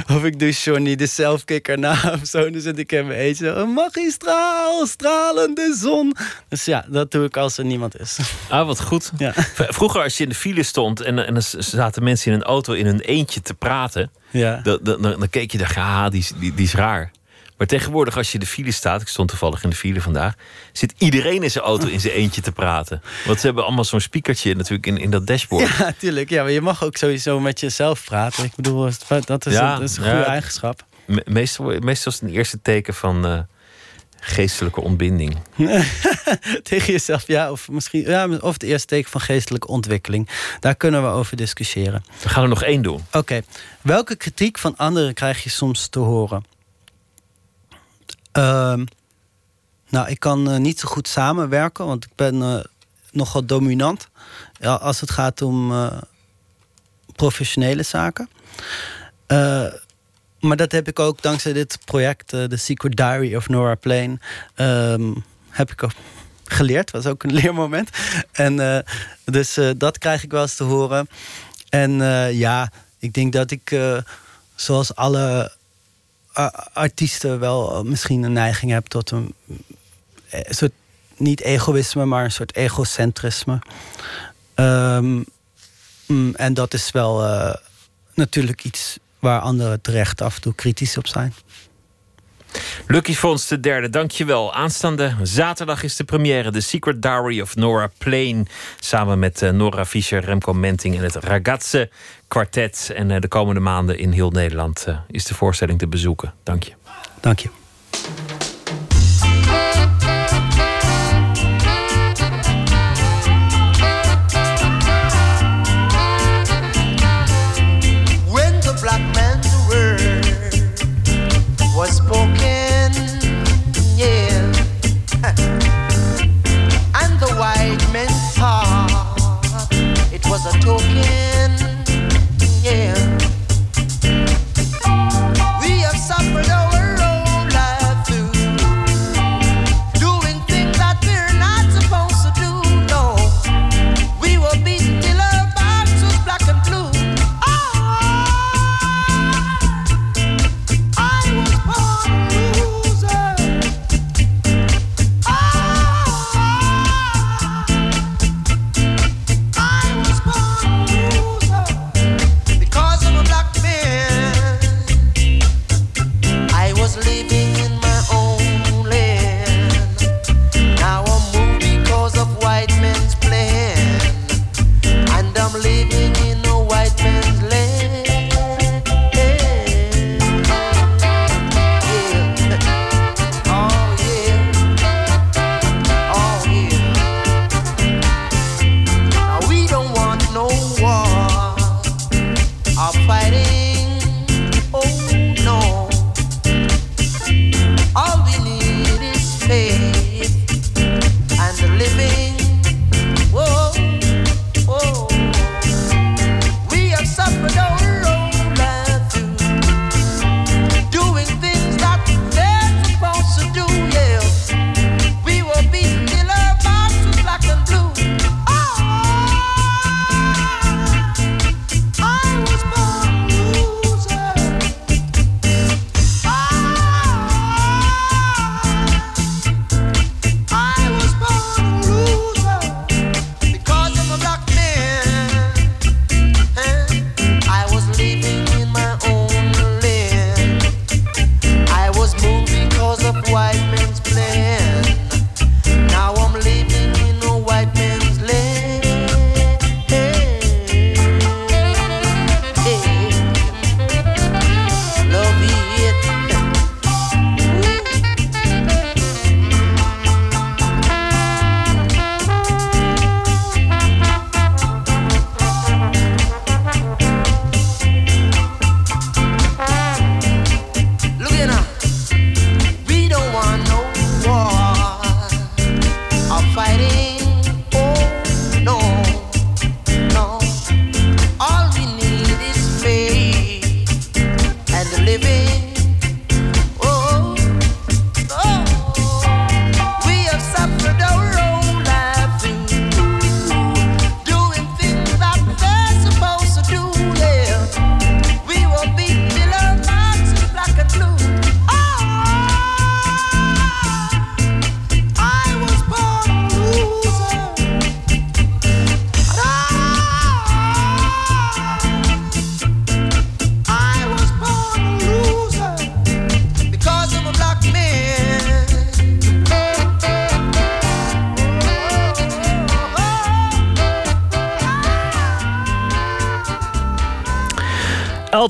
of ik doe Johnny de zelfkikker na of zo. Dan zit ik in mijn eentje. Een magistraal, stralende zon. Dus ja, dat doe ik als er niemand is. Ah, wat goed. Ja. Vroeger als je in de file stond en, en er zaten mensen in een auto in hun eentje te praten. Ja. Dan, dan, dan, keek je daar, ah, die, die, die is raar. Maar tegenwoordig als je in de file staat, ik stond toevallig in de file vandaag, zit iedereen in zijn auto in zijn eentje te praten. Want ze hebben allemaal zo'n speakertje natuurlijk in, in dat dashboard. Ja, tuurlijk. Ja, maar je mag ook sowieso met jezelf praten. Ik bedoel, dat is, Ja, een, dat is een ja. goede eigenschap. Me- Meestal, meestal is het een eerste teken van eh, geestelijke ontbinding. Tegen jezelf, ja. Of misschien ja, of het eerste teken van geestelijke ontwikkeling. Daar kunnen we over discussiëren. We gaan er nog één doen. Oké. Welke kritiek van anderen krijg je soms te horen? Ehm, nou, ik kan eh, niet zo goed samenwerken, want ik ben eh, nogal dominant ja, als het gaat om eh, professionele zaken. Maar dat heb ik ook dankzij dit project, The Secret Diary of Nora Plain, ehm, heb ik geleerd. Was ook een leermoment. En dus dat krijg ik wel eens te horen. En ja, ik denk dat ik, zoals alle artiesten, wel eh, misschien een neiging heb tot een eh, soort niet egoïsme, maar een soort egocentrisme. Ehm, mm, en dat is wel eh, natuurlijk iets waar anderen terecht af en toe kritisch op zijn. Lucky Fons de derde, dankjewel. Aanstaande zaterdag is de première The Secret Diary of Nora Plain. Samen met eh, Nora Fischer, Remco Menting en het Ragazze kwartet. En eh, de komende maanden in heel Nederland eh, is de voorstelling te bezoeken. Dank je. Dank je.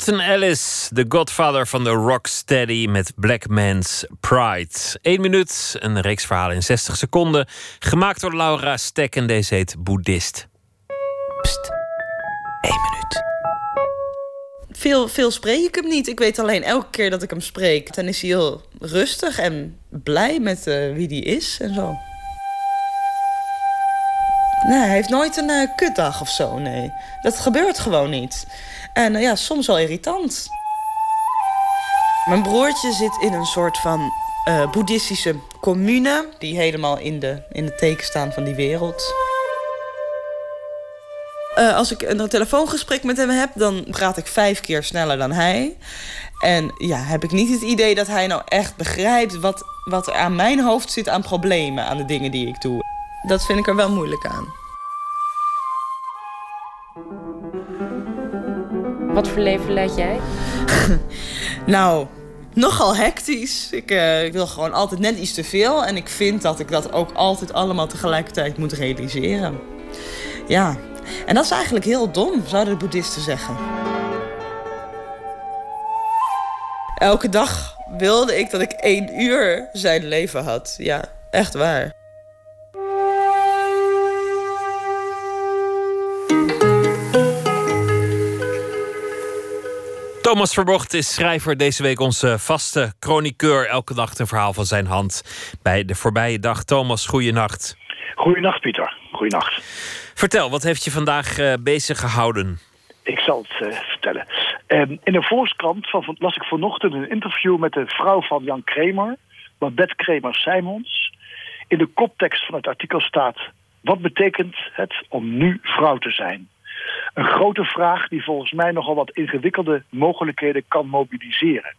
Elton Ellis, de godfather van de rocksteady met Black Man's Pride. Eén minuut, een reeks verhalen in 60 seconden. Gemaakt door Laura Stek en deze heet Boeddhist. Veel, veel spreek ik hem niet. Ik weet alleen elke keer dat ik hem spreek, dan is hij heel rustig en blij met eh, wie hij is en zo. Nee, hij heeft nooit een eh, kutdag of zo, nee. Dat gebeurt gewoon niet. En eh, ja, soms wel irritant. Mijn broertje zit in een soort van eh, boeddhistische commune... die helemaal in de, in de teken staan van die wereld. Als ik een telefoongesprek met hem heb, dan praat ik vijf keer sneller dan hij. En ja, heb ik niet het idee dat hij nou echt begrijpt wat, wat er aan mijn hoofd zit aan problemen, aan de dingen die ik doe. Dat vind ik er wel moeilijk aan. Wat voor leven leid jij? Nou, nogal hectisch. Ik, eh, ik wil gewoon altijd net iets te veel. En ik vind dat ik dat ook altijd allemaal tegelijkertijd moet realiseren. Ja, en dat is eigenlijk heel dom, zouden de boeddhisten zeggen. Elke dag wilde ik dat ik één uur zijn leven had. Ja, echt waar. Thomas Verbocht is schrijver. Deze week onze vaste chroniqueur. Elke dag een verhaal van zijn hand bij de voorbije dag. Thomas, goeienacht. Goeienacht, Pieter. Goeienacht. Vertel, wat heeft je vandaag eh, bezig gehouden? Ik zal het eh, vertellen. Ehm, in de Volkskrant van, van- las ik vanochtend een interview met de vrouw van Jan Kramer, Babette Kramer-Simons. In de koptekst van het artikel staat: Wat betekent het om nu vrouw te zijn? Een grote vraag die volgens mij nogal wat ingewikkelde mogelijkheden kan mobiliseren.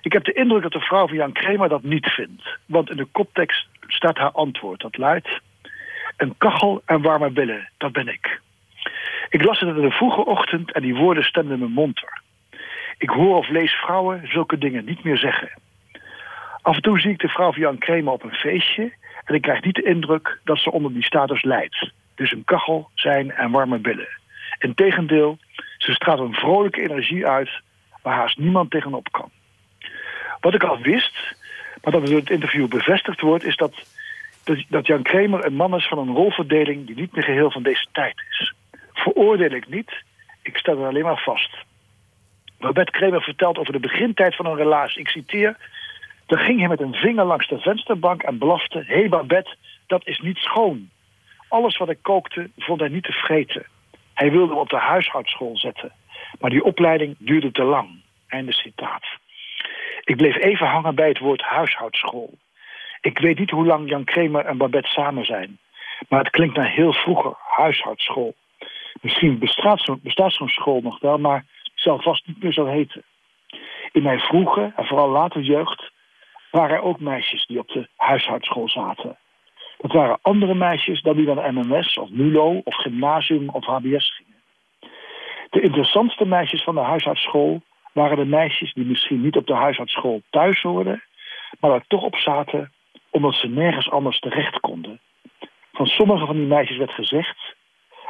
Ik heb de indruk dat de vrouw van Jan Kramer dat niet vindt. Want in de koptekst staat haar antwoord. Dat luidt: Een kachel en warme billen, dat ben ik. Ik las het in de vroege ochtend en die woorden stemden me monter. Ik hoor of lees vrouwen zulke dingen niet meer zeggen. Af en toe zie ik de vrouw van Jan Kramer op een feestje en ik krijg niet de indruk dat ze onder die status leidt. Dus een kachel zijn en warme billen. Integendeel, ze straalt een vrolijke energie uit waar haast niemand tegenop kan. Wat ik al wist, maar dat door het interview bevestigd wordt, is dat, dat, Jan Kramer een man is van een rolverdeling die niet meer geheel van deze tijd is. Veroordeel ik niet, ik stel er alleen maar vast. Babette Kramer vertelt over de begintijd van een relatie. Ik citeer. Dan ging hij met een vinger langs de vensterbank en belofte... Hé hey Babette, dat is niet schoon. Alles wat ik kookte, vond hij niet te vreten. Hij wilde me op de huishoudschool zetten. Maar die opleiding duurde te lang. Einde citaat. Ik bleef even hangen bij het woord huishoudschool. Ik weet niet hoe lang Jan Kramer en Babette samen zijn. Maar het klinkt naar heel vroeger, huishoudschool. Misschien bestaat zo'n school nog wel, maar het zal vast niet meer zo heten. In mijn vroege en vooral later jeugd waren er ook meisjes die op de huishoudschool zaten. Dat waren andere meisjes dan die naar MMS of MULO of gymnasium of HBS gingen. De interessantste meisjes van de huishoudschool waren de meisjes die misschien niet op de huishoudschool thuis hoorden, maar er toch op zaten omdat ze nergens anders terecht konden. Van sommige van die meisjes werd gezegd,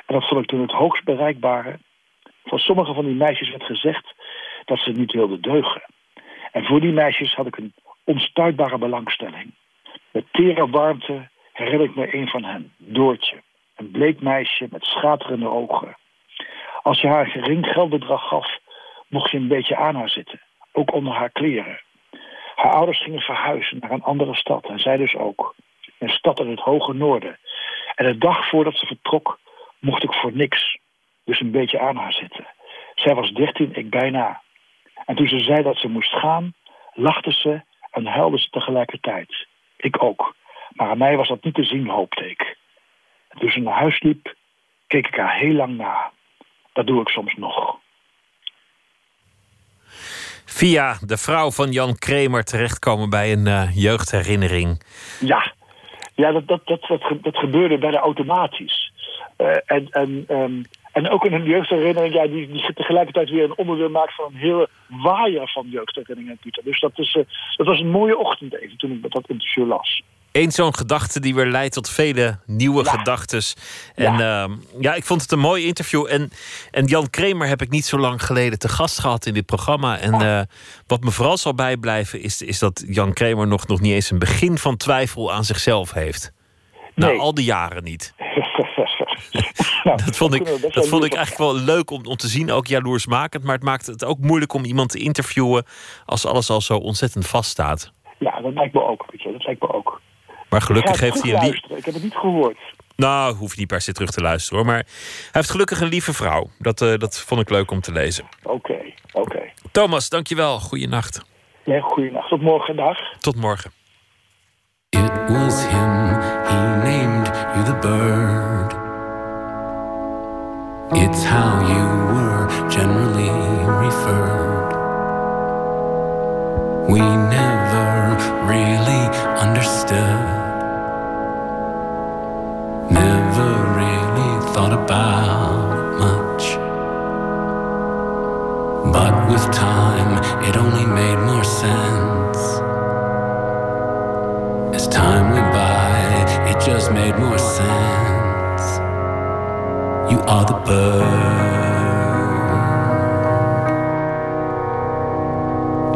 en dat vond ik toen het hoogst bereikbare, van sommige van die meisjes werd gezegd dat ze niet wilden deugen. En voor die meisjes had ik een onstuitbare belangstelling. Met tere warmte herinner ik me een van hen, Doortje. Een bleek meisje met schaterende ogen. Als je haar gering geldbedrag gaf, mocht je een beetje aan haar zitten. Ook onder haar kleren. Haar ouders gingen verhuizen naar een andere stad en zij dus ook. Een stad in het hoge noorden. En de dag voordat ze vertrok, mocht ik voor niks. Dus een beetje aan haar zitten. Zij was dertien, ik bijna. En toen ze zei dat ze moest gaan, lachte ze en huilde ze tegelijkertijd. Ik ook. Maar aan mij was dat niet te zien, hoopte ik. En toen ze naar huis liep, keek ik haar heel lang na. Dat doe ik soms nog. Via de vrouw van Jan Kramer terechtkomen bij een eh, jeugdherinnering. Ja, ja dat, dat, dat, dat, ge- dat gebeurde bijna automatisch. Eh, en, en, ehm, en ook in een jeugdherinnering, ja, die, die tegelijkertijd weer een onderdeel maakt van een hele waaier van jeugdherinneringen, Pieter. Dus dat, is, eh, dat was een mooie ochtend even toen ik dat interview las. Eén zo'n gedachte die weer leidt tot vele nieuwe gedachtes. En ja. ja, ik vond het een mooi interview. En, en Jan Kramer heb ik niet zo lang geleden te gast gehad in dit programma. En eh, wat me vooral zal bijblijven is, is dat Jan Kramer nog, nog niet eens een begin van twijfel aan zichzelf heeft. Nou, al die jaren niet. dat vond ik, dat vond ik eigenlijk wel leuk om, om te zien, ook jaloersmakend. Maar het maakt het ook moeilijk om iemand te interviewen als alles al zo ontzettend vaststaat. Ja, dat lijkt me ook, weet je, dat lijkt me ook. Maar gelukkig heeft hij een lief. Ik heb het niet gehoord. Nou, hoef je niet per se terug te luisteren hoor. Maar hij heeft gelukkig een lieve vrouw. Dat, eh, dat vond ik leuk om te lezen. Oké, oké. Thomas, dankjewel. Goeienacht. Ja, goeienacht. Tot morgen dag. Tot morgen. It was him, he named you the bird. It's how you were generally referred. We never really understood. Never really thought about much. But with time, it only made more sense. As time went by, it just made more sense. You are the bird.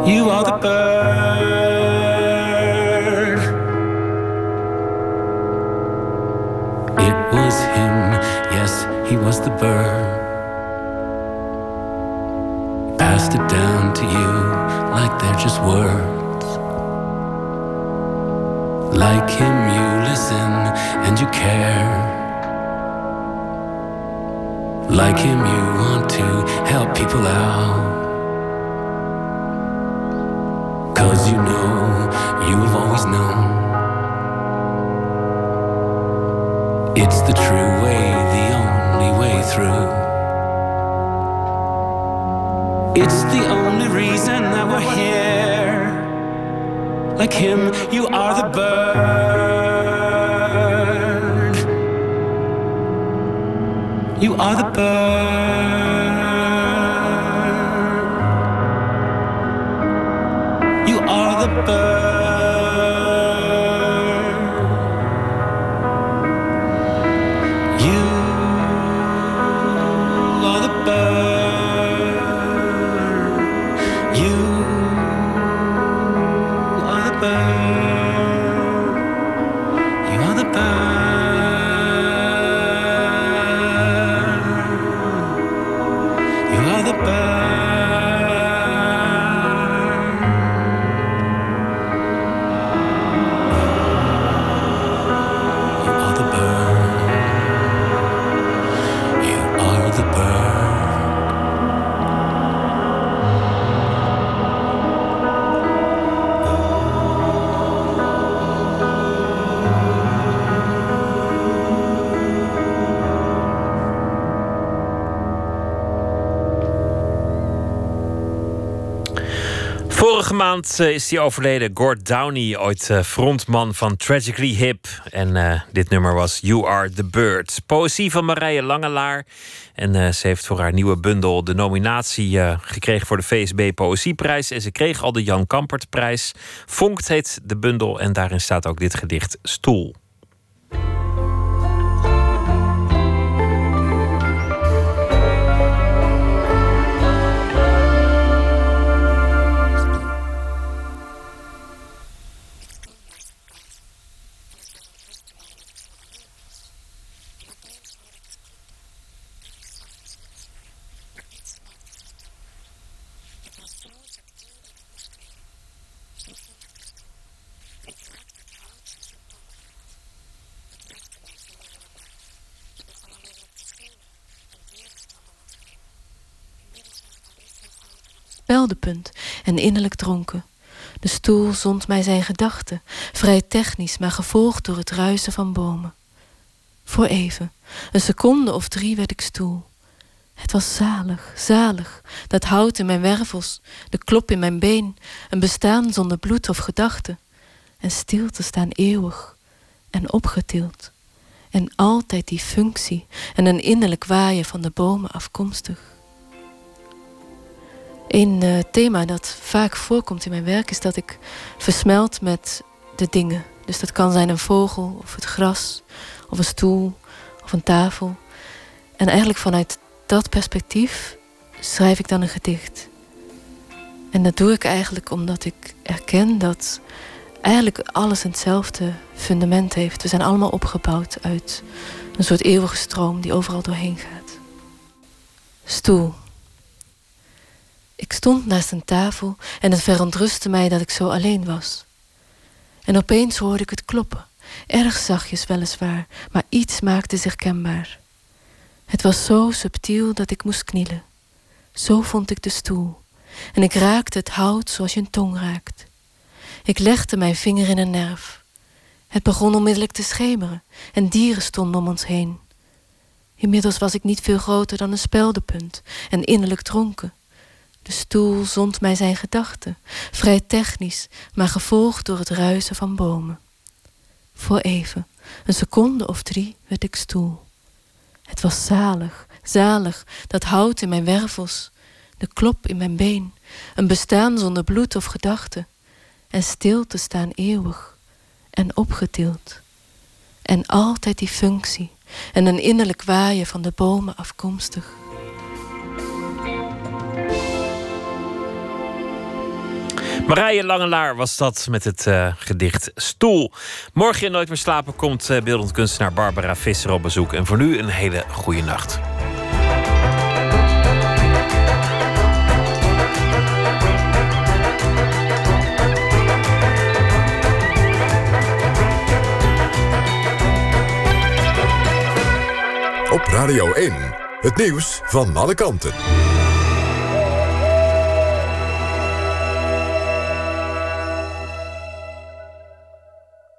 You are the bird. He was the bird. Passed it down to you like they're just words. Like him, you listen and you care. Like him, you want to help people out. Cause you know, you have always known. It's the true way, way through. It's the only reason that we're here. Like him, you are the bird. You are the bird. You are the bird. Vorige maand eh, is hij overleden, Gord Downey, ooit eh, frontman van Tragically Hip. En eh, dit nummer was You Are the Bird. Poëzie van Marije Langelaar. En ze heeft voor haar nieuwe bundel de nominatie gekregen voor de VSB Poëzieprijs. En ze kreeg al de Jan Kampertprijs. Vonkt heet de bundel en daarin staat ook dit gedicht Stoel. Speldepunt en innerlijk dronken. De stoel zond mij zijn gedachten, vrij technisch, maar gevolgd door het ruisen van bomen. Voor even, een seconde of drie werd ik stoel. Het was zalig, zalig, dat hout in mijn wervels, de klop in mijn been, een bestaan zonder bloed of gedachte. En stil te staan eeuwig en opgetild. En altijd die functie en een innerlijk waaien van de bomen afkomstig. Een eh, thema dat vaak voorkomt in mijn werk is dat ik versmelt met de dingen. Dus dat kan zijn een vogel of het gras of een stoel of een tafel. En eigenlijk vanuit dat perspectief schrijf ik dan een gedicht. En dat doe ik eigenlijk omdat ik erken dat eigenlijk alles hetzelfde fundament heeft. We zijn allemaal opgebouwd uit een soort eeuwige stroom die overal doorheen gaat. Stoel. Ik stond naast een tafel en het verontrustte mij dat ik zo alleen was. En opeens hoorde ik het kloppen, erg zachtjes weliswaar, maar iets maakte zich kenbaar. Het was zo subtiel dat ik moest knielen. Zo vond ik de stoel. En ik raakte het hout zoals je een tong raakt. Ik legde mijn vinger in een nerf. Het begon onmiddellijk te schemeren en dieren stonden om ons heen. Inmiddels was ik niet veel groter dan een speldenpunt en innerlijk dronken. De stoel zond mij zijn gedachten, vrij technisch, maar gevolgd door het ruisen van bomen. Voor even, een seconde of drie, werd ik stoel. Het was zalig, zalig, dat hout in mijn wervels, de klop in mijn been, een bestaan zonder bloed of gedachte, en stil te staan eeuwig en opgetild. En altijd die functie en een innerlijk waaien van de bomen afkomstig. Marije Langelaar was dat met het eh, gedicht Stoel. Morgen in Nooit meer slapen komt uh, beeldend kunstenaar Barbara Visser op bezoek. En voor nu een hele goede nacht. Op Radio 1, het nieuws van alle kanten.